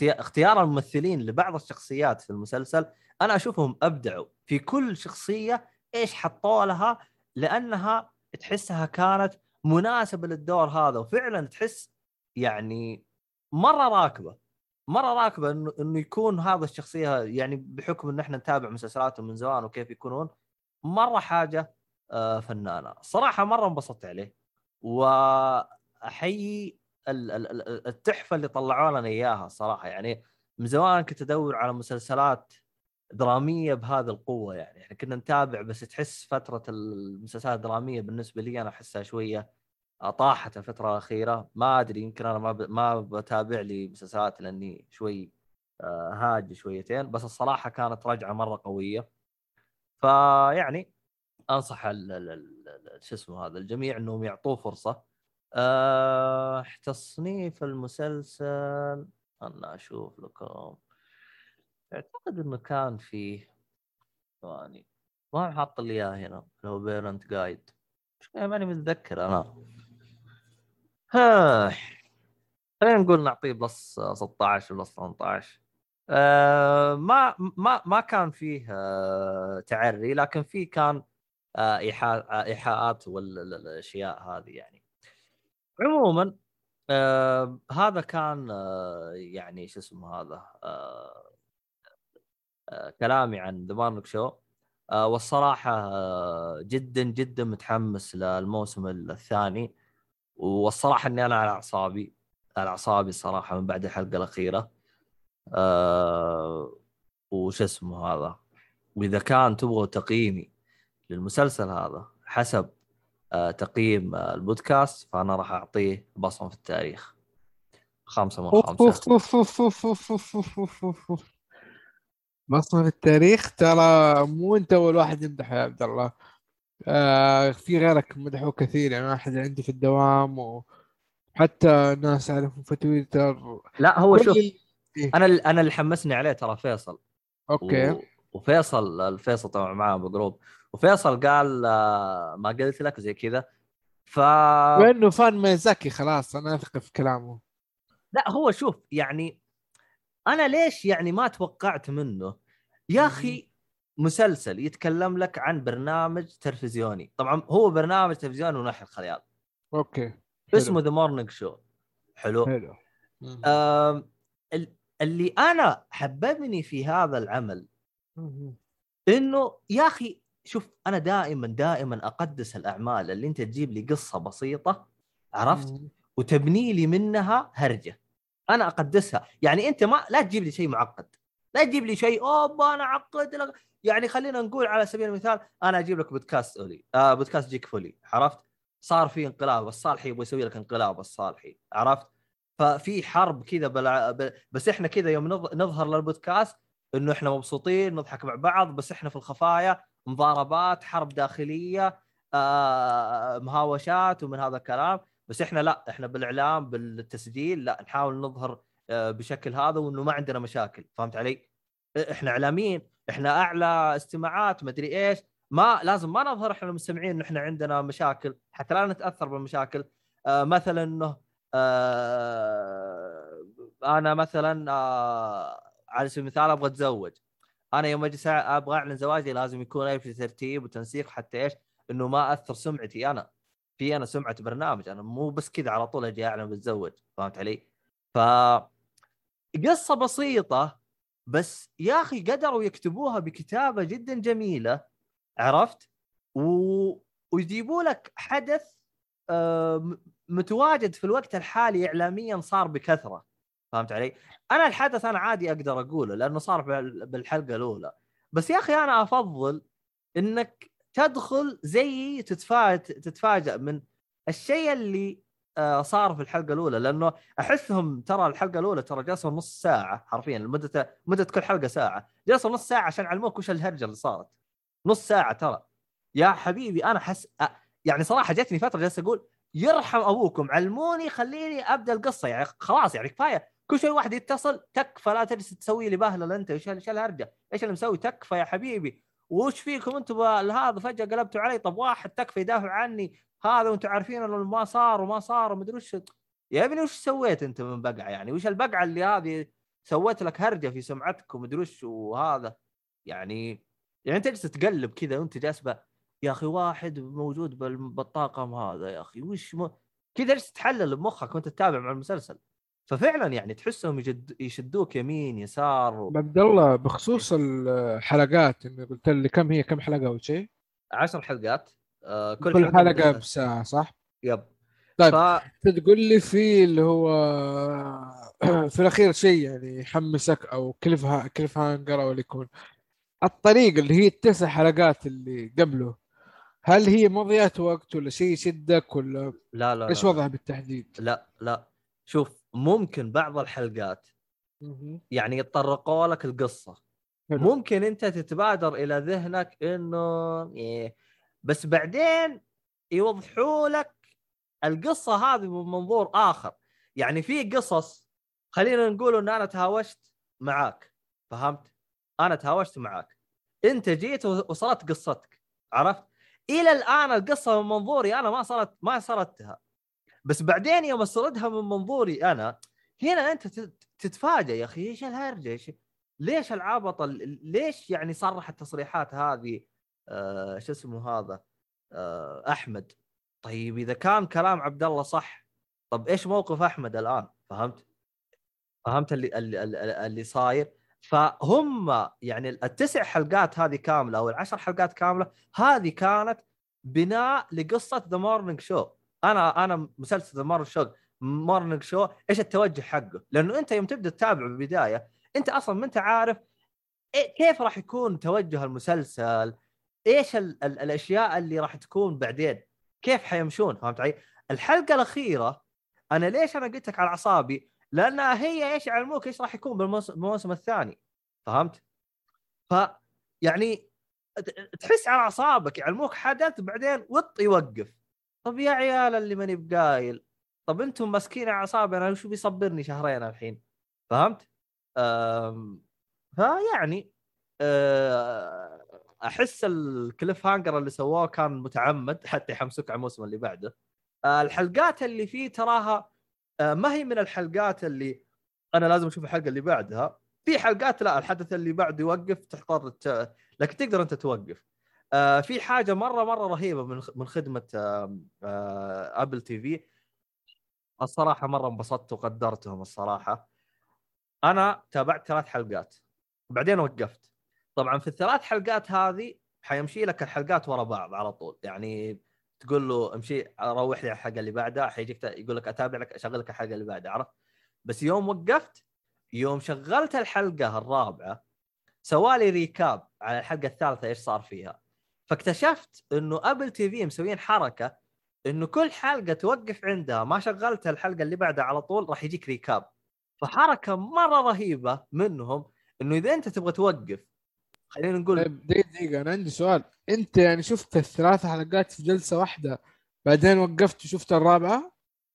اختيار الممثلين لبعض الشخصيات في المسلسل أنا أشوفهم أبدعوا في كل شخصية إيش حطوا لها لأنها تحسها كانت مناسبة للدور هذا وفعلا تحس يعني مرة راكبة مرة راكبة انه إنه يكون هذا الشخصية يعني بحكم إن إحنا نتابع مسلسلاتهم من زمان وكيف يكونون مرة حاجة آه، فنانة. صراحة مرة انبسطت عليه وأحيي التحفة اللي طلعوا لنا إياها صراحة. يعني من زمان كنت أدور على مسلسلات درامية بهذه القوة يعني. إحنا كنا نتابع بس تحس فترة المسلسلات الدرامية بالنسبة لي أنا أحسها شوية طاحت الفترة الأخيرة. ما أدري يمكن أنا ما ب... ما بتابع لي مسلسلات لأني شوي آه، هاج شويتين بس الصراحة كانت رجعة مرة قوية. فيعني أنصح شو اسمه هذا الجميع إنهم يعطوه فرصة. أه... تصنيف المسلسل أنا أشوف لكم. أعتقد إنه كان فيه ثواني. ما حاط لي إياه هنا هو parent guide ماني متذكر أنا. ها خلينا نقول نعطيه plus 16 plus 18 آه ما ما ما كان فيه آه تعري لكن فيه كان آه، آه، إيحاءات والأشياء هذه يعني. عموما آه هذا كان آه يعني شو اسمه هذا آه آه كلامي عن ذا مارنك شو آه والصراحة آه جدا جدا متحمس للموسم الثاني. والصراحة إني أنا على أعصابي على أعصابي الصراحه من بعد الحلقة الأخيرة. آه وش اسمه هذا وإذا كان تبغوا تقييمي للمسلسل هذا حسب آه، تقييم آه، البودكاست فأنا راح أعطيه بصمة في التاريخ. خمسة من خمسة. بصمة في التاريخ ترى مو أنت أول واحد يمدحه يا عبد الله. آه في غيرك مدحوا كثير يعني واحد عندي في الدوام وحتى ناس أعرفهم في تويتر. لا هو شوف إيه؟ أنا أنا اللي حمسني عليه ترى فيصل. okay. و... وفيصل الفيصل طبعا معاه ب group. وفيصل قال آه، ما قلت لك زي كذا. ف وإنه فاهم مزاجي خلاص أنا أثق في كلامه. لا هو شوف يعني أنا ليش يعني ما توقعت منه؟ يا أخي مسلسل يتكلم لك عن برنامج تلفزيوني. طبعا هو برنامج تلفزيوني من وحي الخيال. okay حلو. اسمه The Morning Show حلو. حلو. آم، ال- اللي أنا حببني في هذا العمل. إنه يا أخي شوف أنا دائما دائما أقدس الأعمال اللي أنت تجيب لي قصة بسيطة عرفت. وتبني لي منها هرجة. أنا أقدسها. يعني أنت ما لا تجيب لي شيء معقد. لا تجيب لي شيء أوبا أنا اعقد لك. يعني خلينا نقول على سبيل المثال أنا أجيب لك بودكاست أولي آه بودكاست جيك فولي عرفت؟ صار في انقلاب الصالحي يبغى يسوي لك انقلاب الصالحي عرفت؟ ففي حرب كذا بلع... ب... بس إحنا كذا يوم نظ... نظهر للبودكاست إنه إحنا مبسوطين نضحك مع بعض بس إحنا في الخفايا. مضاربات حرب داخلية آه مهاوشات ومن هذا الكلام. بس إحنا لا إحنا بالإعلام بالتسجيل لا نحاول نظهر آه بشكل هذا وإنه ما عندنا مشاكل. فهمت علي؟ إحنا إعلاميين إحنا أعلى استماعات مدري إيش. ما لازم ما نظهر إحنا المستمعين انه إحنا عندنا مشاكل حتى لا نتأثر بالمشاكل. آه مثلا إنه آه أنا مثلا آه على سبيل المثال أبغى أتزوج. أنا يوم أجي أبغى أعلن زواجي لازم يكون أي في ترتيب وتنسيق حتى إيش إنه ما أثر سمعتي أنا في أنا سمعة برنامج أنا مو بس كذا على طول أجي أعلن بتزوج فهمت علي؟ ف قصة بسيطة بس يا أخي قدروا يكتبوها بكتابة جدا جميلة عرفت؟ و... ويجيبوا لك حدث آه، متواجد في الوقت الحالي اعلاميا صار بكثرة فهمت علي؟ أنا الحدث أنا عادي أقدر أقوله لأنه صار بال- بالحلقة الأولى. بس يا أخي أنا أفضل إنك تدخل زي تتفاجئ من الشيء اللي آه، صار في الحلقة الأولى. لأنه أحسهم ترى الحلقة الأولى ترى جلسوا نص ساعة حرفيا مده مدة كل حلقة ساعة. جلسوا نص ساعة عشان يعلموك وش الهرجة اللي صارت. نص ساعة ترى. يا حبيبي أنا حس يعني صراحة جتني فترة جالس أقول يرحم أبوكم علموني خليني أبدأ القصة. يعني خلاص يعني كفاية كل شوي واحد يتصل تكفى لا تجلس تسوي لي بهلل أنت. إيش إيش الهرجه؟ إيش اللي مسوي؟ تكفى يا حبيبي. وش فيكم أنتم هذا فجأة قلبتوا علي. طب واحد تكفى يدافع عني. هذا وأنتم عارفين إنه ما صار وما صار ومدري وش. يا ابني وش سويت أنت من بقعة يعني؟ وش البقعة اللي هذه سويت لك هرجة في سمعتك ومدري وش وهذا؟ يعني يعني انت جالس تقلب كذا وأنت جالس يا أخي واحد موجود بال- بالطاقم هذا يا أخي وش م... كذا جالس تحلل بمخك وأنت تتابع مع المسلسل. ففعلا يعني تحسهم يجد... يشدوك يمين يسار و... عبد الله بخصوص الحلقات انه قلت لي كم هي كم حلقة أول شيء؟ عشر حلقات. آه كل, كل حلقة بساعة صح؟ yep. طيب ف... تقول لي في اللي هو في الأخير شيء يعني يحمسك أو cliff ها cliffhanger أو اللي يكون. الطريقة اللي هي التسع حلقات اللي قبله هل هي مضيعة وقت ولا شيء يشدك ولا لا لا إيش وضعها بالتحديد؟ لا لا. شوف ممكن بعض الحلقات. يعني يتطرقوا لك القصة. ممكن انت تتبادر إلى ذهنك إنه إيه بس بعدين يوضحوا لك القصة هذه من منظور آخر. يعني في قصص خلينا نقول إن أنا تهاوشت معاك فهمت؟ أنا تهاوشت معاك. أنت جيت وصلت قصتك عرفت؟ إلى الآن القصة من منظوري أنا ما صارت ما سردتها بس بعدين يوم أسردها من منظوري أنا هنا أنت تت- تتفاجئ يا أخي إيش الهرجة؟ إيش ليش العبط ال- ليش يعني صرح التصريحات هذه؟ آه شو اسمه هذا؟ آه أحمد. طيب إذا كان كلام عبد الله صح طب إيش موقف أحمد الآن؟ فهمت؟ فهمت اللي اللي, اللي, اللي صاير؟ فهم يعني التسع حلقات هذه كاملة أو العشر حلقات كاملة هذه كانت بناء لقصة The Morning Show أنا أنا مسلسل The Morning Show Morning Show إيش التوجه حقه؟ لأنه أنت يوم تبدأ تتابعه بالبداية أنت أصلا ما أنت عارف إيه كيف راح يكون توجه المسلسل؟ إيش ال ال الأشياء اللي راح تكون بعدين؟ كيف حيمشون؟ فهمت علي؟ الحلقة الأخيرة أنا ليش أنا قلت لك على أعصابي؟ لأنها هي إيش يعلموك إيش راح يكون بالموسم الثاني. فهمت؟ ف يعني تحس على أعصابك يعلموك حدث بعدين وطق يوقف. طب يا عيال اللي ماني بقايل طب أنتم ماسكين اعصابي أنا وش بيصبرني شهرين الحين فهمت؟ فيعني أه، أحس ال cliffhanger اللي سووه كان متعمد حتى يحمسوك على الموسم اللي بعده أه، الحلقات اللي فيه تراها أه، ما هي من الحلقات اللي أنا لازم أشوف الحلقة اللي بعدها في حلقات لا الحدث اللي بعده يوقف تحتار. لكن تقدر أنت توقف في حاجة مرة مرة رهيبة من من خدمة ابل تي في الصراحة مرة انبسطت وقدرتهم الصراحة. أنا تابعت ثلاث حلقات. وبعدين وقفت. طبعا في الثلاث حلقات هذه حيمشي لك الحلقات ورا بعض على طول. يعني تقول له امشي روح لي الحلقة اللي بعدها. حيجيك يقول لك أتابع لك أشغل لك الحلقة اللي بعدها عرفت؟ بس يوم وقفت يوم شغلت الحلقة الرابعة سوالي recap على الحلقة الثالثة إيش صار فيها. فاكتشفت إنه Apple TV مسويين حركة إنه كل حلقة توقف عندها ما شغلت الحلقة اللي بعدها على طول راح يجيك recap فحركة مرة رهيبة منهم إنه إذا أنت تبغى توقف خلينا نقول طيب دقيقة دقيقة أنا عندي سؤال. أنت يعني شفت الثلاث حلقات في جلسة واحدة بعدين وقفت وشفت الرابعة؟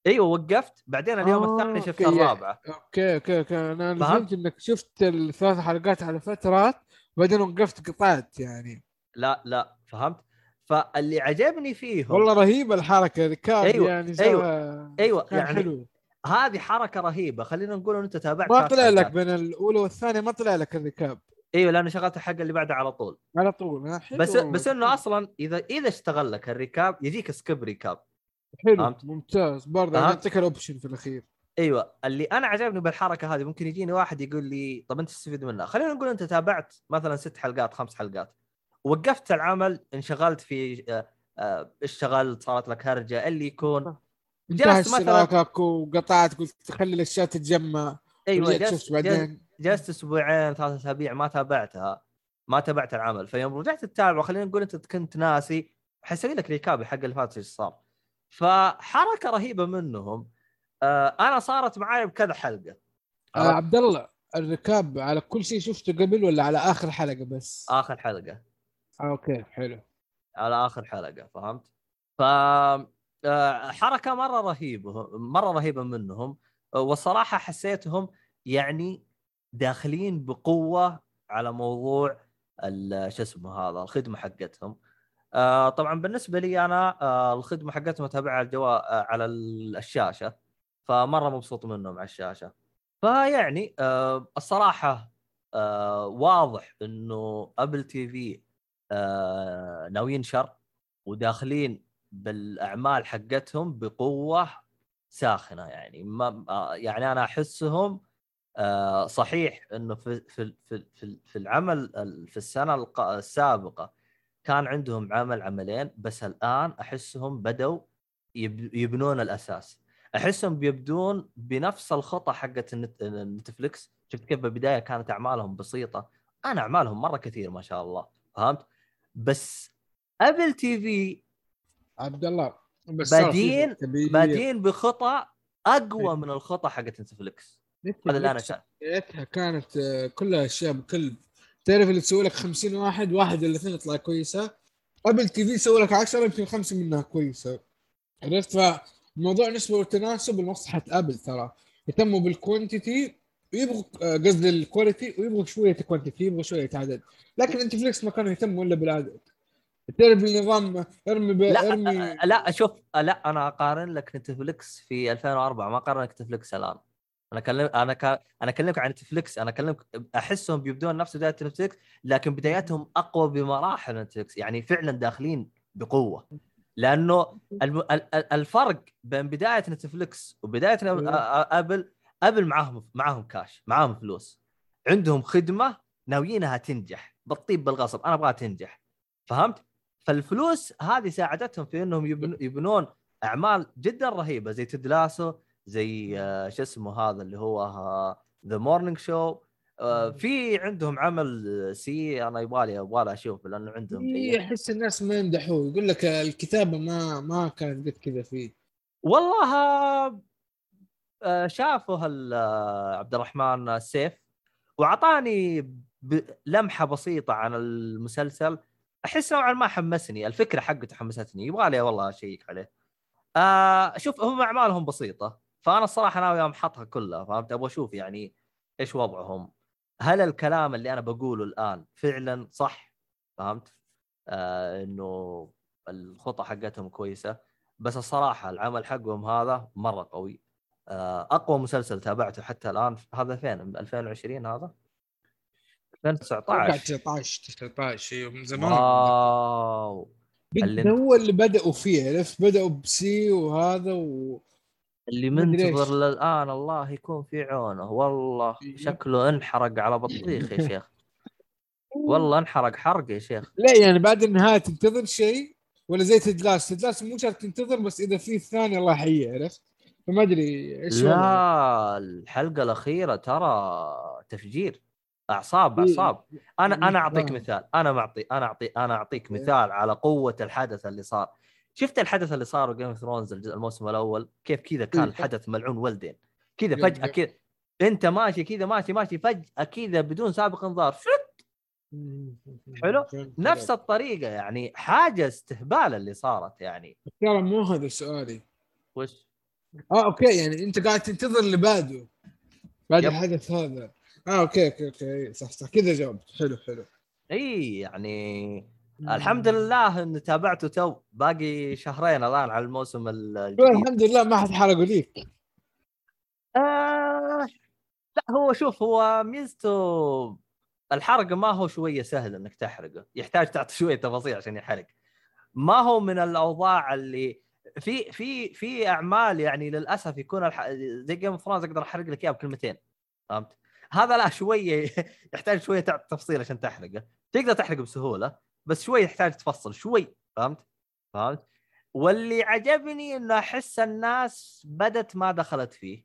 أيوه وقفت. بعدين اليوم آه الثاني شفت أوكي. الرابعة. أوكي أوكي أوكي. أنا فهمت إنك شفت الثلاث حلقات على فترات بعدين وقفت قطعت يعني. لا لا. فهمت؟ فاللي عجبني فيهم والله رهيبة الحركة recap أيوة يعني أيوه أيوه يعني حلو. هذه حركة رهيبة خلينا نقول أنت تابعت ما طلع لك بين الأولى والثانية ما طلع لك ال recap. أيوه لأنه شغلت الحلقة اللي بعدها على طول. على طول حلو. بس بس إنه أصلا إذا إذا اشتغل لك ال recap يجيك skip recap. حلو فهمت؟ ممتاز. برضه يعطيك ال option في الأخير. أيوه اللي أنا عجبني بالحركة هذه ممكن يجيني واحد يقول لي طب أنت تستفيد منها. خلينا نقول أنت تابعت مثلا ست حلقات خمس حلقات. وقفت العمل انشغلت في آه، آه، اشتغلت صارت لك هرجة اللي يكون. جلست مثلا وقطعت قلت خلي الاشياء تتجمع. أيوه جلست بعدين. جلست أسبوعين ثلاث أسابيع ما تابعتها ما تابعت العمل. فيوم رجعت تتابع خلينا نقول أنت كنت ناسي حيسوي لك recap حق اللي فات إيش صار. فحركة رهيبة منهم آه أنا صارت معي بكذا حلقة. آه. عبد الله ال recap على كل شيء شفته قبل ولا على آخر حلقة بس؟ آخر حلقة. أوكي حلو على آخر حلقة فهمت؟ ف آه، حركة مرة رهيبة مرة رهيبة منهم والصراحه حسيتهم يعني داخلين بقوة على موضوع شو اسمه هذا الخدمة حقتهم آه، طبعا بالنسبة لي أنا آه، الخدمة حقتهم اتابعها على. على الشاشة فمرة مبسوط منهم على الشاشة فيعني الصراحة واضح إنه أبل تي في ناويين شر وداخلين بالأعمال حقتهم بقوة ساخنة يعني. ما آه، يعني أنا أحسهم آه، صحيح إنه في في في في العمل في السنة السابقة كان عندهم عمل عملين بس الآن أحسهم بدوا يبنون الأساس. أحسهم بيبدون بنفس الخطه حقت نتفلكس شفت كيف بالبداية كانت أعمالهم بسيطة؟ أنا أعمالهم مرة كثير ما شاء الله فهمت؟ بس Apple TV عبد الله بس بادين بادين بخطى أقوى إيه. من الخطى حقت Netflix هذا اللي أنا شايف كانت آه، كلها أشياء بكلب تعرف اللي تسوي لك 50 واحد واحد ولا اثنين يطلع كويسة. Apple TV يسوي لك 10 يمكن خمسة منها كويسة. عرفت؟ فالموضوع نسبة والتناسب لمصلحة Apple ترى. يهتموا بال quantity ويبغوا آه، قصدي ال quality ويبغوا شوية quantity يبغوا شوية عدد لكن Netflix ما كانوا يهتموا إلا بالعدد. تعرف النظام ارمي لا ارمي لا شوف لا أنا أقارن لك Netflix في 2004 ما أقارن لك Netflix الآن. أنا اكلم أنا ك... أنا أكلمك عن Netflix أنا أكلمك أحسهم بيبدون نفس بدايه Netflix لكن بداياتهم أقوى بمراحل Netflix يعني فعلا داخلين بقوة. لأنه الم... الفرق بين بداية Netflix وبداية Apple Apple معاهم معاهم كاش معاهم فلوس. عندهم خدمة ناويينها تنجح. بالطيب بالغصب أنا أبغاها تنجح. فهمت؟ فالفلوس هذه ساعدتهم في إنهم يبنون أعمال جدا رهيبة زي Ted Lasso زي آه، شو اسمه هذا اللي هو The Morning Show في عندهم عمل See أنا يبغالي يبغالي أشوف لأنه عندهم في أحس الناس ما يمدحوه. يقول لك الكتابة ما ما كانت قد كذا فيه. والله آه، شافه عبد الرحمن السيف واعطاني لمحة بسيطة عن المسلسل. أحس نوعا ما حمسني الفكرة حقته حمستني يبغى لي والله أشيك عليه. آه شوف هم أعمالهم بسيطة فأنا الصراحة ناوي يوم حطها كلها فهمت؟ أبغى أشوف يعني إيش وضعهم. هل الكلام اللي أنا بقوله الآن فعلا صح؟ فهمت؟ آه إنه الخطة حقتهم كويسة. بس الصراحة العمل حقهم هذا مرة قوي. أقوى مسلسل تابعته حتى الآن هذا فين؟ 2020 هذا؟ 2019 19 19 أيوه من زمان. واو. اللي هو اللي بدأوا فيه عرفت؟ بدأوا بسي وهذا و اللي منتظر للان الله يكون في عونه. والله إيه. شكله انحرق على بطيخ يا شيخ. والله انحرق حرق يا شيخ. لا يعني بعد النهاية تنتظر شيء؟ ولا زي Ted Lasso؟ Ted Lasso مو شرط تنتظر بس إذا في الثاني الله يحييه عرفت؟ فما أدري إيش لا الحلقة الأخيرة ترى تفجير أعصاب إيه. أعصاب. أنا أنا أعطيك مثال أنا معطي أنا أعطي أنا أعطيك إيه. مثال على قوة الحدث اللي صار. شفت الحدث اللي صار Game of Thrones الموسم الأول؟ كيف كذا كان الحدث ملعون ولدين. كذا فجأة كذا أنت ماشي كذا ماشي ماشي فجأة كذا بدون سابق انذار. فت حلو؟ نفس الطريقة يعني حاجة استهبال اللي صارت يعني. ترى مو هذا سؤالي. وش؟ آه أوكي يعني أنت قاعد تنتظر اللي بعده. بعد الحدث هذا. آه أوكي أوكي أوكي. صح صح. كذا جاوبت. حلو حلو. إي يعني الحمد لله اني تابعته تو. باقي شهرين الآن على الموسم الجديد. الحمد لله ما حد حرقه ليك. آه لا هو شوف هو ميزته الحرق ما هو شوية سهل إنك تحرقه. يحتاج تعطي شوية تفاصيل عشان يحرق. ما هو من الأوضاع اللي في في في أعمال يعني للأسف يكون الح... زي Game of Thrones أقدر أحرق لك اياه بكلمتين فهمت؟ هذا لا شوية يحتاج شوية تفصيل عشان تحرقه تقدر تحرقه بسهولة بس شوي يحتاج تفصل شوي فهمت؟ فهمت؟ واللي عجبني إنه أحس الناس بدت ما دخلت فيه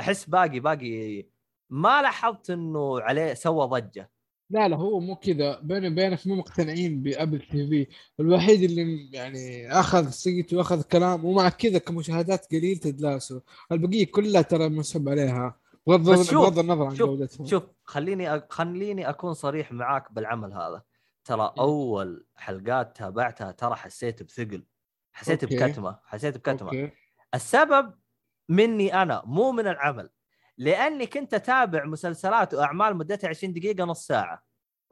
أحس باقي باقي ما لاحظت إنه عليه سوى ضجة لا لا هو مو كذا. بيني وبينك مو مقتنعين بأبل تي في. الوحيد اللي يعني أخذ صيت وأخذ كلام ومع كذا كمشاهدات قليل تدلاسه. البقية كلها ترى مسحوب عليها بغض النظر عن جودتها شوف خليني أ... خليني أكون صريح معاك بالعمل هذا. ترى إيه. أول حلقات تابعتها ترى حسيت بثقل. حسيت okay. بكتمة حسيت بكتمة. okay. السبب مني أنا مو من العمل. لاني كنت اتابع مسلسلات وأعمال مدتها 20 دقيقة نص ساعة.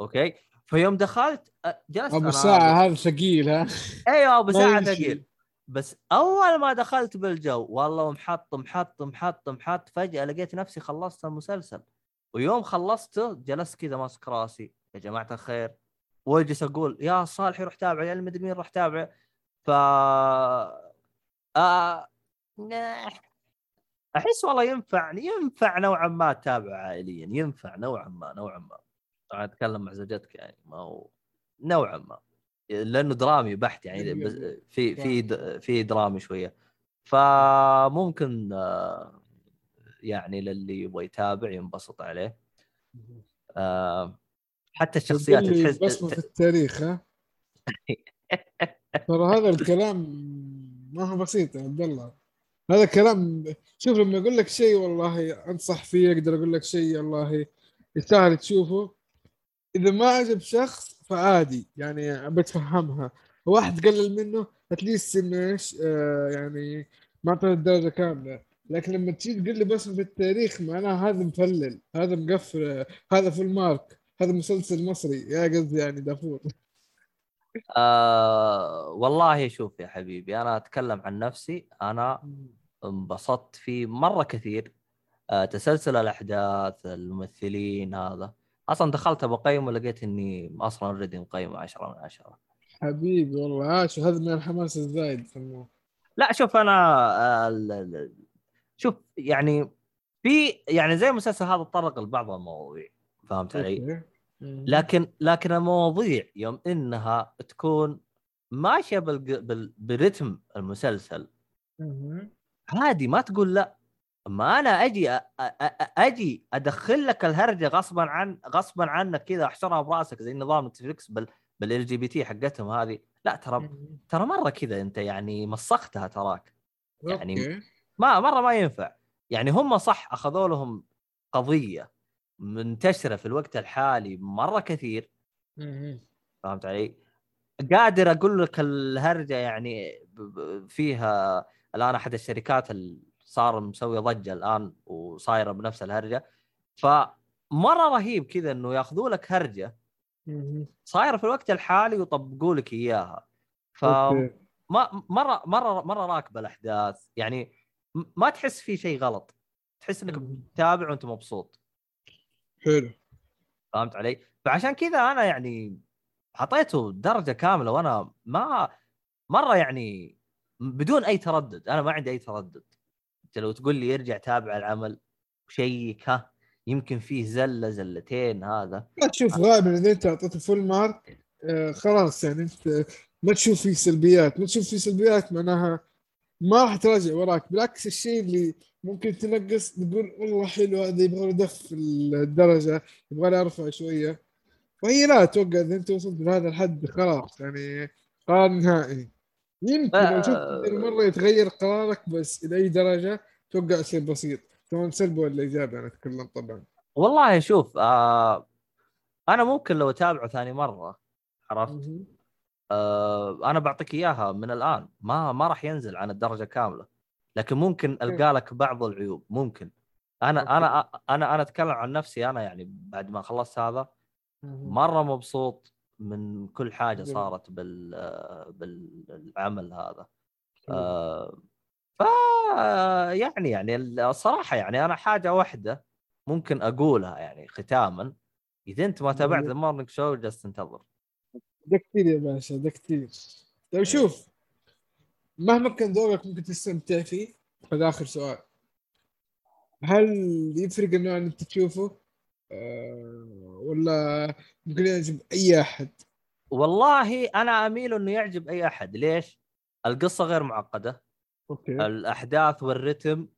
okay؟ فيوم دخلت جلست أبو ساعة هذا ثقيل ها؟ أيوه أبو ساعة ثقيل. بس أول ما دخلت بالجو والله محط محط محط محط فجأة لقيت نفسي خلصت المسلسل. ويوم خلصته جلست كذا ماسك راسي. يا جماعة الخير. واجلس أقول يا صالح روح تابع يا المدري مين روح تابع. ف آه... أحس والله ينفع ينفع نوعا ما تتابع عائليا ينفع نوعا ما نوعا ما. طبعا أتكلم مع زوجتك يعني ما هو نوعا ما. لأنه درامي بحت يعني في في في درامي شوية. فممكن آه، يعني للي يبغى يتابع ينبسط عليه. آه، حتى الشخصيات تحس بصمة في التاريخ ها؟ ترى هذا الكلام ما هو بسيط يا عبد الله. هذا كلام شوف لما أقول لك شيء والله أنصح فيه أقدر أقول لك شيء والله يستاهل تشوفه إذا ما عجب شخص فعادي يعني بتفهمها. واحد قلل منه اتليست إنه إيش آه يعني ما اعطى الدرجة كاملة. لكن لما تجي تقول لي بس في التاريخ معناه هذا مفلل هذا مقفل هذا full mark هذا مسلسل مصري. يا قصدي يعني دافور. آه والله شوف يا حبيبي أنا أتكلم عن نفسي. أنا انبسطت فيه مرة كثير. آه، تسلسل الأحداث الممثلين هذا. أصلا دخلت بقيم ولقيت إني أصلا already مقيمه 10 من 10 حبيبي والله. عاش. هذا من الحماس الزايد لا شوف أنا آه، شوف يعني في يعني زي المسلسل هذا تطرق لبعض المواضيع فهمت علي؟ لكن لكن المواضيع يوم إنها تكون ماشية بالج... بال... برتم المسلسل. عادي ما تقول لا ما أنا أجي أ... أ... أ- أجي أدخل لك الهرجة غصبا عن غصبا عنك كذا احشرها برأسك زي نظام نتفلكس بال بال LGBT حقتهم هذه لا ترى. ترى مرة كذا أنت يعني مسختها تراك يعني. ما مرة ما ينفع يعني هم صح أخذوا لهم قضية منتشرة في الوقت الحالي مرة كثير. فهمت علي؟ قادر أقول لك الهرجة يعني فيها الآن أحد الشركات اللي صار مسوي ضجة الآن وصايره بنفس الهرجة. فمرة رهيب كذا إنه ياخذوا لك هرجة. صايرة في الوقت الحالي ويطبقوا لك إياها. ف مره مره مرة راكبة الأحداث. يعني ما تحس في شيء غلط. تحس إنك مم. تتابع وأنت مبسوط. حلو. فهمت علي؟ فعشان كذا أنا يعني حطيته درجة كاملة وأنا ما مرة يعني بدون أي تردد أنا ما عندي أي تردد. أنت لو تقول لي ارجع تابع العمل شيك ها يمكن فيه زلة زلتين هذا. لا تشوف غالبا إذا أنت أعطيته فول مارك آه خلاص يعني أنت ما تشوف فيه سلبيات. ما تشوف فيه سلبيات معناها ما راح تراجع وراك. بالعكس الشيء اللي ممكن تنقص تقول والله حلو هذا يبغى له دف الدرجة يبغى له ارفع شوية. وهي لا أتوقع إذا أنت وصلت لهذا الحد خلاص يعني قرار نهائي. يمكن لو شفت آه. مرة يتغير قرارك بس إلى أي درجة أتوقع شيء بسيط. سواء سلبي ولا إيجابي؟ أنا أتكلم طبعا. والله شوف آه أنا ممكن لو أتابعه ثاني مرة عرفت؟ آه أنا بعطيك إياها من الآن. ما ما راح ينزل عن الدرجة كاملة. لكن ممكن ألقى لك بعض العيوب ممكن. أنا أوكي. أنا أنا أنا أتكلم عن نفسي أنا يعني بعد ما خلصت هذا. مرة مبسوط من كل حاجة. صارت بال آه، بالعمل هذا. آه، ف يعني يعني الصراحة يعني أنا حاجة واحدة ممكن أقولها يعني ختاما. إذا أنت ما تابعت. The Morning Show جالس تنتظر. ده كثير يا باشا ده كثير. طيب شوف مهما كان دورك ممكن تستمتع فيه. هذا آخر سؤال. هل يفرق النوع اللي أنت تشوفه؟ ولا ممكن يعجب أي أحد؟ والله أنا أميل إنه يعجب أي أحد. ليش؟ القصة غير معقدة. okay. الأحداث والرتم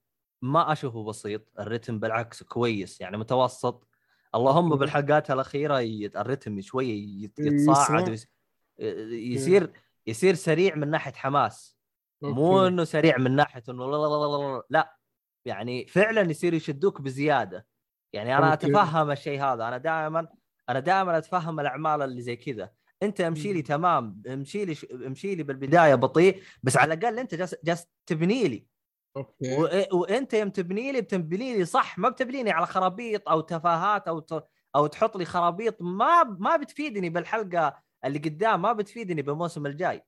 ما أشوفه بسيط. الرتم بالعكس كويس يعني متوسط. اللهم okay. بالحلقات الأخيرة الرتم شوي يت- يسرع. يتصاعد يصير يصير سريع من ناحية حماس. مو okay. إنه سريع من ناحية إنه لا, لا يعني فعلا يصير يشدوك بزيادة. يعني أنا. أتفهم الشيء هذا. أنا دائما أنا دائما أتفهم الأعمال اللي زي كذا. أنت امشي لي. تمام. امشي لي امشي لي بالبداية بطيء بس على الأقل أنت جالس جالس تبني لي. okay. و... وأنت يوم تبني لي بتبني لي صح. ما بتبنيني على خرابيط أو تفاهات أو ت... أو تحط لي خرابيط. ما ما بتفيدني بالحلقة اللي قدام. ما بتفيدني بالموسم الجاي.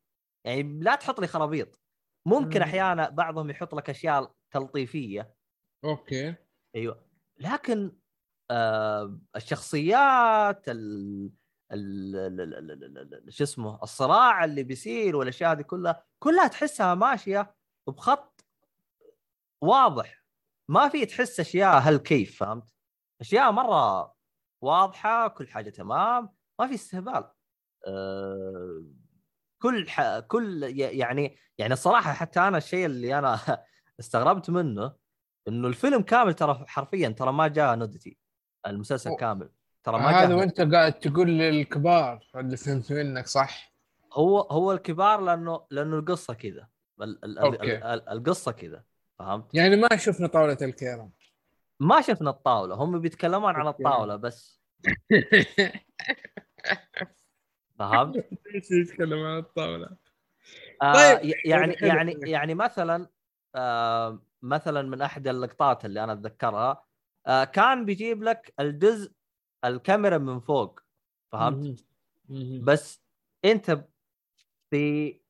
يعني لا تحط لي خرابيط. ممكن مم. أحيانا بعضهم يحط لك أشياء تلطيفية. أوكي. أيوه. لكن آه الشخصيات ال شو اسمه الصراع اللي بيصير والأشياء هذه كلها كلها تحسها ماشية بخط واضح ما في تحس أشياء هالكيف فهمت؟ أشياء مرة واضحة كل حاجة تمام ما في استهبال آه، كل كل يعني يعني الصراحة حتى أنا الشيء اللي أنا استغربت منه إنه الفيلم كامل ترى حرفيا ترى ما جاء نودتي المسلسل أوه. كامل ترى ما هذا وأنت قاعد تقول للكبار اللي فهمت منك صح هو هو الكبار لأنه لأنه القصة كذا القصة كذا فهمت؟ يعني ما شفنا طاولة الكيرم ما شفنا الطاولة هم بيتكلمون عن. الطاولة بس فهمت؟ إيش يتكلم عن الطاولة آه طيب، يعني يعني. يعني مثلا آه مثلا من أحد اللقطات اللي أنا أتذكرها آه كان بيجيب لك الجزء الكاميرا من فوق فهمت؟ بس أنت في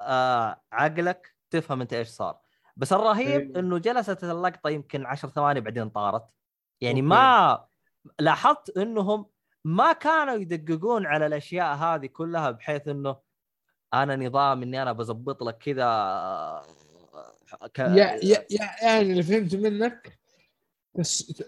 آه عقلك تفهم أنت إيش صار بس الرهيب إيه. إنه جلست اللقطة يمكن 10 ثواني بعدين طارت يعني okay. ما لاحظت إنهم ما كانوا يدققون على الأشياء هذه كلها بحيث إنه أنا نظام إني أنا بزبط لك كذا ك... يا يا يا- يعني اللي فهمت منك بس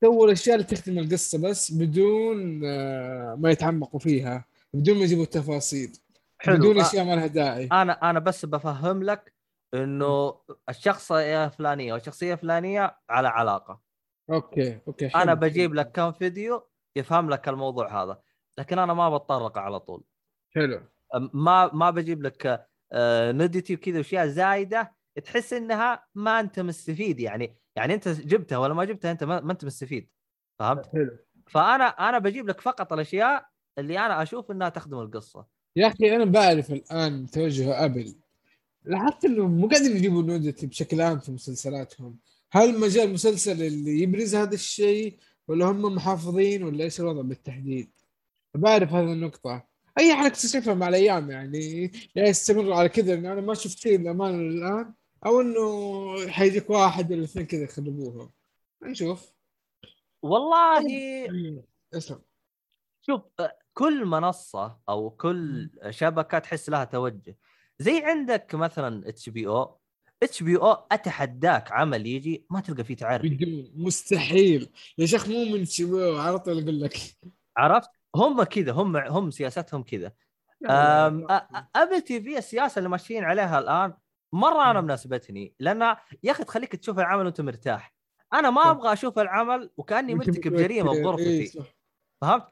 تو الأشياء اللي تخدم القصة بس بدون آه، ما يتعمقوا فيها بدون ما يجيبوا التفاصيل حلو. بدون آه، أشياء ما لها داعي. أنا أنا بس بفهم لك إنه الشخصية الفلانية والشخصية الفلانية على علاقة. okay okay أنا حلو. بجيب لك كم فيديو يفهم لك الموضوع هذا لكن أنا ما بتطرق على طول. حلو. ما ما بجيب لك آه، nudity وكذا وأشياء زايدة تحس إنها ما أنت مستفيد يعني. يعني أنت جبتها ولا ما جبتها أنت ما, ما أنت مستفيد فهمت؟ حلو. فأنا أنا بجيب لك فقط الأشياء اللي أنا أشوف إنها تخدم القصة. يا أخي أنا بعرف الآن توجه أبل. لاحظت انهم مو قاعدين يجيبوا نودتي بشكل عام في مسلسلاتهم. هل مجال المسلسل اللي يبرز هذا الشيء ولا هم محافظين ولا إيش الوضع بالتحديد؟ بعرف هذه النقطة. أي حاجة تكتشفها مع الأيام يعني. يا يستمروا على كذا. أنا ما شفت شيء للامانة الآن. أو إنه حيجيك واحد ولا اثنين كذا يخربوها نشوف. والله اسلم شوف كل منصة أو كل شبكة تحس لها توجه. زي عندك مثلا إتش بي أو. إتش بي أو أتحداك عمل يجي ما تلقى فيه تعري. مستحيل. يا شيخ مو من شباب على طول أقول لك. عرفت؟ هم كذا هم هم سياستهم كذا Apple TV السياسة اللي ماشيين عليها الآن مرة أنا. مناسبتني لأن يا أخي تخليك تشوف العمل وأنت مرتاح أنا ما. أبغى أشوف العمل وكأني مرتكب. جريمه بغرفتي. فهمت؟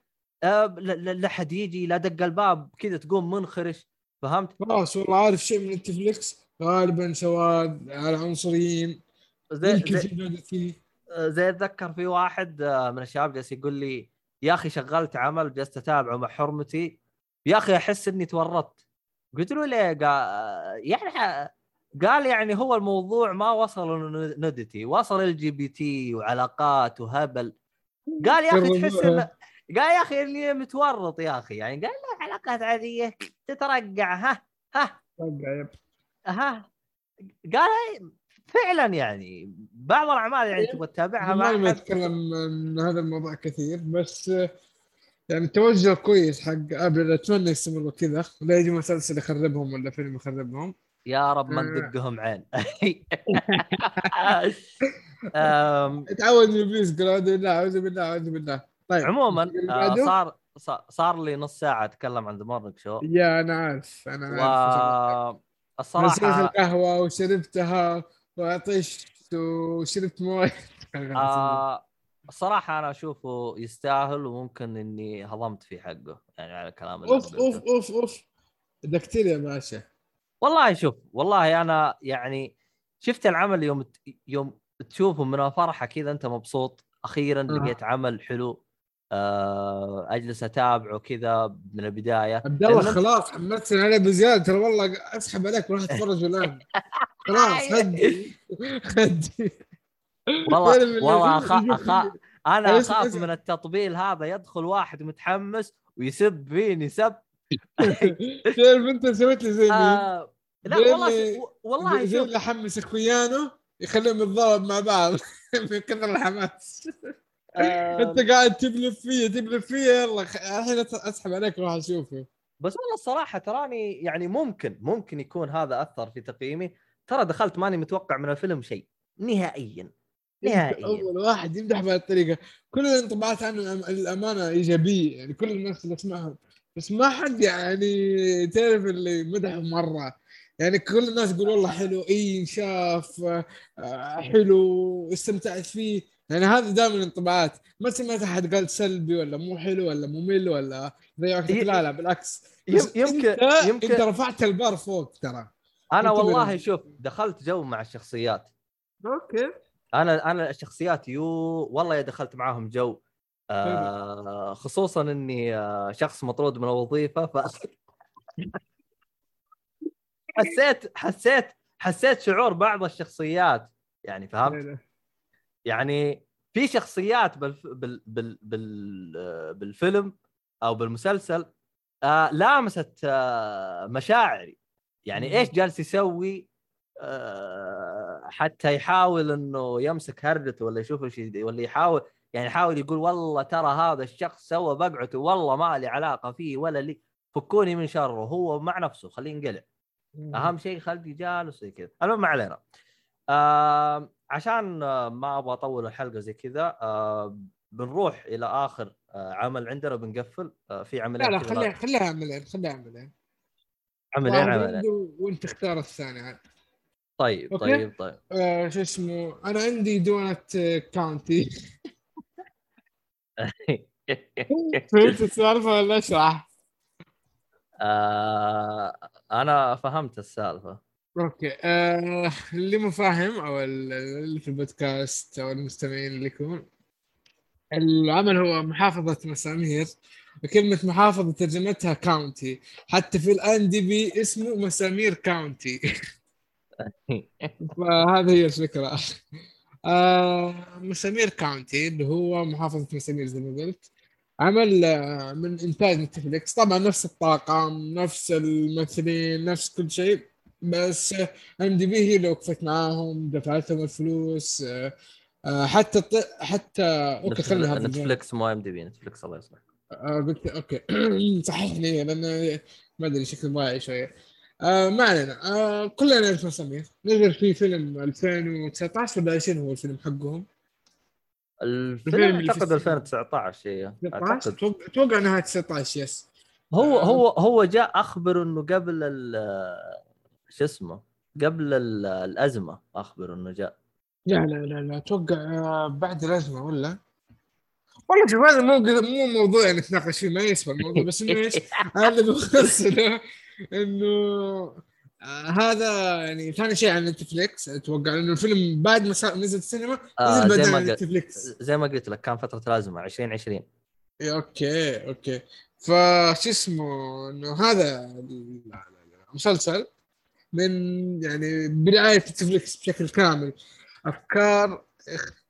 أه لا- حد يجي لا دق الباب كذا تقوم منخرش فهمت؟ خلاص والله عارف شيء من نتفليكس غالبا سواد على عنصريين زي زي, نودتي زي أتذكر في واحد آه، من الشباب جالس يقول لي يا أخي شغلت عمل جلست أتابعه مع حرمتي. يا أخي أحس إني تورطت. قلت له ليه؟ قال يعني قال يعني هو الموضوع ما وصل nudity وصل LGBT وعلاقات وهبل. قال يا أخي تحس. إن قال يا أخي إني متورط يا أخي. يعني قال لا علاقات عادية. تترقع ها ها. ها. قال فعلا يعني بعض الأعمال يعني تبغى تتابعها ما ما اتكلم عن هذا الموضوع كثير بس يعني توجه كويس حق Apple أتمنى يستمروا كذا لا يجي مسلسل يخربهم ولا فيلم يخربهم. يا رب ما آه. ندقهم عين. تعود من قال اعوذ بالله أعوذ بالله أعوذ بالله. طيب. عموما آه،؟ صار صار- لي نص ساعة أتكلم عن The Morning Show يا أنا عارف أنا عارف نسيت والصراحه القهوه وشربتها وعطشت وشربت موية. آه الصراحه أنا أشوفه يستاهل وممكن إني هضمت في حقه يعني على الكلام اللي أوف قلته. أوف أوف أوف. دكتور يا باشا والله شوف والله أنا يعني شفت العمل يوم يوم تشوفه من الفرحة كذا أنت مبسوط أخيرا آه. لقيت عمل حلو آه، أجلس أتابعه كذا من البداية. عبد الله أنت- خلاص حملتني عليه بزيادة ترى والله أسحب عليك وراح أتفرج الآن. خلاص هدي هدي والله والله أخا أخا. أنا اسمع- أخاف اسمع. من التطبيل هذا يدخل واحد متحمس ويسب فيني سب. تعرف أنت سويت لي زي؟ آه لا والله والله زي- اللي حمس أخويانه يخليهم يتضارب مع بعض. من كثر الحماس. آه. أنت قاعد تبلف فيا تبلف فيا يلا الحين أسحب عليك وأروح أشوفه. بس والله الصراحة تراني يعني ممكن ممكن يكون هذا أثر في تقييمي. ترى دخلت ماني متوقع من الفيلم شيء. نهائيا. نهائيا. أول واحد يمدح بهذه الطريقة كل الانطباعات عنه الأمانة إيجابية. يعني كل الناس اللي اسمعهم بس ما حد يعني تعرف اللي مدحه مرة. يعني كل الناس يقول والله حلو. إي شاف آه، حلو استمتعت فيه. يعني هذا دائما الانطباعات. ما سمعت أحد قال سلبي ولا مو حلو ولا ممل ولا زي وقتك لا لا بالعكس. يمكن انت, يمكن أنت رفعت البار فوق ترى. أنا والله شوف دخلت جو مع الشخصيات. okay. أنا أنا الشخصيات يو والله يا دخلت معاهم جو. آه خصوصا إني آه شخص مطرود من الوظيفة ف حسيت حسيت حسيت شعور بعض الشخصيات. يعني فهمت؟ يعني في شخصيات بالف... بال... بال... بال... آه، بالفيلم أو بالمسلسل آه لامست آه مشاعري. يعني. إيش جالس يسوي؟ آه، حتى يحاول إنه يمسك هرجته ولا يشوف إيش ولا يحاول يعني يحاول يقول والله ترى هذا الشخص سوى بقعته والله ما لي علاقة فيه ولا لي فكوني من شره هو مع نفسه خليه ينقلع. أهم شيء خليه جالس زي كذا. المهم ما علينا. آه عشان ما أبغى أطول الحلقة زي كذا آه بنروح إلى آخر آه عمل عندنا بنقفل آه في عملين لا لا خليها خليها عملين خليها عملين. عملين واحد عملين عنده وانت اختار الثاني عاد. طيب okay. طيب طيب. آه شو اسمه أنا عندي don't County. فهمت السالفة ولا اشرح؟ آه أنا فهمت السالفة. okay آه اللي مو فاهم أو ال- اللي في البودكاست أو المستمعين اللي يكون العمل هو محافظة مسامير. وكلمة محافظة ترجمتها county حتى في ال IMDb اسمه مسامير County فهذه هي الفكرة. آه مسامير County اللي هو محافظة مسامير زي ما قلت. عمل آه، من إنتاج Netflix طبعا نفس الطاقم نفس الممثلين نفس كل شيء بس IMDb هي اللي وقفت معاهم دفعت لهم الفلوس. آه، آه، حتى حتى okay خلينا. Netflix مو IMDb Netflix الله يصلح. آه قلت okay. صححني لأن ما أدري شكل ضايع شوية. آه ما علينا. آه كلنا نعرف مسامير نزل في فيلم 2019 ولا 20 هو الفيلم حقهم؟ الفيلم أعتقد السينما. 2019 هي 19 أعتقد. أتوقع نهايه 19 yes. هو آه. هو هو جاء أخبر إنه قبل ال شو اسمه قبل ال- الأزمة أخبر إنه جاء. لا لا لا لا أتوقع آه بعد الأزمة ولا؟ والله شوف هذا مو مو موضوع نتناقش فيه ما يسوى الموضوع بس إنه إيش؟ أنا اللي بوصله إنه آه هذا يعني ثاني شيء على Netflix. أتوقع لأنه الفيلم بعد ما نزل السينما آه نزل زي بعدين ما على قلت Netflix. زي ما قلت لك كان فترة الازمه 2020 إيه، okay okay. فشو اسمه إنه هذا ال- المسلسل من يعني برعاية نتفليكس بشكل كامل. أفكار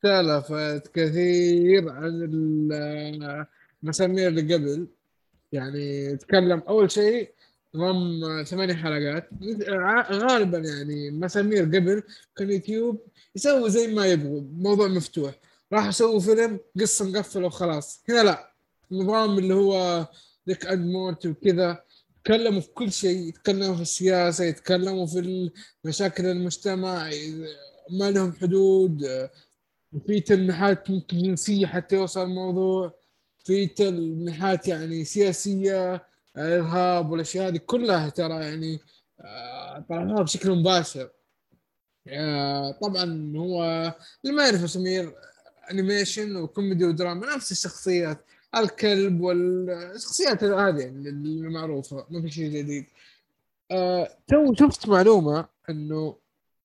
اختلفت كثير عن ال- المسامير اللي قبل. يعني تكلم أول شيء ضم ثمانية حلقات. غالبا يعني مسامير قبل كان يوتيوب يسوي زي ما يبغوا موضوع مفتوح. راح يسووا فيلم قصة مقفلة وخلاص. هنا لا. نظام اللي هو Rick and Morty وكذا. يتكلموا في كل شيء يتكلموا في السياسة يتكلموا في مشاكل المجتمع ما لهم حدود. في تلميحات ممكن جنسية حتى يوصل الموضوع. في تلميحات يعني سياسية إرهاب والأشياء هذه كلها ترى يعني طرحوها بشكل مباشر. آه، طبعا هو اللي ما يعرف سمير انيميشن وكوميدي ودراما نفس الشخصيات. الكلب والشخصيات هذه يعني المعروفة ما في شيء جديد. آه، تو شفت معلومة إنه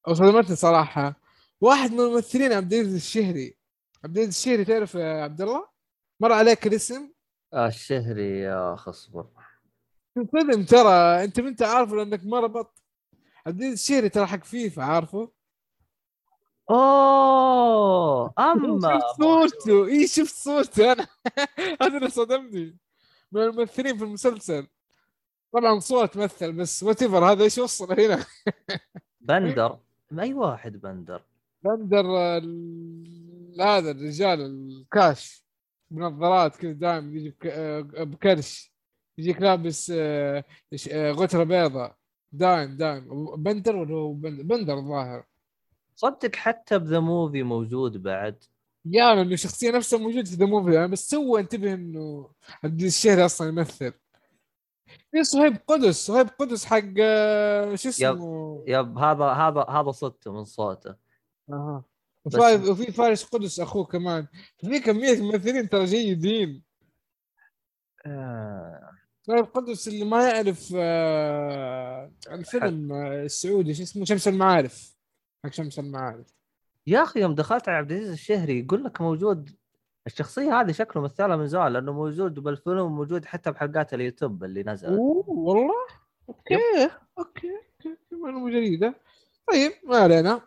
أو صدمتني صراحة واحد من الممثلين عبد العزيز الشهري. عبد العزيز الشهري تعرف يا عبد الله؟ مر عليك الاسم؟ الشهري يا اخ اصبر انصدم ترى انت ما انت عارفه لانك ما ربطت عبد العزيز الشهري ترى حق فيفا عارفه؟ أوه أما شفت صورته اي شفت صورته أنا؟ هذا اللي صدمني. من الممثلين في المسلسل. طبعا صورة تمثل بس what هذا إيش وصل هنا؟ بندر. أي واحد بندر؟ بندر هذا الرجال الكاش بنظارات كذا دائما يجي آه، بكرش. يجيك لابس آه، آه، غترة بيضاء دايم دايم. بندر ولا هو بندر, الظاهر. صدق حتى ب the movie موجود بعد. يا إنه الشخصيه نفسها موجودة في the movie يعني بس سوى انتبه إنه عبد الشهري أصلا يمثل. في صهيب قدس صهيب قدس حق شو اسمه؟ yep هذا هذا هذا صدته من صوته. أها. وفي فارس قدس اخوه كمان. في كميه ممثلين ترى جيدين آه. طيب قدس اللي ما يعرف آه الفيلم آه السعودي شو اسمه؟ شمس المعارف. حق شمس المعارف. يا أخي يوم دخلت على عبد العزيز الشهري يقول لك موجود الشخصية هذه شكله مثلها من زمان لأنه موجود بالفيلم وموجود حتى بحلقات اليوتيوب اللي نزلت. والله؟ okay okay okay معلومة جديدة. طيب ما علينا.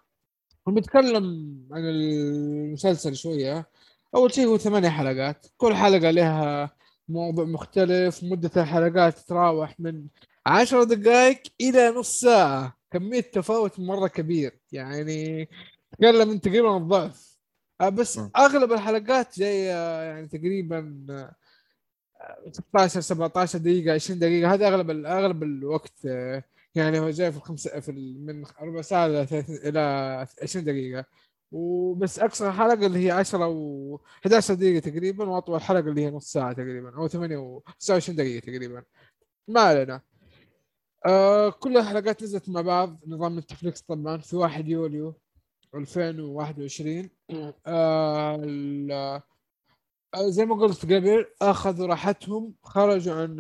بنتكلم عن المسلسل شوية. أول شيء هو ثمانية حلقات. كل حلقة لها موضوع مختلف مدة الحلقات تتراوح من عشر دقائق إلى نص ساعة. كمية تفاوت مرة كبير. يعني تكلم من تقريبا الضعف. آه، بس م. أغلب الحلقات جاية يعني تقريبا آه، 16 17 دقيقة 20 دقيقة. هذا أغلب أغلب الوقت. آه، يعني هو جاي في الخمسه في من ربع ساعة إلى 30 إلى 20 دقيقة. وبس اقصر حلقة اللي هي 10 و 11 دقيقة تقريبا وأطول حلقة اللي هي نص ساعة تقريبا أو 8 و 29 دقيقة تقريبا. ما علينا. آه كل الحلقات نزلت مع بعض. نظام نتفليكس طبعا في 1 يوليو 2021 آه آه، زي ما قلت قبل أخذوا راحتهم خرجوا عن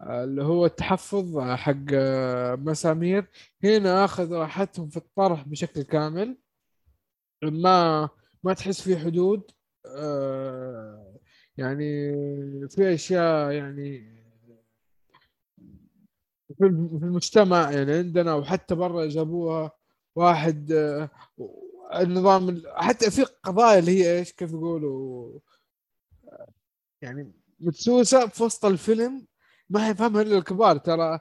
اللي هو التحفظ حق آه، مسامير. هنا اخذوا راحتهم في الطرح بشكل كامل. ما ما تحس في حدود آه، يعني في أشياء يعني في الم- في المجتمع يعني عندنا وحتى برا جابوها واحد آه، النظام ال- حتى في قضايا اللي هي إيش؟ كيف يقولوا؟ آه، يعني مدسوسه في وسط الفيلم. ما يفهمها إلا الكبار ترى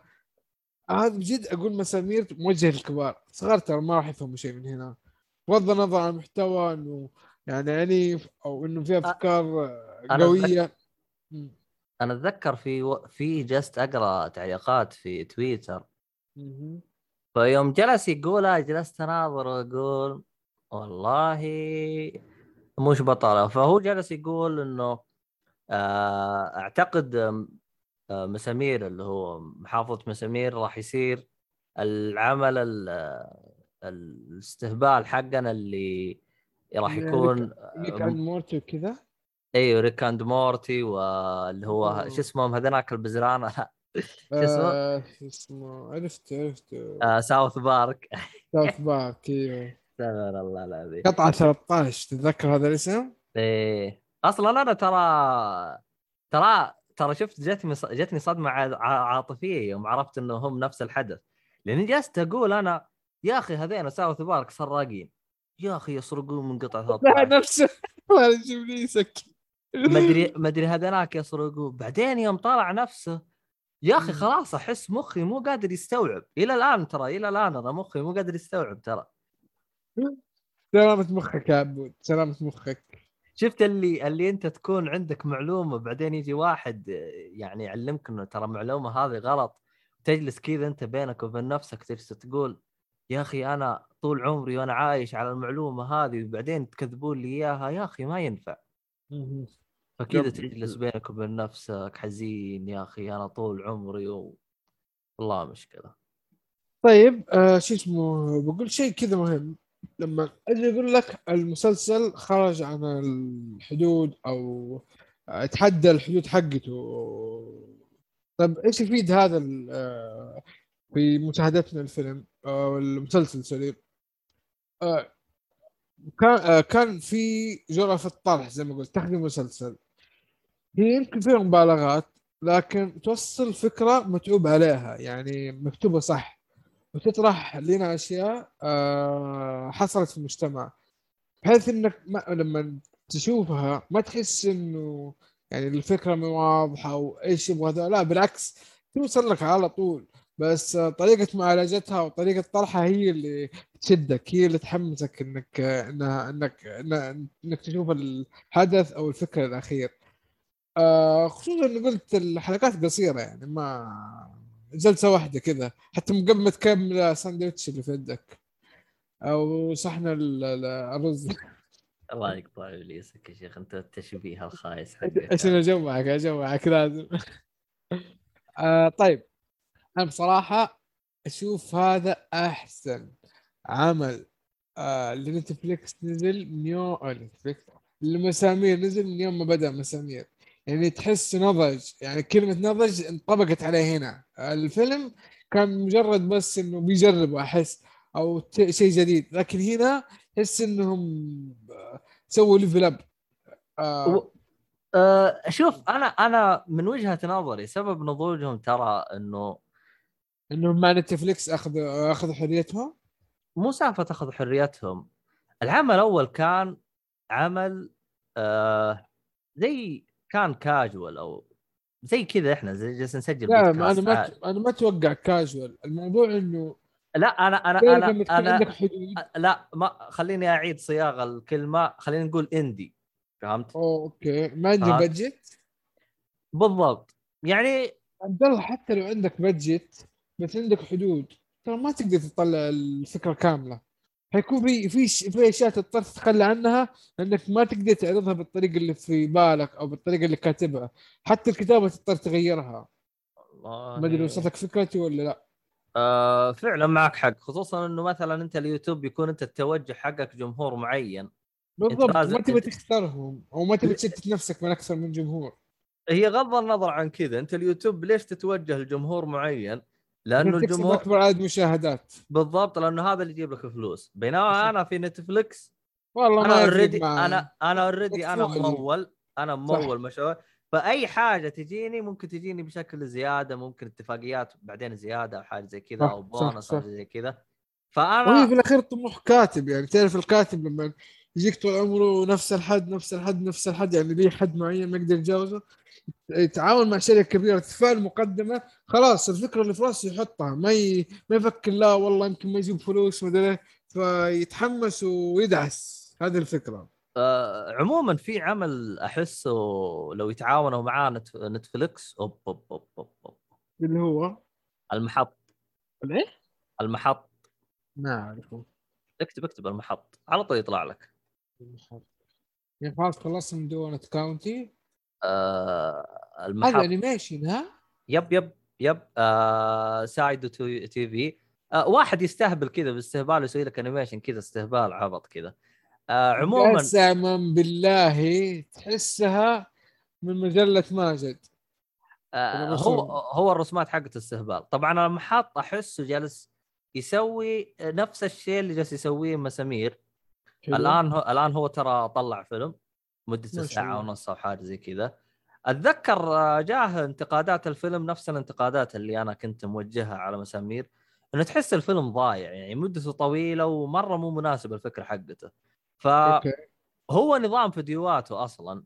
هذا بجد أقول مسامير موجهة للكبار. صغار ترى ما راح يفهموا شيء من هنا. بغض النظر عن المحتوى إنه يعني عنيف أو إنه في أفكار آه، أنا قوية. مم. أنا أتذكر في و... في جلست أقرأ تعليقات في تويتر. فيوم جلس يقولها جلست أناظر وأقول والله مش بطله فهو جلس يقول إنه آه، أعتقد آه، مسامير اللي هو محافظة مسامير راح يصير العمل ال- آه، الاستهبال حقنا اللي راح يكون Rick and Morty وكذا؟ أيوه Rick and Morty واللي هو. شو اسمهم هذناك البزرانه شو اسمه؟ آه، شو اسمه؟ عرفت عرفت. آه ساوث بارك. ساوث بارك إيوه. استغفر الله العظيم. قطعة 13 تتذكر هذا الاسم؟ إيه. أصلا أنا ترى ترى ترى شفت جتني جتني صدمة عاطفية يوم عرفت انه هم نفس الحدث. لأني جلست أقول أنا يا أخي هذين ساوث بارك سراقين. يا أخي يسرقون من قطعه لا 13 نفسه. والله يجيب سك ما أدري ما أدري هذناك يسرقون. بعدين يوم طلع نفسه يا أخي. خلاص أحس مخي مو قادر يستوعب. إلى الآن ترى إلى الآن أنا مخي مو قادر يستوعب ترى. سلامة مخك يا عبود. سلامة مخك. شفت اللي اللي أنت تكون عندك معلومة بعدين يجي واحد يعني يعلمك إنه ترى المعلومه هذه غلط تجلس كذا أنت بينك وبين نفسك تجلس تقول يا أخي أنا طول عمري وأنا عايش على المعلومة هذه وبعدين تكذبون لي إياها يا أخي ما ينفع. فكذا. تجلس بينك وبين نفسك حزين يا أخي أنا طول عمري و... والله مشكلة. طيب آه شو اسمه بقول شيء كذا مهم. لما أجي أقول لك المسلسل خرج عن الحدود أو آه، تحدى الحدود حقته. طيب إيش يفيد هذا آه، في مشاهدتنا الفيلم؟ أو المسلسل سوري. آه، كان آه، كان في جرأة في الطرح زي ما قلت تخدم مسلسل. هي يمكن فيها مبالغات لكن توصل فكرة متعوب عليها يعني مكتوبة صح. وتطرح لنا أشياء آه، حصلت في المجتمع. بحيث إنك ما لما تشوفها ما تحس إنه يعني الفكرة مو واضحة أو إيش يبغى ذا لا بالعكس توصل لك على طول. بس طريقة معالجتها وطريقة طرحها هي اللي تشدك هي اللي تحمسك إنك انها انك إنك تشوف الحدث أو الفكرة الأخير. آه، خصوصا اني قلت الحلقات قصيرة يعني ما جلسة واحدة كذا. حتى من قبل ما تكمل الساندويتش اللي في يدك. أو صحن ال- ال- الرز. الله يقطع ابليسك يا شيخ. أنت التشبيه الخايس حقك. عشان اجوعك اجوعك لازم. آه طيب. أنا بصراحة أشوف هذا أحسن عمل آه لنتفليكس نزل من يوم نتفليكس المسامير نزل من يوم ما بدأ مسامير. يعني تحس نضج يعني كلمة نضج انطبقت عليه هنا. الفيلم كان مجرد بس إنه بيجربوا أحس أو شيء جديد. لكن هنا تحس إنهم آه، سووا level up آه. أه شوف أنا أنا من وجهة نظري سبب نضوجهم ترى إنه انهم مع نتفليكس اخذوا أخذوا حريتهم؟ مو سالفة تاخذ حريتهم. العمل الأول كان عمل آه زي كان كاجوال أو زي كذا إحنا زي جالسين نسجل لا أنا ما عادي. أنا ما أتوقع كاجوال الموضوع إنه لا أنا أنا أنا أنا لا ما خليني أعيد صياغه الكلمة. خلينا نقول اندي فهمت؟ أوه، okay. ما عندي آه. budget بالضبط. يعني عبد الله حتى لو عندك budget بس عندك حدود ترى ما تقدر تطلع الفكرة كاملة. حيكون في في في أشياء تضطر تتخلى عنها لانك ما تقدر تعرضها بالطريقة اللي في بالك أو بالطريقة اللي كاتبها. حتى الكتابة تضطر تغيرها. ما أدري وصلتك فكرتي ولا لا. آه فعلا معك حق. خصوصا إنه مثلا أنت اليوتيوب يكون أنت التوجه حقك جمهور معين. بالضبط. ما تبي تختارهم أو ما تبي تشتت نفسك من أكثر من جمهور. هي غض النظر عن كذا. أنت اليوتيوب ليش تتوجه لجمهور معين؟ لأنه الجمهور اكبر عدد مشاهدات بالضبط لأنه هذا اللي يجيب لك فلوس بينما. أنا في نتفلكس والله أنا already. أنا أنا already أنا. ممول أنا ممول مشروع فأي حاجة تجيني ممكن تجيني بشكل زيادة ممكن اتفاقيات بعدين زيادة أو حاجة زي كذا أو بونص أو. زي كذا وهي فأنا في الأخير طموح كاتب يعني تعرف الكاتب لما يجيك طول عمره نفس الحد نفس الحد نفس الحد يعني ليه حد معين ما يقدر يتجاوزه يتعاون مع شركة كبيرة تدفع له مقدمة خلاص الفكرة اللي في راسه يحطها. ما ي... ما يفكر لا والله يمكن ما يجيب فلوس مدري إيه. فيتحمس ويدعس. هذه الفكرة. آه عموما في عمل أحسه لو يتعاونوا مع نت- نتفلكس أوب أوب أوب أوب أوب. اللي هو؟ المحط. الإيه؟ المحط. ما أعرفه. اكتب اكتب المحط. على طول يطلع لك. يعني خلاص خلصنا من دونت كاونتي. آه هذا المحط انيميشن ها؟ يب يب يب. آه سايدو تو- تي في آه واحد يستهبل كذا باستهبال يسوي لك انيميشن كذا استهبال عبط كذا. آه عموما قسما بالله تحسها من مجلة ماجد. آه هو؟ هو الرسومات حقت استهبال. طبعا المحط احسه جالس يسوي نفس الشيء اللي جالس يسويه مسامير. الآن هو الآن هو ترى طلع فيلم. مدته ساعة. ونص أو حاجة زي كذا أتذكر آه، جاه انتقادات الفيلم نفس الانتقادات اللي أنا كنت موجهها على مسامير إنه تحس الفيلم ضايع يعني مدته طويلة ومرة مو مناسب الفكرة حقته okay فهو نظام فيديوهاته أصلا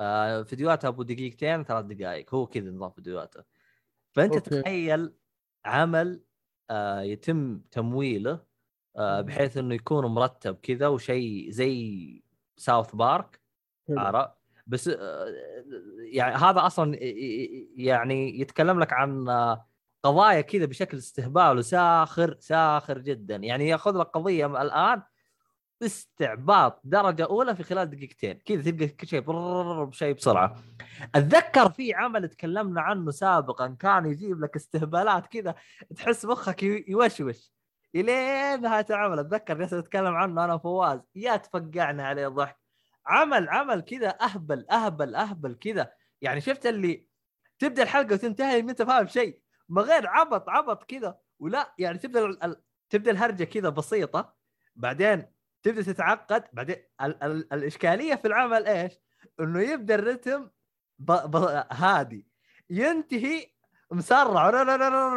آه، فيديوهاته أبو دقيقتين ثلاث دقائق هو كذا نظام فيديوهاته فأنت okay. تخيل عمل آه، يتم تمويله بحيث إنه يكون مرتب كذا وشيء زي ساوث بارك. عرفت؟ بس آه، يعني هذا أصلا يعني يتكلم لك عن آه، قضايا كذا بشكل استهبال وساخر ساخر جدا. يعني يأخذ لك قضية الآن استعباط درجة أولى في خلال دقيقتين. كذا تلقى كل شيء بشيء بسرعة. أتذكر في عمل تكلمنا عنه سابقا كان يجيب لك استهبالات كذا تحس مخك يو- يوشوش. إلين نهاية العمل أتذكر جالس أتكلم عنه أنا وفواز. يا تفقعنا عليه ضحك. عمل عمل كذا أهبل أهبل أهبل كذا يعني شفت اللي تبدأ الحلقة وتنتهي ما أنت فاهم شيء؟ ما غير عبط عبط كذا ولا يعني تبدأ ال- تبدأ الهرجة كذا بسيطة. بعدين تبدأ تتعقد. بعدين ال- ال- الإشكالية في العمل إيش؟ إنه يبدأ الرتم ب... ب... هادي. ينتهي مسرع.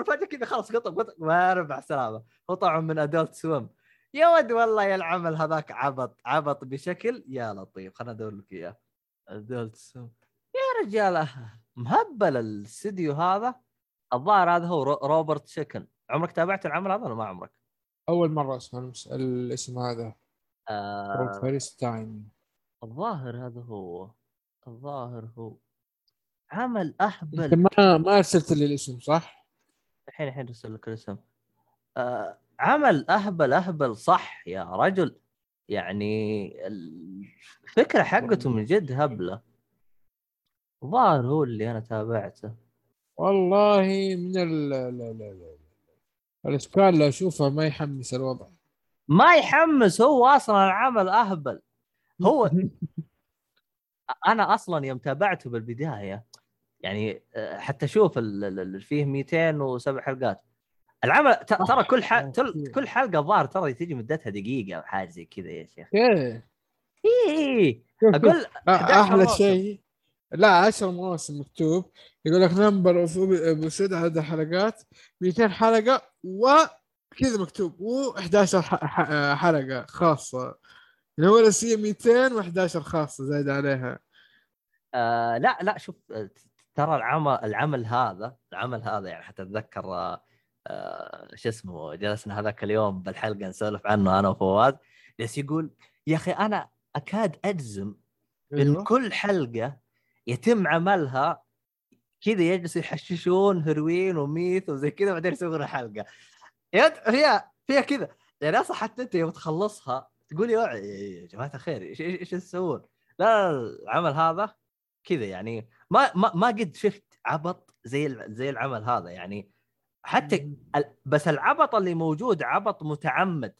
فجأة كذا خلاص قطع قطع. ما ربع سلامه هو طبعا من ادولت سويم يا ود والله يا العمل هذاك عبط عبط بشكل يا لطيف. خلنا أدور لك إياه. يا رجال مهبل الاستديو هذا. الظاهر هذا هو رو- روبرت شيكن عمرك تابعت العمل هذا ولا ما عمرك؟ أول مرة أسمع الاسم هذا. آه. first time الظاهر هذا هو. الظاهر هو. عمل أهبل. ما ما أرسلت لي الاسم صح؟ الحين الحين أرسل لك الاسم. آه عمل أهبل أهبل صح يا رجل. يعني الفكرة حقته من جد هبلة. الظاهر هو اللي أنا تابعته. والله من ال لا لا لا الاشكال اللي أشوفها ما يحمس الوضع. ما يحمس هو أصلا العمل أهبل. هو أنا أصلا يوم تابعته بالبداية يعني آه، حتى شوف فيه 207 حلقات. العمل ترى كل ح... تل- كل حلقة ظاهر ترى تجي مدتها دقيقة أو حاجة زي كذا يا شيخ؟ إيه. شوف- أقول 11 أحلى. شيء لا 10 مواسم مكتوب. يقول لك number of episode عدد حلقات 200 حلقة وكذا مكتوب. و11 حلقة خاصة. اللي هو الأساسية 200 و11 خاصة زايد عليها. آه لا لا شوف آه، ترى العمل العمل هذا العمل هذا يعني حتى أتذكر آه آه شو اسمه جلسنا هذاك اليوم بالحلقة نسولف عنه أنا وفواز جالس يقول يا أخي أنا أكاد أجزم إن أيوة. كل حلقة يتم عملها كذا يجلسوا يحششون هيروين وميث وزي كذا بعدين يسوون حلقه يد فيها فيها كذا يعني أصلا حتى أنت يوم تخلصها تقول يا جماعة الخير إيش إيش تسوون؟ لا, العمل هذا كذا يعني ما ما ما قد شفت عبط زي زي العمل هذا يعني حتى بس العبط اللي موجود عبط متعمد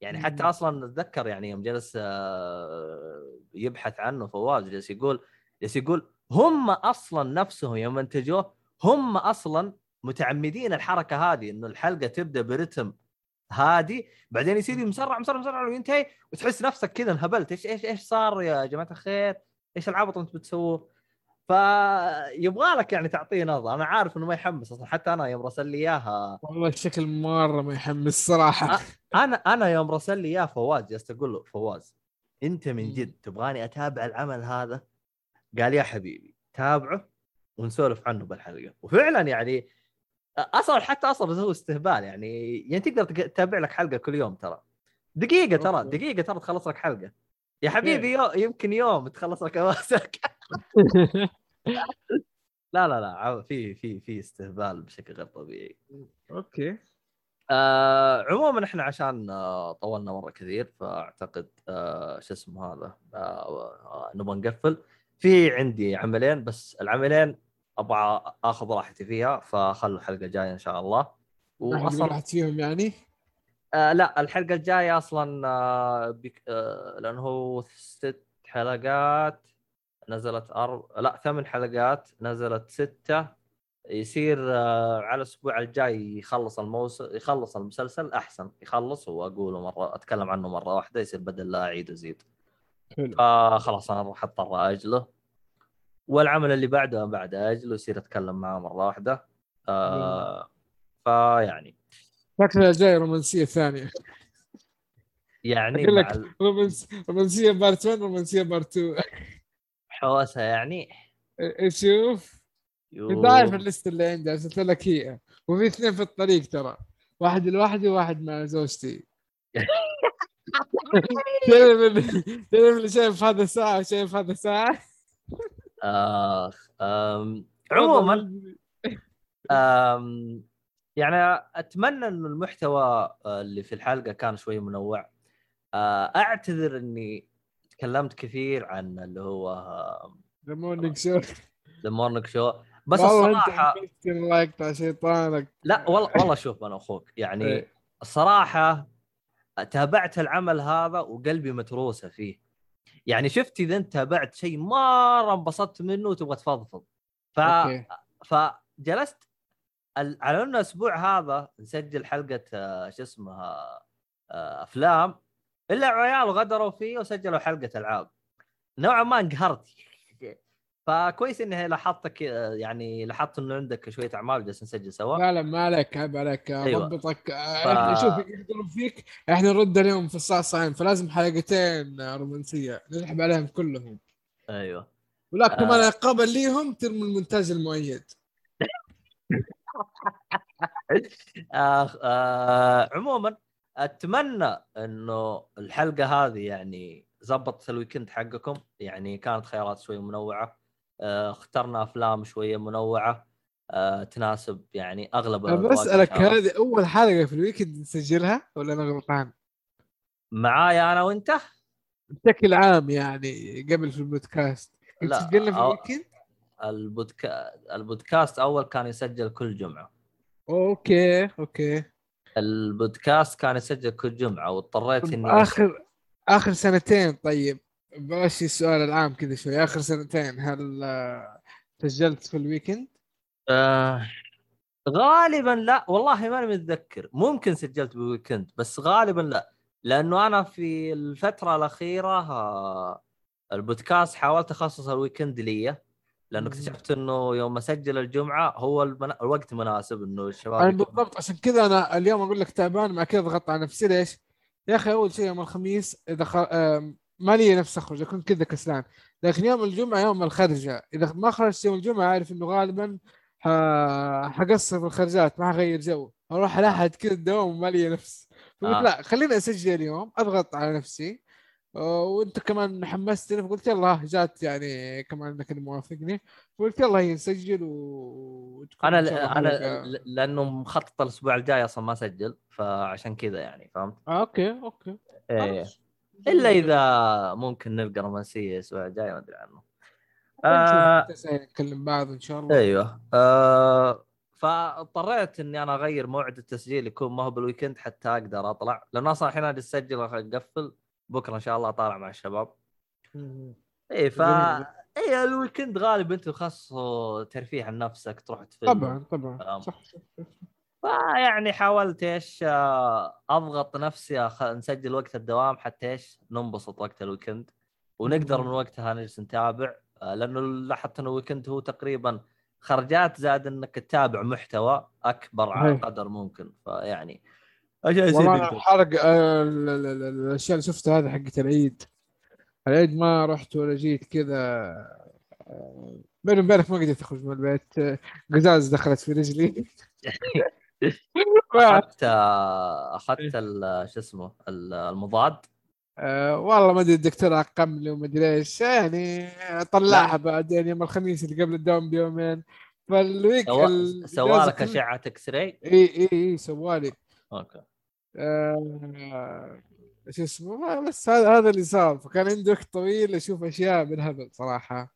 يعني حتى. أصلا اتذكر يعني يوم جلس آه، يبحث عنه فواز جلس يقول جلس يقول هم أصلا نفسهم يوم انتجوه هم أصلا متعمدين الحركة هذه إنه الحلقة تبدأ ب rhythm هادي بعدين يصير مسرع مسرع مسرع وينتهي وتحس نفسك كذا انهبلت إيش إيش إيش صار يا جماعة الخير؟ إيش العبط أنتم بتسووه؟ فيبغى لك يعني تعطيه نظرة أنا عارف إنه ما يحمس أصلا حتى أنا يوم رسل لي إياها والله الشكل مرة ما يحمس صراحة أنا أنا يوم رسل لي اياه فواز جلست أقول له فواز أنت من. جد تبغاني أتابع العمل هذا؟ قال يا حبيبي تابعه ونسولف عنه بالحلقة وفعلا يعني أصلا حتى أصلا هو استهبال يعني يعني تقدر تق- تتابع لك حلقة كل يوم ترى دقيقة ترى. دقيقة ترى تخلص لك حلقة يا حبيبي يو يمكن يوم تخلص لك اواسك لا لا لا في في في استهبال بشكل غير طبيعي. أوكي. آه عموما إحنا عشان آه طولنا مرة كثير فأعتقد آه شو اسمه هذا؟ آه آه نبغى نقفل. في عندي عملين بس العملين أبغى آخذ راحتي فيها فخلوا الحلقة الجاية إن شاء الله. واصلا واحد فيهم يعني؟ آه لا الحلقة الجاية أصلا آه بك آه لأنه هو ست حلقات نزلت أرب... لا ثمان حلقات نزلت ستة. يصير آه على الأسبوع الجاي يخلص الموسم يخلص المسلسل أحسن يخلص وأقوله مرة أتكلم عنه مرة واحدة يصير بدل لا أعيد وأزيد. فخلاص أنا راح أضطر اجله والعمل اللي بعده بعد أجله يصير أتكلم معاه مرة واحدة. آه فيعني شكلها جاي رومانسية ثانية. يعني أقول مع لك رومانس... رومانسية part 1 رومانسية part 2 الحوسه يعني. شوف. you. انت عارف ال list اللي عندي ارسلت لك هي. وفي اثنين في الطريق ترى. واحد لوحدي وواحد مع زوجتي. تعرف اللي شايف هذا ساعة وشايف هذا ساعة؟ آخ. عموما. يعني أتمنى إنه المحتوى آه، اللي في الحلقة كان شوي منوع. آه، أعتذر إني تكلمت كثير عن اللي هو The Morning Show The Morning Show بس الصراحة الله يقطع شيطانك. لا والله والله شوف أنا أخوك يعني إيه. الصراحة تابعت العمل هذا وقلبي متروسة فيه. يعني شفت إذا أنت تابعت شيء مرة انبسطت منه وتبغى تفضفض. ف أوكي. فجلست على انه الأسبوع هذا نسجل حلقة آه، شو اسمها آه، أفلام إلا عيال غدروا فيه وسجلوا حلقة ألعاب. نوعا ما انقهرت. فكويس اني لاحظتك آه، يعني لاحظت إنه عندك شوية أعمال جالس نسجل سوا. لا لا ما عليك عيب عليك. أيوة. أضبطك. إحنا شوف يقدرون فيك. إحنا نرد عليهم في الساعة صايم فلازم حلقتين رومانسية. نسحب عليهم كلهم. أيوه. ولكن آه. عقابا ليهم ترمي المونتاج المؤيد. آه آه عموما أتمنى إنه الحلقة هذه يعني زبطت ال weekend حقكم يعني كانت خيارات شوي منوعة آه اخترنا أفلام شوية منوعة آه تناسب يعني أغلب بسالك. هذه أول حلقة في ال weekend نسجلها ولا أنا غلطان؟ معايا أنا وأنت بشكل عام يعني قبل في البودكاست كنت لا، سجلنا في ال weekend؟ البودكا... البودكاست أول كان يسجل كل جمعة. okay okay. البودكاست كان يسجل كل جمعة واضطريت إني اخر آخر سنتين طيب. بلاش السؤال العام كذا شوي. آخر سنتين هل آه، سجلت في ال weekend؟ آه غالبا لا. والله ماني متذكر. ممكن سجلت بال weekend بس غالبا لا. لأنه أنا في الفترة الأخيرة آه البودكاست حاولت أخصص ال weekend لي. لأنه. اكتشفت إنه يوم اسجل الجمعة هو المنا... الوقت مناسب إنه الشباب يكونوا- بالضبط عشان كذا أنا اليوم أقول لك تعبان مع كذا ضغطت على نفسي ليش؟ يا أخي أول شيء يوم الخميس إذا خ... ما لي نفس أخرج أكون كذا كسلان لكن يوم الجمعة يوم الخرجة إذا ما خرجت يوم الجمعة عارف إنه غالبا ح... حقصر في الخرجات ما حغير جو أروح لأحد كذا الدوام ما لي نفس آه. لا خليني أسجل اليوم أضغط على نفسي وانت كمان حمستني فقلت يلا جات يعني كمان انك موافقني. فقلت يلا نسجل و أنا الله أنا ل- لأنه مخطط الأسبوع الجاي أصلا ما أسجل فعشان كذا يعني فهمت؟ آه، okay okay. خلاص. إلا إذا ممكن نلقى رومانسية الأسبوع الجاي ما أدري عنه. نشوف آه نتكلم بعض إن شاء الله. أيوه. آه فاضطريت إني أنا أغير موعد التسجيل يكون ما هو بال weekend حتى أقدر أطلع. لأنه أصلا الحين أجي أسجل اقفل بكرة إن شاء الله طالع مع الشباب. اي ف. اي ال weekend غالبا أنت خاصه ترفيه عن نفسك تروح تفيلم طبعا طبعا. صح. فيعني حاولت إيش آه، أضغط نفسي أخ... نسجل وقت الدوام حتى إيش ننبسط وقت ال weekend ونقدر. من وقتها نجلس نتابع آه، لأنه لاحظت إنه الويكند هو تقريبا خرجات زاد إنك تتابع محتوى أكبر على. قدر ممكن فيعني أنا نقدر. الحرق آه، ال- ال- ال- الأشياء اللي شفتها هذه حقت العيد. العيد ما رحت ولا جيت كذا آه، بيني وبينك ما قدرت أخرج من البيت. آه، قزاز دخلت في رجلي. أخذت أخذت ال- شو اسمه ال- المضاد. والله ما أدري الدكتور عقم لي وما أدري إيش. يعني طلعها بعدين يوم الخميس اللي قبل الدوام بيومين. فال week الإجازة كلها- أشعة X-ray اي اي إي سوالي. okay. آه، شو اسمه؟ بس هذا هذا اللي صار. فكان عندي وقت طويل أشوف أشياء بالهبل صراحة.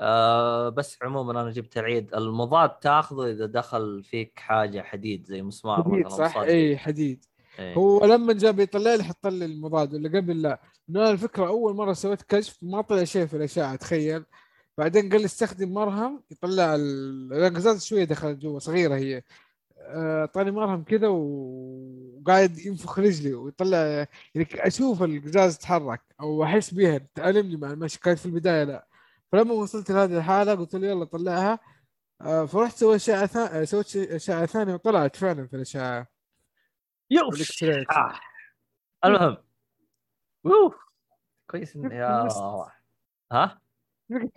آه بس عموما أنا جبت العيد. المضاد تاخذه إذا دخل فيك حاجة حديد زي مسمار حديد صح. اي حديد. إيه. هو لما جاب يطلع لي حط لي المضاد ولا قبل لا. أنا الفكرة أول مرة سويت كشف ما طلع شيء في الاشعه تخيل بعدين قال لي استخدم مرهم يطلع ال- القزاز شوية دخلت جوا صغيرة هي. آه، اعطاني مرهم كذا وقاعد ينفخ رجلي ويطلع يعني أشوف القزاز يتحرك أو أحس بيها تألمني مع المشي. كانت في البداية لا. فلما وصلت لهذه الحالة قلت له يلا طلعها. آه، فرحت سويت اشعه ثانية سويت اشعه ثانية وطلعت فعلا في الاشعه يوش. آه. المهم. أوف. كويس يا تحمست. ها؟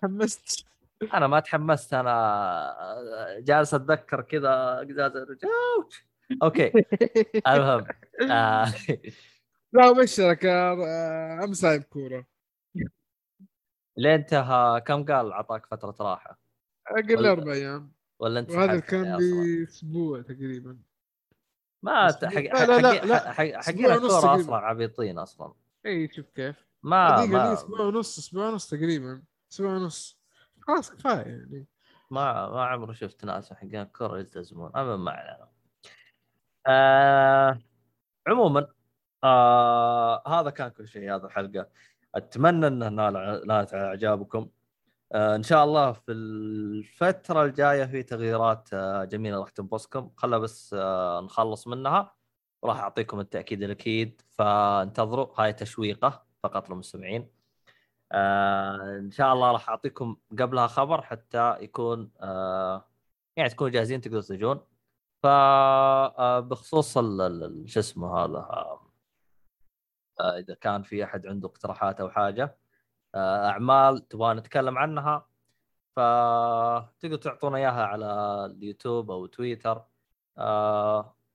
تحمست. أنا ما تحمست أنا جالس أتذكر كذا قزاز. أوكي. المهم آه. لا ابشرك آه، أمس لاعب كوره لين انتهى كم قال اعطاك فترة راحة؟ أقل أربع أيام. ولا أنت وهذا كان لي؟ أسبوع تقريبا. ما حق لا، لا، لا، حقين الكورة. أصلا عبيطين أصلا. اي شوف كيف. ما ما أسبوع ونص أسبوع ونص تقريبا. أسبوع ونص. خلاص كفاية يعني. ما ما عمري شفت ناس حقين الكوره يلتزمون اما ما علينا آه عموما آه هذا كان كل شيء هذا الحلقة. أتمنى انها نال- نالت على إعجابكم. آه إن شاء الله في الفترة الجاية في تغييرات آه جميلة راح تنبسكم. خلا بس آه نخلص منها. وراح أعطيكم التأكيد الأكيد. فانتظروا هاي تشويقة فقط للمستمعين. آه إن شاء الله راح أعطيكم قبلها خبر حتى يكون آه يعني تكونوا جاهزين تقدروا تجون ف آه، بخصوص شو اسمه هذا آه، آه، إذا كان في أحد عنده اقتراحات أو حاجة أعمال تبغى نتكلم عنها فتقدروا تعطونا إياها على اليوتيوب أو تويتر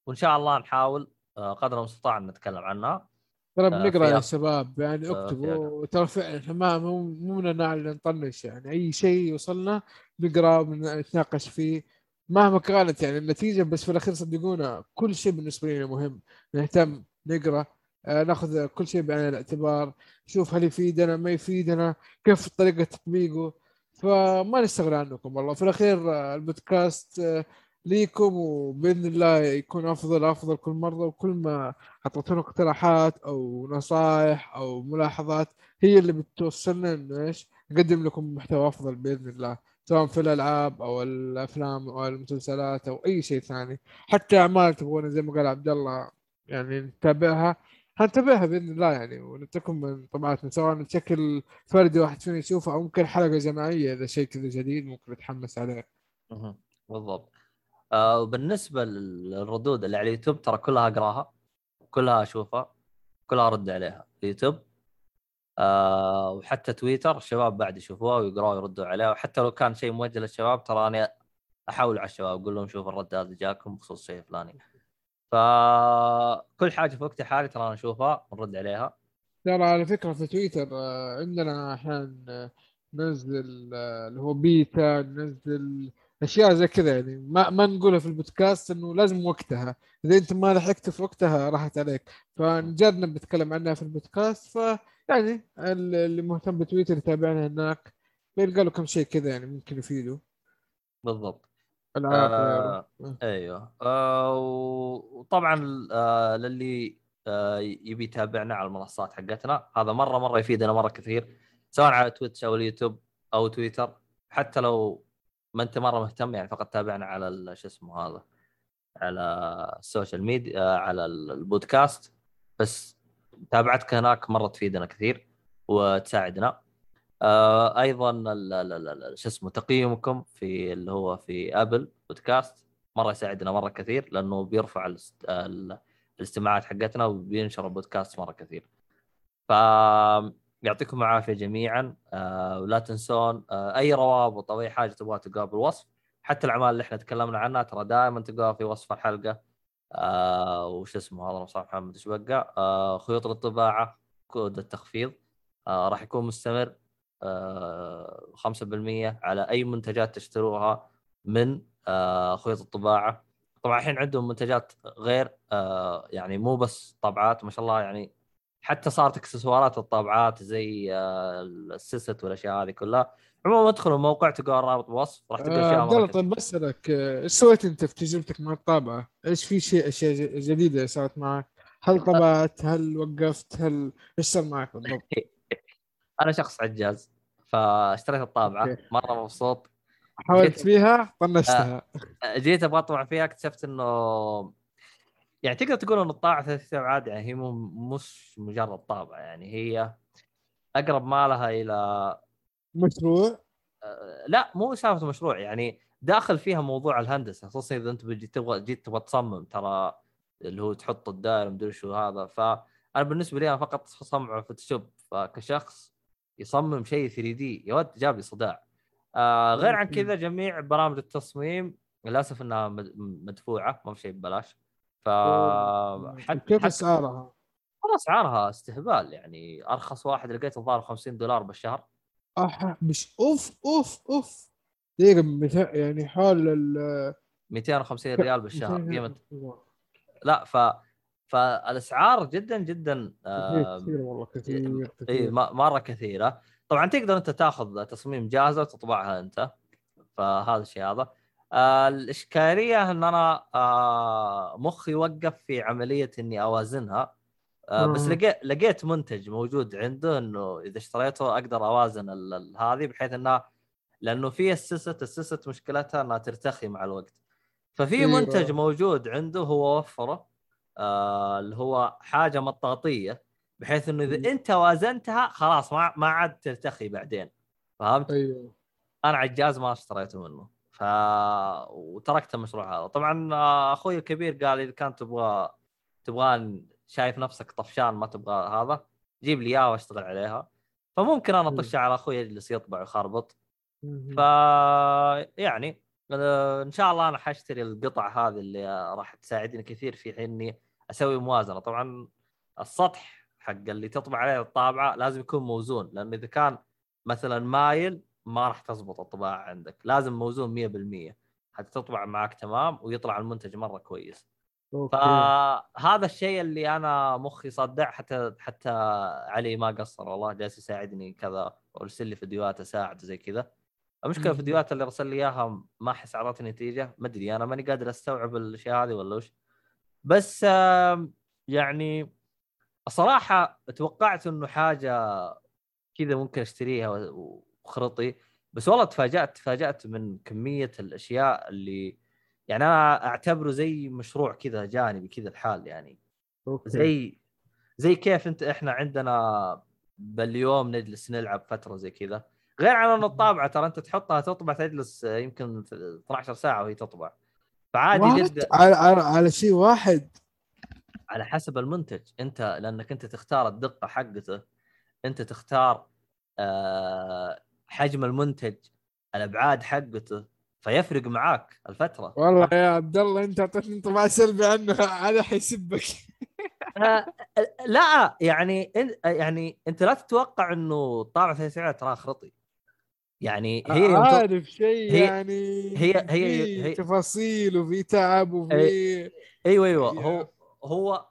وإن شاء الله نحاول قدر المستطاع ان نتكلم عنها. ترى آه، بنقرأ يا شباب يعني آه، اكتبوا ترى فعلا إحنا ما مو مو من النوع اللي نطنش يعني. أي شيء يوصلنا نقرأ ونتناقش فيه. مهما كانت يعني النتيجة بس في الأخير صدقونا كل شيء بالنسبة لنا مهم. نهتم نقرأ آه، نأخذ كل شيء بعين الاعتبار نشوف هل يفيدنا ما يفيدنا كيف طريقة تطبيقه. فما نستغنى عنكم والله. في الأخير البودكاست آه، ليكم وبإذن الله يكون أفضل أفضل كل مرة وكل ما حطيتونا اقتراحات أو نصائح أو ملاحظات هي اللي بتوصلنا إنه إيش نقدم لكم محتوى أفضل بإذن الله سواء في الألعاب أو الأفلام أو المسلسلات أو أي شيء ثاني. حتى أعمال تبغون زي ما قال عبد الله يعني نتابعها. حنتابعها بإذن الله يعني ونترككم من طبعاتنا سواء بشكل فردي واحد فينا يشوفه أو ممكن حلقة جماعية إذا شيء كذا جديد ممكن نتحمس عليه. بالضبط. آه وبالنسبة للردود اللي على اليوتيوب ترى كلها أقراها كلها أشوفها كلها أرد عليها. اليوتيوب آه وحتى تويتر الشباب بعد يشوفوها ويقراوا ويردوا عليها. وحتى لو كان شيء موجه للشباب ترى أنا أحاول على الشباب أقول لهم شوف الرد هذا جاكم بخصوص شيء فلاني. فكل حاجة في وقت الحالي ترى نشوفها ونرد عليها. ترى على فكرة في تويتر آه، عندنا أحيانا آه، ننزل آه، اللي هو بيتا ننزل أشياء زي كذا يعني. ما ما نقولها في البودكاست إنه لازم وقتها. إذا أنت ما لحقت في وقتها راحت عليك. فنجرب نتكلم عنها في البودكاست فيعني اللي مهتم بتويتر يتابعنا هناك. بيلقى له كم شيء كذا يعني ممكن يفيده بالضبط. آه أيوه. آه وطبعا آه للي آه يبي يتابعنا على المنصات حقتنا هذا مرة مرة يفيدنا مرة كثير سواء على تويتش أو اليوتيوب أو تويتر. حتى لو ما أنت مرة مهتم يعني فقط تابعنا على شو اسمه هذا على ال social media آه، على البودكاست. بس متابعتك هناك مرة تفيدنا كثير وتساعدنا. آه أيضا شو اسمه تقييمكم في اللي هو في ابل بودكاست مرة يساعدنا مرة كثير لأنه بيرفع الاستماعات حقتنا وبينشر البودكاست مرة كثير. ف يعطيكم العافية جميعا. آه ولا تنسون آه أي روابط أو أي حاجة تبغاها تلقاها بالوصف. حتى الأعمال اللي إحنا تكلمنا عنها ترى دائما تلقاها في وصف الحلقة. آه وش اسمه؟ هذا صاحب محمد إيش بقى؟ آه خيوط الطباعة كود التخفيض. آه راح يكون مستمر. 5% على أي منتجات تشتروها من آه، خيوط الطباعة. طبعا الحين عندهم منتجات غير آه، يعني مو بس طابعات ما شاء الله يعني حتى صارت اكسسوارات الطابعات زي آه، السيست والأشياء هذه كلها عموما ادخلوا الموقع تلقوا الرابط بالوصف راح تلقى اشياء عبد الله طيب بسالك إيش سويت أنت في تجربتك مع الطابعة؟ إيش في شيء أشياء جديدة صارت معك؟ هل طبعت؟ هل وقفت؟ هل إيش صار معك بالضبط؟ أنا شخص عجاز فاشتريت الطابعة مرة مبسوط حاولت فيها طنشتها آه، جيت أبغى أطبع فيها اكتشفت إنه يعني تقدر تقول إن الطابعه ثلاث ابعاد يعني هي مش مجرد طابعه يعني هي أقرب ما لها إلى مشروع؟ آه، لا مو سالفة مشروع يعني داخل فيها موضوع الهندسة خصوصا إذا أنت تبغى جيت تبغى تصمم ترى اللي هو تحط الدائرة مدري شو هذا. فانا بالنسبة لي أنا فقط اصمم فوتوشوب فكشخص يصمم شيء 3 دي يا ولد جاب لي صداع. آه غير عن كذا جميع برامج التصميم للأسف إنها مدفوعة ما في شيء ببلاش. ف حتى كيف أسعارها؟ والله أسعارها استهبال يعني أرخص واحد لقيته الظاهر 50 دولار بالشهر. أح مش أوف أوف أوف. دقيقة يعني حول ال 250 ريال بالشهر قيمة. لا ف فالأسعار جدا جدا كثير والله كثير, كثير. إي مرة كثيرة. طبعا تقدر أنت تاخذ تصميم جاهزة وتطبعها أنت فهذا الشيء هذا. آه الإشكالية إن أنا آه مخي وقف في عملية إني أوازنها. آه بس لقيت لقيت منتج موجود عنده إنه إذا اشتريته أقدر أوازن هذه بحيث انها لأنه في السست السست مشكلتها إنها ترتخي مع الوقت. ففي منتج موجود عنده هو وفره آه اللي هو حاجة مطاطيه بحيث إنه إذا أنت وازنتها خلاص ما ما عاد ترتخي بعدين. فهمت؟ أيوه. أنا عجاز ما اشتريته منه. ف وتركت المشروع هذا. طبعا آه، أخوي الكبير قال إذا كان تبغى تبغى شايف نفسك طفشان ما تبغى هذا جيب لي اياه واشتغل عليها. فممكن أنا أطش على أخوي يجلس يطبع ويخربط. ف يعني إن شاء الله أنا حأشتري القطع هذه اللي راح تساعدني كثير في اني أسوي موازنة. طبعا السطح حق اللي تطبع عليه الطابعة لازم يكون موزون لأنه إذا كان مثلا مايل ما راح تزبط الطباعة عندك. لازم موزون 100% حتى تطبع معك تمام ويطلع المنتج مرة كويس. أوكي. فهذا الشيء اللي أنا مخي صدع حتى حتى علي ما قصر. والله جالس يساعدني كذا وأرسل لي فيديوهات أساعد زي كذا. المشكلة الفيديوهات اللي ارسل لي إياها ما أحس اعطتني نتيجة. ما أدري أنا ماني قادر أستوعب الأشياء هذه ولا وش. بس يعني الصراحه توقعت إنه حاجة كذا ممكن أشتريها وخرطي بس والله تفاجأت تفاجأت من كمية الأشياء اللي يعني أنا أعتبره زي مشروع كذا جانبي كذا الحال يعني. أوكي. زي زي كيف أنت إحنا عندنا باليوم نجلس نلعب فترة زي كذا. غير عن انه الطابعة ترى أنت تحطها تطبع تجلس يمكن 12 ساعة وهي تطبع. فعادي جدا. على, على, على شيء واحد. على حسب المنتج. أنت لأنك أنت تختار الدقة حقته أنت تختار آه، حجم المنتج الأبعاد حقته فيفرق معاك الفترة. والله يا عبد الله انت أعطيتني انطباع سلبي عنه هذا حيسبك آه، لا يعني يعني أنت لا تتوقع إنه طابع 30 ترى خرطي. يعني هي عارف شيء هي- يعني هي- هي- في هي- تفاصيل وفي تعب وفي إيوه إيوه. يا. هو هو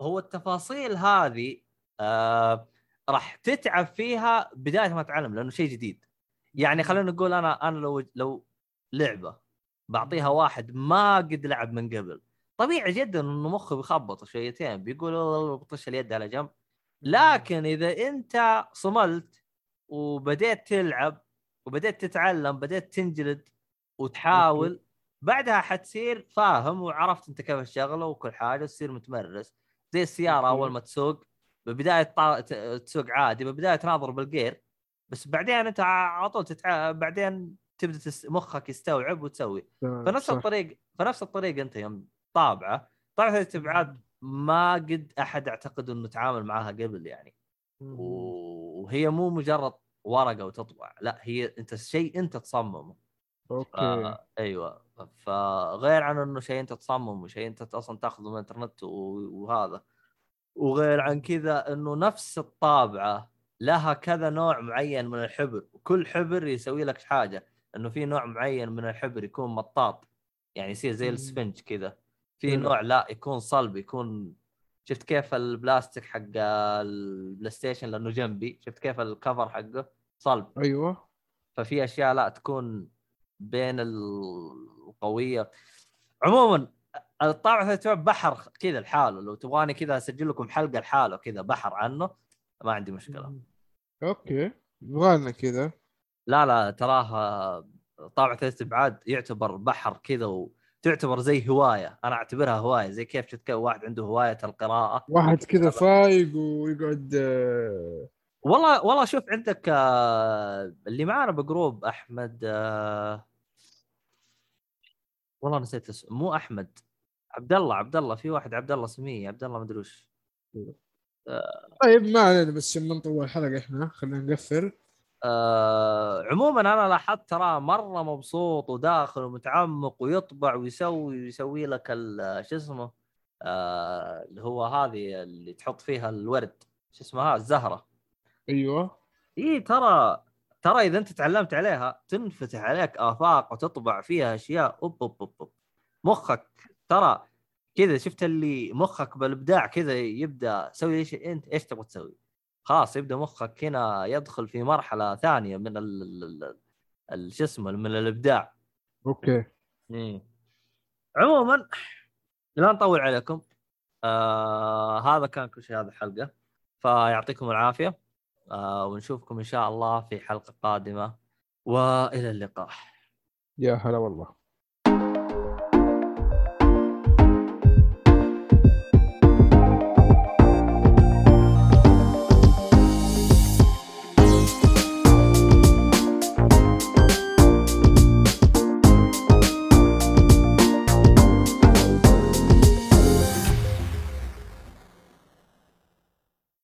هو التفاصيل هذه آه راح تتعب فيها بداية ما تتعلم لأنه شيء جديد. يعني خلينا نقول أنا أنا لو لو لعبة بعطيها واحد ما قد لعب من قبل طبيعي جدا إنه مخه بيخبط شويتين بيقول والله بطش اليد على جنب. لكن إذا أنت صملت وبديت تلعب وبديت تتعلم بديت تنجلد وتحاول بعدها حتصير فاهم وعرفت أنت كيف الشغله وكل حاجة وتصير متمرس. زي السيارة. أول ما تسوق ببداية طا... تسوق عادي ببداية تناظر بال gear بس بعدين أنت على طول تتع... بعدين تبدأ تس... مخك يستوعب وتسوي. فنفس صح. الطريق فنفس الطريق أنت يوم طابعه. طابعه الاستبعاد ما قد أحد اعتقد إنه تعامل معاها قبل يعني. وهي مو مجرد ورقة وتطبع لا هي أنت شيء أنت تصممه. okay. آه أيوه. فغير عن إنه شيء أنت تصمم وشيء أنت أصلا تاخذه من الإنترنت وهذا. وغير عن كذا إنه نفس الطابعة لها كذا نوع معين من الحبر. وكل حبر يسوي لك حاجة إنه في نوع معين من الحبر يكون مطاط. يعني يصير زي. السفنج كذا. في. نوع لا يكون صلب يكون شفت كيف البلاستيك حق البلاي ستيشن لأنه جنبي شفت كيف ال cover حقه؟ صلب. أيوه. ففي أشياء لا تكون بين القويه عموما الطابع تبع بحر كذا لحاله لو تبغاني كذا أسجل لكم حلقة لحاله كذا بحر عنه ما عندي مشكلة. أوكي. يبغالنا كذا. لا لا تراها طابع ثلاث ابعاد يعتبر بحر كذا وتعتبر زي هواية. أنا أعتبرها هواية زي كيف شفت واحد عنده هواية القراءة. واحد كذا فايق ويقعد آه، والله والله شوف عندك آه، اللي معانا بجروب أحمد آه، والله نسيت اسمه. مو أحمد. عبد الله عبد الله في واحد عبد الله سميه عبد الله ما أدري وش. طيب ما علينا بس ما نطول الحلقة إحنا؟ خلينا نقفل. آه عموما أنا لاحظت ترى مرة مبسوط وداخل ومتعمق ويطبع ويسوي ويسوي لك شو اسمه؟ آه اللي هو هذه اللي تحط فيها الورد. شو اسمها؟ الزهرة. أيوه. اي ترى ترى إذا أنت تعلمت عليها تنفتح عليك آفاق وتطبع فيها أشياء أوب أوب أوب, أوب. مخك ترى كذا شفت اللي مخك بالإبداع كذا يبدأ سوي إيش؟ أنت إيش تبغى تسوي؟ خلاص يبدأ مخك هنا يدخل في مرحلة ثانية من ال شو اسمه من الإبداع. okay. مم. عموما لا نطول عليكم. آه هذا كان كل شيء هذه الحلقة. فيعطيكم العافية. ونشوفكم إن شاء الله في حلقة قادمة. وإلى اللقاء يا هلا والله.